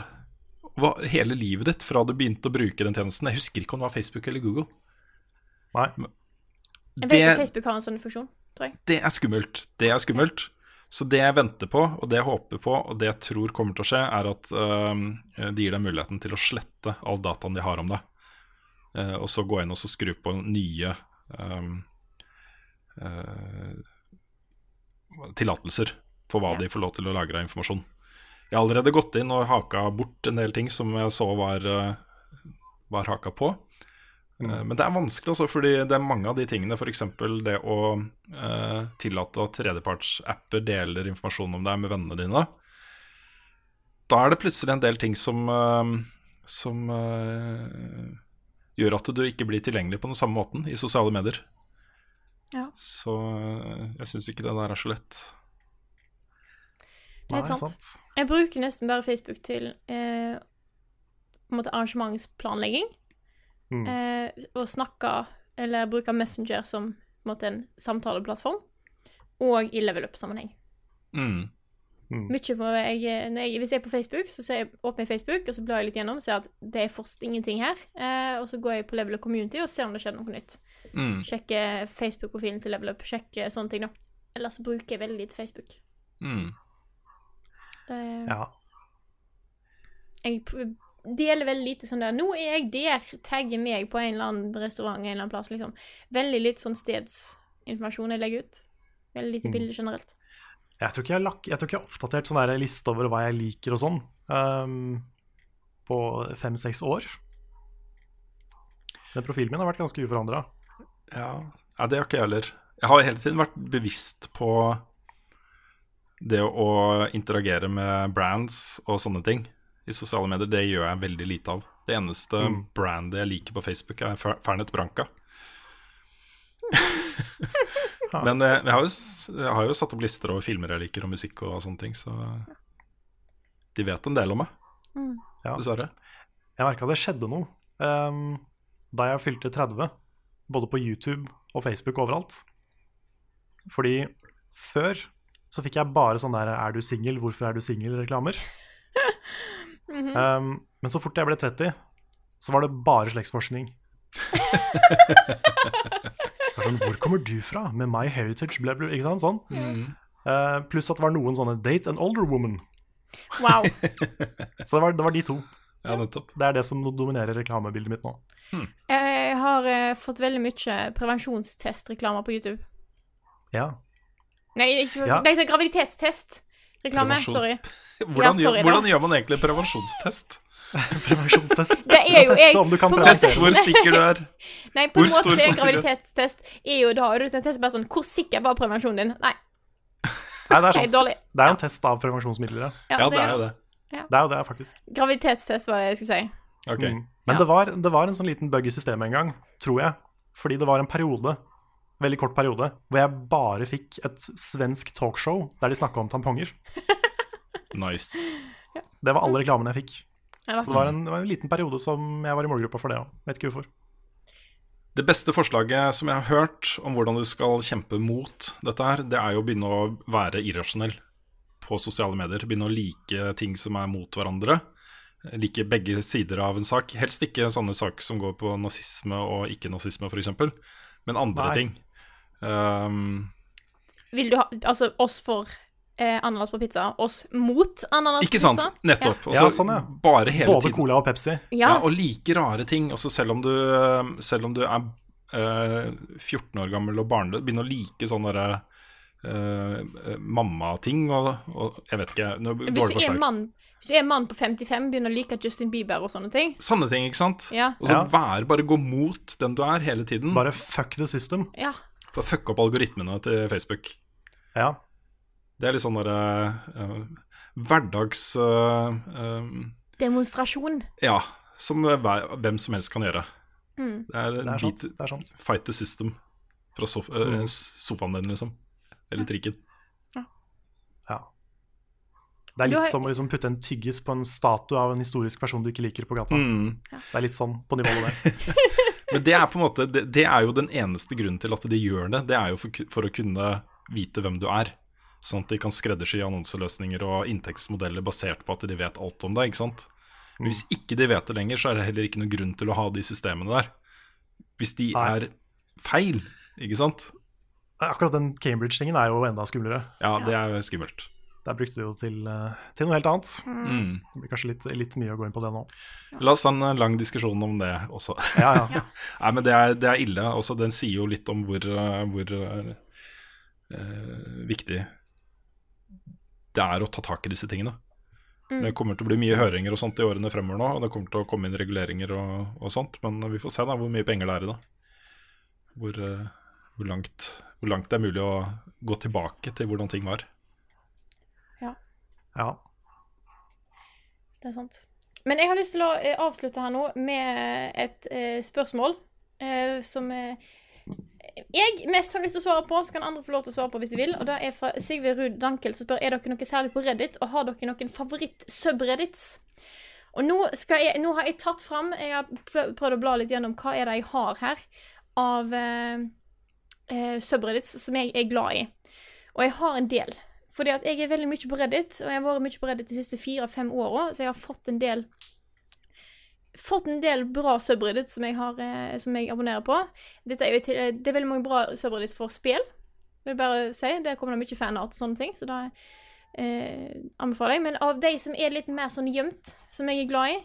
Hva, hele livet ditt fra du begynte å bruke den tjenesten. Jeg husker ikke om det var Facebook eller Google. Nei. Jeg vet ikke at Facebook har en sånn funksjon, tror jeg. det er skummelt. Det er skummelt. Så det jeg venter på, og det jeg håper på, og det jeg tror kommer til å skje, er at øhm, de gir deg muligheten til å slette all dataen de har om deg. Uh, og så gå inn og så skru på nye um, uh, tillatelser for hva Ja. de får lov til å lagre av informasjon. Jeg har allerede gått inn og haka bort en del ting som jeg så var, eh, var haka på. Mm. Men det er vanskelig også, fordi det er mange av de tingene, f.eks. det å eh, tillate at tredjepartsapper deler informasjon om deg med vennene dine. Da er det plutselig en del ting som, eh, som eh, gjør at du ikke blir tilgjengelig på den samme måten i sosiale medier. Ja. Så eh, jeg syns ikke det der er så lett. Er Nei, sant. Jeg bruker nesten bare Facebook til eh, på en måte arrangementsplanlegging. Mm. Eh, og snakke, eller bruke Messenger som på en, måte, en samtaleplattform. Og i level up-sammenheng. Mm. Mye for jeg, når jeg, Hvis jeg er på Facebook, så ser jeg, åpner jeg Facebook, og så blar jeg litt gjennom og ser at det er fortsatt ingenting her. Eh, og så går jeg på Level Up Community og ser om det skjer noe nytt. Mm. Sjekker Facebook-profilen til Level Up, sjekker sånne ting, da. Ellers så bruker jeg veldig lite Facebook. Mm. Det, Ja. Jeg deler veldig lite sånn der 'Nå er jeg der', tagger meg på en eller annen restaurant en eller annen plass, liksom. Veldig litt sånn stedsinformasjon jeg legger ut. Veldig lite bilder generelt. Jeg tror ikke jeg har, lagt, jeg tror ikke jeg har oppdatert sånn der liste over hva jeg liker og sånn um, på fem-seks år. Den profilen min har vært ganske uforandra. Ja, ja, det har ikke jeg heller. Jeg har hele tiden vært bevisst på det å interagere med brands og sånne ting i sosiale medier. Det gjør jeg veldig lite av. Det eneste brandet jeg liker på Facebook, er Fer- Fernet Branca. Men eh, jeg har, jo, jeg har jo satt opp lister over filmer jeg liker, og musikk og sånne ting, så de vet en del om meg, Ja. dessverre. Jeg merka det skjedde noe um, da jeg fylte 30, både på YouTube og Facebook overalt. Fordi før så fikk jeg bare sånn der 'er du singel, hvorfor er du singel?'-reklamer. Ehm, men så fort jeg ble 30, så var det bare slektsforskning. Sånn, Hvor kommer du fra? Med My Heritage, ble, ble, ikke sant? Sånn. Eh, pluss at det var noen sånne 'Date an older woman'. Wow. Så det var, det var de to. Ja, nettopp. Det er det som dominerer reklamebildet mitt nå. Jeg har uh, fått veldig mye prevensjonstestreklamer på YouTube. Ja. Nei, ikke Ja. Nei, sånn graviditetstest-reklame. Prevensjons- Sorry. Hvordan, sorry, gjør, hvordan gjør man egentlig prevensjonstest? Prevensjonstest. Det er jo jeg- om du kan på en preventere. måte- Hvor sikker du er? Nei, på Hvor en måte er graviditetstest er jo da du tester bare sånn Hvor sikker var prevensjonen din? Nei, Nei, det er sant. dårlig. Det er jo en test av prevensjonsmidler, ja. ja, Ja, det er jo det. Det er jo det, faktisk. Graviditetstest var det jeg skulle si. Ok. Mm. Men Ja. det, var, det var en sånn liten bug i systemet en gang, tror jeg. Fordi det var en periode veldig kort periode hvor jeg bare fikk et svensk talkshow der de snakka om tamponger. Nice. Det var alle reklamene jeg fikk. Det Så det var en, det var en liten periode som jeg var i målgruppa for det òg. Vet ikke hvorfor. Det beste forslaget som jeg har hørt om hvordan du skal kjempe mot dette her, det er jo å begynne å være irrasjonell på sosiale medier. Begynne å like ting som er mot hverandre. Like begge sider av en sak. Helst ikke sånne saker som går på nazisme og ikke-nazisme, f.eks., men andre Nei. ting. Um, Vil du ha Altså oss for eh, ananas på pizza, oss mot ananas ikke på sant? pizza? Nettopp. Og Ja, så sånn, ja. bare hele Både tiden. Cola og Pepsi. Ja. Og like rare ting. Også selv om du, selv om du er eh, 14 år gammel og barnløs, begynner å like sånne derre eh, mammating og, og Jeg vet ikke. Nå, Hvis du, er mann, hvis du er mann på 55, begynner å like Justin Bieber og sånne ting Sanne ting, ikke sant? Ja. Og så Ja. være, bare gå mot den du er hele tiden. Bare fuck the system. Ja. For å fucke opp algoritmene til Facebook. Ja. Det er litt sånn derre uh, hverdags uh, Demonstrasjon. Ja, som hver, hvem som helst kan gjøre. Mm. Det er, Det er sant. Det er sant. fight the system fra sof eh, Mm. sofaen din, liksom. Eller trikken. Ja. Det er litt har- som å liksom putte en tyggis på en statue av en historisk person du ikke liker på gata. Mm. Det er litt sånn på nivået der. Men det er på en måte det, det er jo den eneste grunnen til at de gjør det. Det er jo for, for å kunne vite hvem du er. Sånn at de kan skreddersy annonseløsninger og inntektsmodeller basert på at de vet alt om deg. ikke sant? Men hvis ikke de vet det lenger, så er det heller ikke noen grunn til å ha de systemene der. Hvis de Nei. er feil, ikke sant? Akkurat den Cambridge-tingen er jo enda skumlere. Ja, det er skummelt. Der brukte de jo til, eh, til noe helt annet. Mm. Det blir kanskje litt, litt mye å gå inn på det nå. La oss ta en lang diskusjon om det også. Ja, ja. Nei, men det er, det er ille. Også, den sier jo litt om hvor, eh, hvor uh, viktig det er å ta tak i disse tingene. Det kommer til å bli mye høringer og sånt i årene fremover nå, og det kommer til å komme inn reguleringer og, og sånt, men vi får se da hvor mye penger det er i det. Hvor, uh, hvor, langt, hvor langt det er mulig å gå tilbake til hvordan ting var. Ja. Det er sant. Men jeg har lyst til å eh, avslutte her nå med et eh, spørsmål eh, som eh, jeg mest har lyst til å svare på, så kan andre få lov til å svare på hvis de vil. Og det er fra Sigve Ruud Dankel som spør er dere noe særlig på Reddit, og har dere noen favoritt-subreddits. Og nå, jeg, nå har jeg tatt fram Jeg har prøvd å bla litt gjennom hva er det jeg har her av eh, eh, subreddits som jeg er glad i. Og jeg har en del. Fordi at jeg er veldig mye på Reddit, og jeg har vært mye på Reddit de siste fire-fem åra, så jeg har fått en del Fått en del bra subreddits som eh, som jeg abonnerer på. Er jo, til- det er veldig mange bra subreddits for spill, vil jeg bare si. Der kommer det mye fanart og sånne ting, så da eh, anbefaler jeg. Men av de som er litt mer sånn gjemt, som jeg er glad i,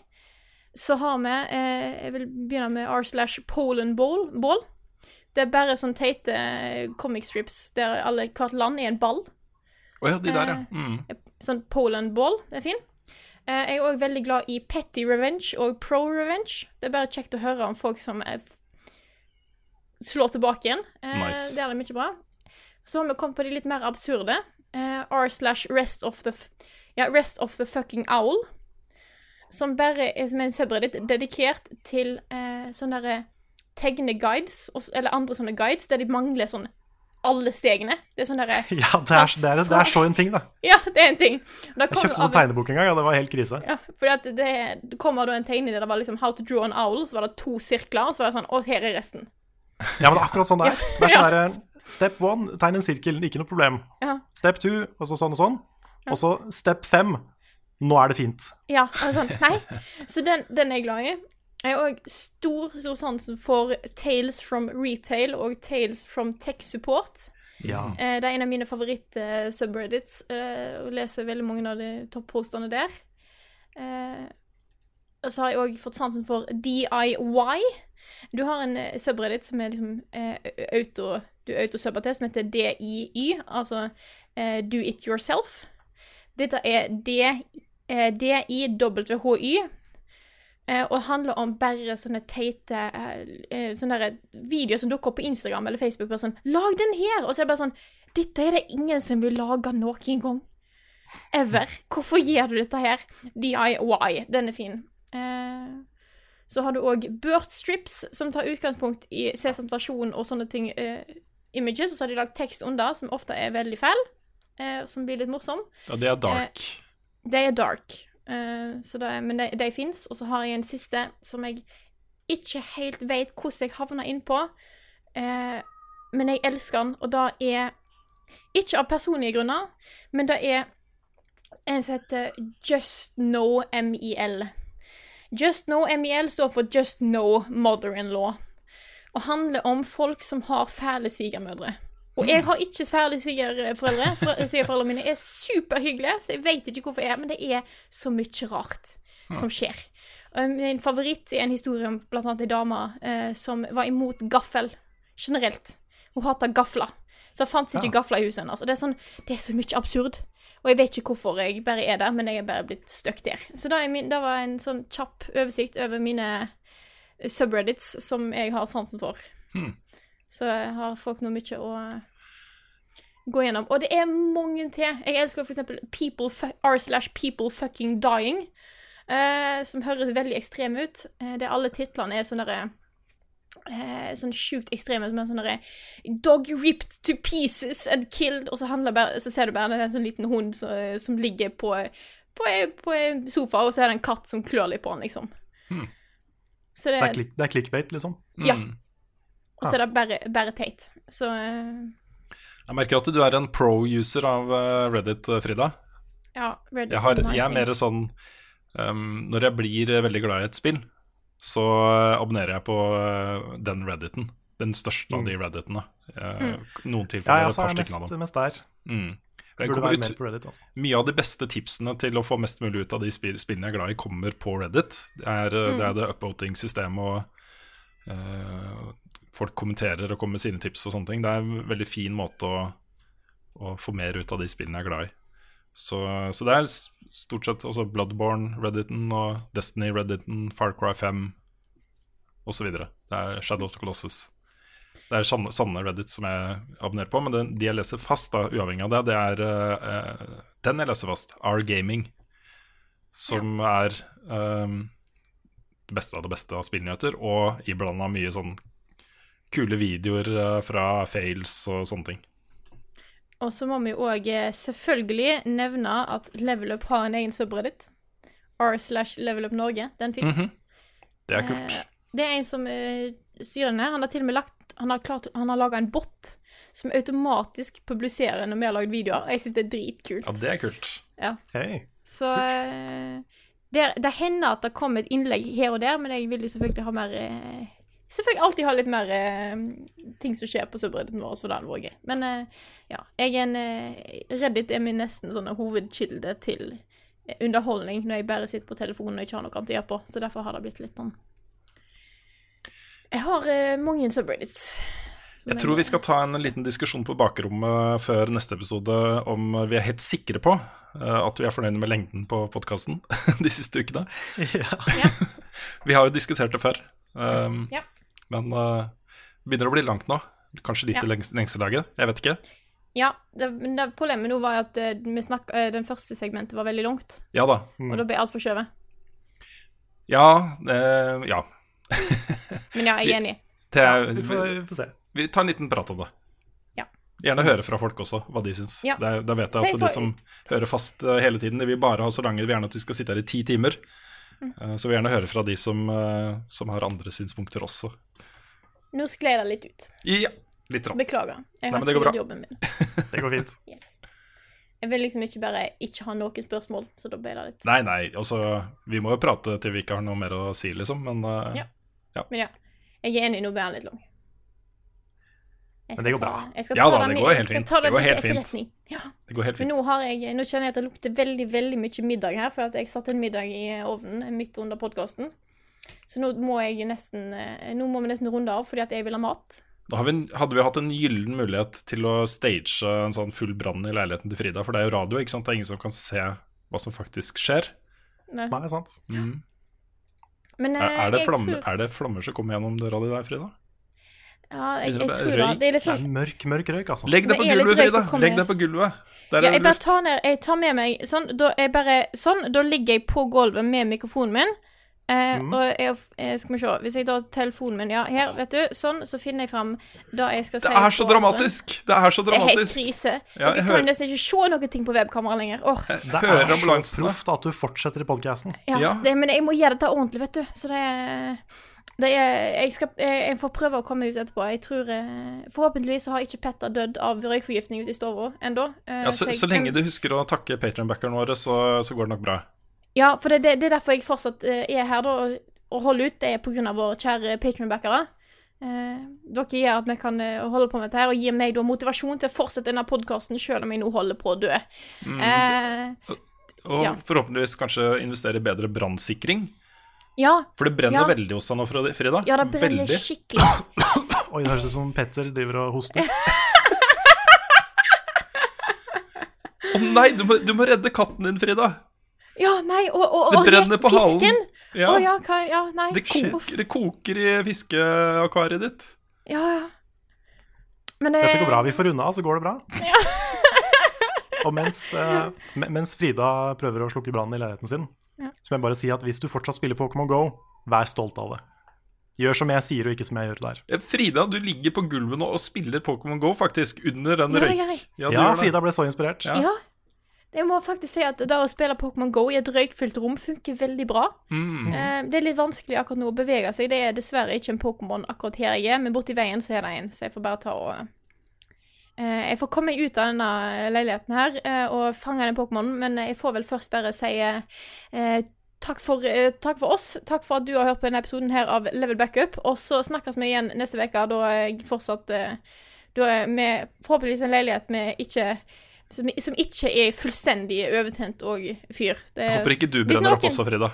så har vi eh, Jeg vil begynne med r slash Poland ball. Det er bare sånne teite eh, comic strips der alle, hvert land er en ball. Å ja, de der, ja. Mm. Sånn Poland Ball det er fin. Eh, jeg er òg veldig glad i Petty Revenge og Pro Revenge. Det er bare kjekt å høre om folk som eh, slår tilbake igjen. Eh, Nice. Det er det mye bra. Så har vi kommet på de litt mer absurde. Eh, R slash Rest of the Ja, Rest of the Fucking Owl. Som bare er som en subreddit dedikert til eh, sånne derre tegneguides, eller andre sånne guides, der de mangler sånn alle stegene. Det er sånn derre ja det, er, det, er, det er så en ting, da. Ja, det er en ting. Jeg kjøpte sånn tegnebok en gang, og det var helt krise. ja, fordi at det, det kommer da en tegning der det var liksom How to draw an owl, så var det to sirkler, og så var det sånn Og her er resten. Ja, men det er akkurat sånn det er. Det er sånn der, Step one, tegn en sirkel, ikke noe problem. Ja. Step two, og så sånn og sånn. Og så step fem, nå er det fint. Ja, sånn, nei. Så den, den er jeg glad i. Jeg har òg stor, stor sansen for Tales from Retail og Tales from Tech Support. Ja. Eh, det er en av mine favoritt-subreddits, Jeg leser veldig mange av de toppostene der. Eh, og så har jeg òg fått sansen for DIY. Du har en eh, subreddit som er liksom eh, auto, du autosubber til, som heter DIY, altså eh, Do It Yourself. Dette er D, eh, DIWHY. Eh, og handler om bare sånne teite eh, eh, sånne videoer som dukker opp på Instagram eller Facebook. Bare sånn 'Lag den her!' Og så er det bare sånn 'Dette er det ingen som vil lage noen gang. Ever. Hvorfor gjør du dette her?' DIY. Den er fin. Eh, så har du òg Burst Strips, som tar utgangspunkt i Sesam Stasjon og sånne ting. Eh, images, og så har de lagd tekst under, som ofte er veldig eh, som blir litt morsom. Ja, det er dark. Det er dark, det, men de, de fins. Og så har jeg en siste som jeg ikke helt vet hvordan jeg havna innpå. Eh, men jeg elsker den, og det er Ikke av personlige grunner, men det er en som heter Just Know MEL. Just Know MEL står for Just Know Mother-in-Law, og handler om folk som har fæle svigermødre. Og jeg har ikke fæle svigerforeldre. For- Svigerforeldrene mine er superhyggelige, så jeg vet ikke hvorfor jeg er men det er så mye rart som skjer. Min favoritt er en historie om annet ei dame eh, som var imot gaffel generelt. Hun hata gafler. Så det fantes ikke gafler i huset hennes. Altså. det sånn, det er så mye absurd. Og jeg vet ikke hvorfor jeg bare er der, men jeg er bare blitt stuck der. Så det var en sånn kjapp oversikt over mine subreddits som jeg har sansen for. Så har folk nå mye å gå gjennom. Og det er mange til. Jeg elsker fu- r slash people fucking dying, eh, som høres veldig ekstrem ut. Eh, det alle titlene er sånne derre eh, sånn sjukt ekstreme, som er sånn derre Dog ripped to pieces and killed, og så, bare, så ser du bare en sånn liten hund som, som ligger på, på, på en sofa, og så er det en katt som klør litt på den, liksom. Så det, Så det er, det er clickbait, liksom. Ja. Og så er det bare, bare teit. Så eh, Jeg merker at du er en pro-user av eh, Reddit, eh, Frida. ja, Reddit Jeg, har, jeg er mer sånn um, Når jeg blir veldig glad i et spill, så abonnerer jeg på den Redditen. Den største av de Redditene. Mm. Noen Ja, altså, et par er stykker av mest, dem. mest der. Mm. Jeg Burde være ut, mer på Reddit, altså. mye av de beste tipsene til å få mest mulig ut av de spill, spillene jeg er glad i, kommer på Reddit. Det er mm. det, er det upvoting-systemet, og eh, folk kommenterer og kommer med sine tips og sånne ting. Det er en veldig fin måte å, å få mer ut av de spillene jeg er glad i. Så, så det er stort sett også Bloodborne, Redditen og Destiny, Redditen, Far Cry 5 osv. Det er Shadows of Colossus. Det er sanne, Reddit som jeg abonnerer på, men den, de jeg leser fast, da, uavhengig av det, det er uh, den jeg leser fast, R-Gaming, som er um, det beste av det beste av spillnyheter, og iblanda mye sånn kule videoer eh, fra fails og sånne ting. Og så må vi òg selvfølgelig nevne at LevelUp har en egen subreddit. R slash LevelUp Norge. Den fins. Mhm. Det er kult. Eh, det er en som styrer den her. Han har til og med lagt Han har, klart, han har laga en bot som automatisk publiserer når vi har lagd videoer. Og jeg syns det er dritkult. Ja, det er kult. Hei. Så kult. det, det hender at det kommer et innlegg her og der, men jeg vil jo selvfølgelig ha mer eh, jeg alltid ha litt mer eh, ting som skjer på subredditen vår, for hadde vært gøy. Men eh, ja, jeg er en eh, Reddit er min nesten sånn hovedkilde til eh, underholdning når jeg bare sitter på telefonen og ikke har noe annet å gjøre på. Så derfor har det blitt litt sånn Jeg har eh, mange subreddits. som Jeg tror vi skal ta en liten diskusjon på bakrommet før neste episode om vi er helt sikre på eh, at vi er fornøyde med lengden på podkasten de siste ukene. Ja. vi har jo diskutert det før, um, Ja. Men uh, begynner å bli langt nå. Kanskje litt Ja. i lengste, lengste laget. Jeg vet ikke. Ja, det, men det, problemet nå var at eh, vi snakk, eh, den første segmentet var veldig langt, Ja da. og da ble alt forskjøvet. Ja, eh, ja. Men ja, jeg er enig. Vi, til, ja, Vi får, vi, vi får se. vi tar en liten prat om det. Ja. Gjerne høre fra folk også, hva de syns. Ja. Det Da vet jeg at for- de som hører fast hele tiden, de vil bare ha så lange, de vil gjerne at vi skal sitte her i ti timer. Eh, Så vi vil gjerne høre fra de som, eh, som har andre synspunkter også. Nå skled det litt ut. Ja, litt rann. Beklager. Jeg Nei, har det ikke går gjort jobben min. Det går fint. Yes. Jeg vil liksom ikke bare ikke ha noen spørsmål, så da ble det litt Nei, nei, altså Vi må jo prate til vi ikke har noe mer å si, liksom, men uh, Ja. Men ja, jeg er enig, nå ble han litt lang. Men det går bra. Jeg skal Ja ta da, det, går helt fint. Det går helt fint. Ja. det går helt Men fint. nå, har jeg, nå kjenner jeg at det lukter veldig veldig mye middag her, for at jeg satte en middag i ovnen midt under podkasten. Så nå må jeg nesten eh, Nå må vi nesten runde av fordi at jeg vil ha mat. Da har vi, hadde vi hatt en gyllen mulighet til å stage en sånn full brann i leiligheten til Frida, for det er jo radio, ikke sant? Det er ingen som kan se hva som faktisk skjer. Nei. Nei, sant. Men Er, eh, er, det flamme, tror- er det flammer som kommer gjennom døra di der, Frida? Ja, jeg, jeg tror det. røyk? Det er litt Det er sånn mørk, mørk røyk, altså. Legg deg på Det er gulvet, Frida! Legg deg på gulvet. Der ja, er det luft. tar ned Jeg tar med meg sånn. Da, jeg bare, sånn, da ligger jeg på gulvet med mikrofonen min. Eh, Og jeg, eh, skal vi se Hvis jeg tar telefonen min Ja, her, vet du. Sånn, så finner jeg fram det jeg skal si. Det er så dramatisk! Det er så Det er helt krise. Ja, jeg jeg kan nesten ikke se noen ting på webkamera lenger. Åh, Det Hører er så proft at du fortsetter i podkasten. ja, Ja. Det, men jeg må gjøre dette ordentlig, vet du. Så det er, det er jeg, skal, jeg, får prøve å komme ut etterpå. Jeg tror eh, Forhåpentligvis har ikke Petter dødd av røykforgiftning ute i stua ennå. Eh, Ja, så, så, så lenge du husker å takke patronbackerne våre, så, så går det nok bra. Ja, for det, det, det er derfor jeg fortsatt eh, er her, da, og, holder ut. Det er av våre kjære patronbackere. Eh, dere gjør at vi kan holde på med dette her, og gir meg da motivasjon til å fortsette denne podkasten selv om jeg nå holder på å dø. Eh, Og Ja. forhåpentligvis kanskje investere i bedre brannsikring. Ja, For det brenner Ja. veldig hos deg nå, Frida. ja, det brenner veldig. skikkelig. Oi, det høres ut som Petter driver og hoster. Å nei, du må, du må redde katten din, Frida! Ja, nei, og, og, Det og brenner på halen. fisken. Ja. Å ja, hva Ja, nei. Det, koker, det koker i fiskeakvariet ditt. Ja, ja. Men det Dette går bra. Vi får unna, så går det bra. Og mens, eh, mens Frida prøver å slukke brannen i leiligheten sin, så må jeg bare si at hvis du fortsatt spiller Pokémon Go, vær stolt av det. Gjør som jeg sier, og ikke som jeg gjør der. Eh, Frida, du ligger på gulvet nå og spiller Pokémon Go, faktisk, under en Ja, røyk... jeg. Ja, Ja. Frida ble så inspirert. Ja. Ja. Jeg må faktisk si at det å spille Pokémon GO i et røykfylt rom funker veldig bra. Mm. Eh, det er litt vanskelig akkurat nå å bevege seg. Det er dessverre ikke en Pokémon akkurat her jeg er, men borti veien så er det en, så jeg får bare ta og eh, Jeg får komme meg ut av denne leiligheten her eh, og fange den Pokémonen, men jeg får vel først bare si eh, Takk for, eh, takk for oss. Takk for at du har hørt på denne episoden her av Level Backup. Og så snakkes vi igjen neste uke, da jeg fortsatt eh, Da er vi forhåpentligvis en leilighet med ikke som, som ikke er fullstendig overtent og fyr. Det, Håper ikke du brenner brenner opp også, Frida.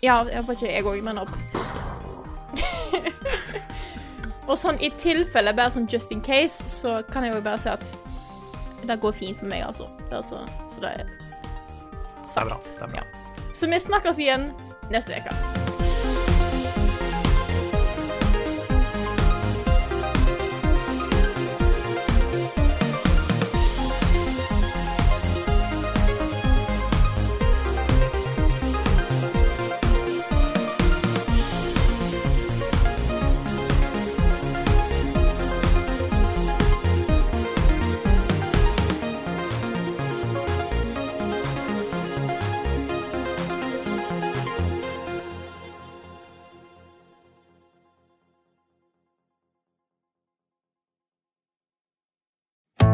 Ja, jeg håper ikke jeg òg brenner opp. Og sånn i tilfelle, bare sånn just in case, så kan jeg jo bare si at det går fint med meg, altså. Det så, så det er sagt. Det er bra. Det er bra. Ja. Så vi snakkes igjen neste uke.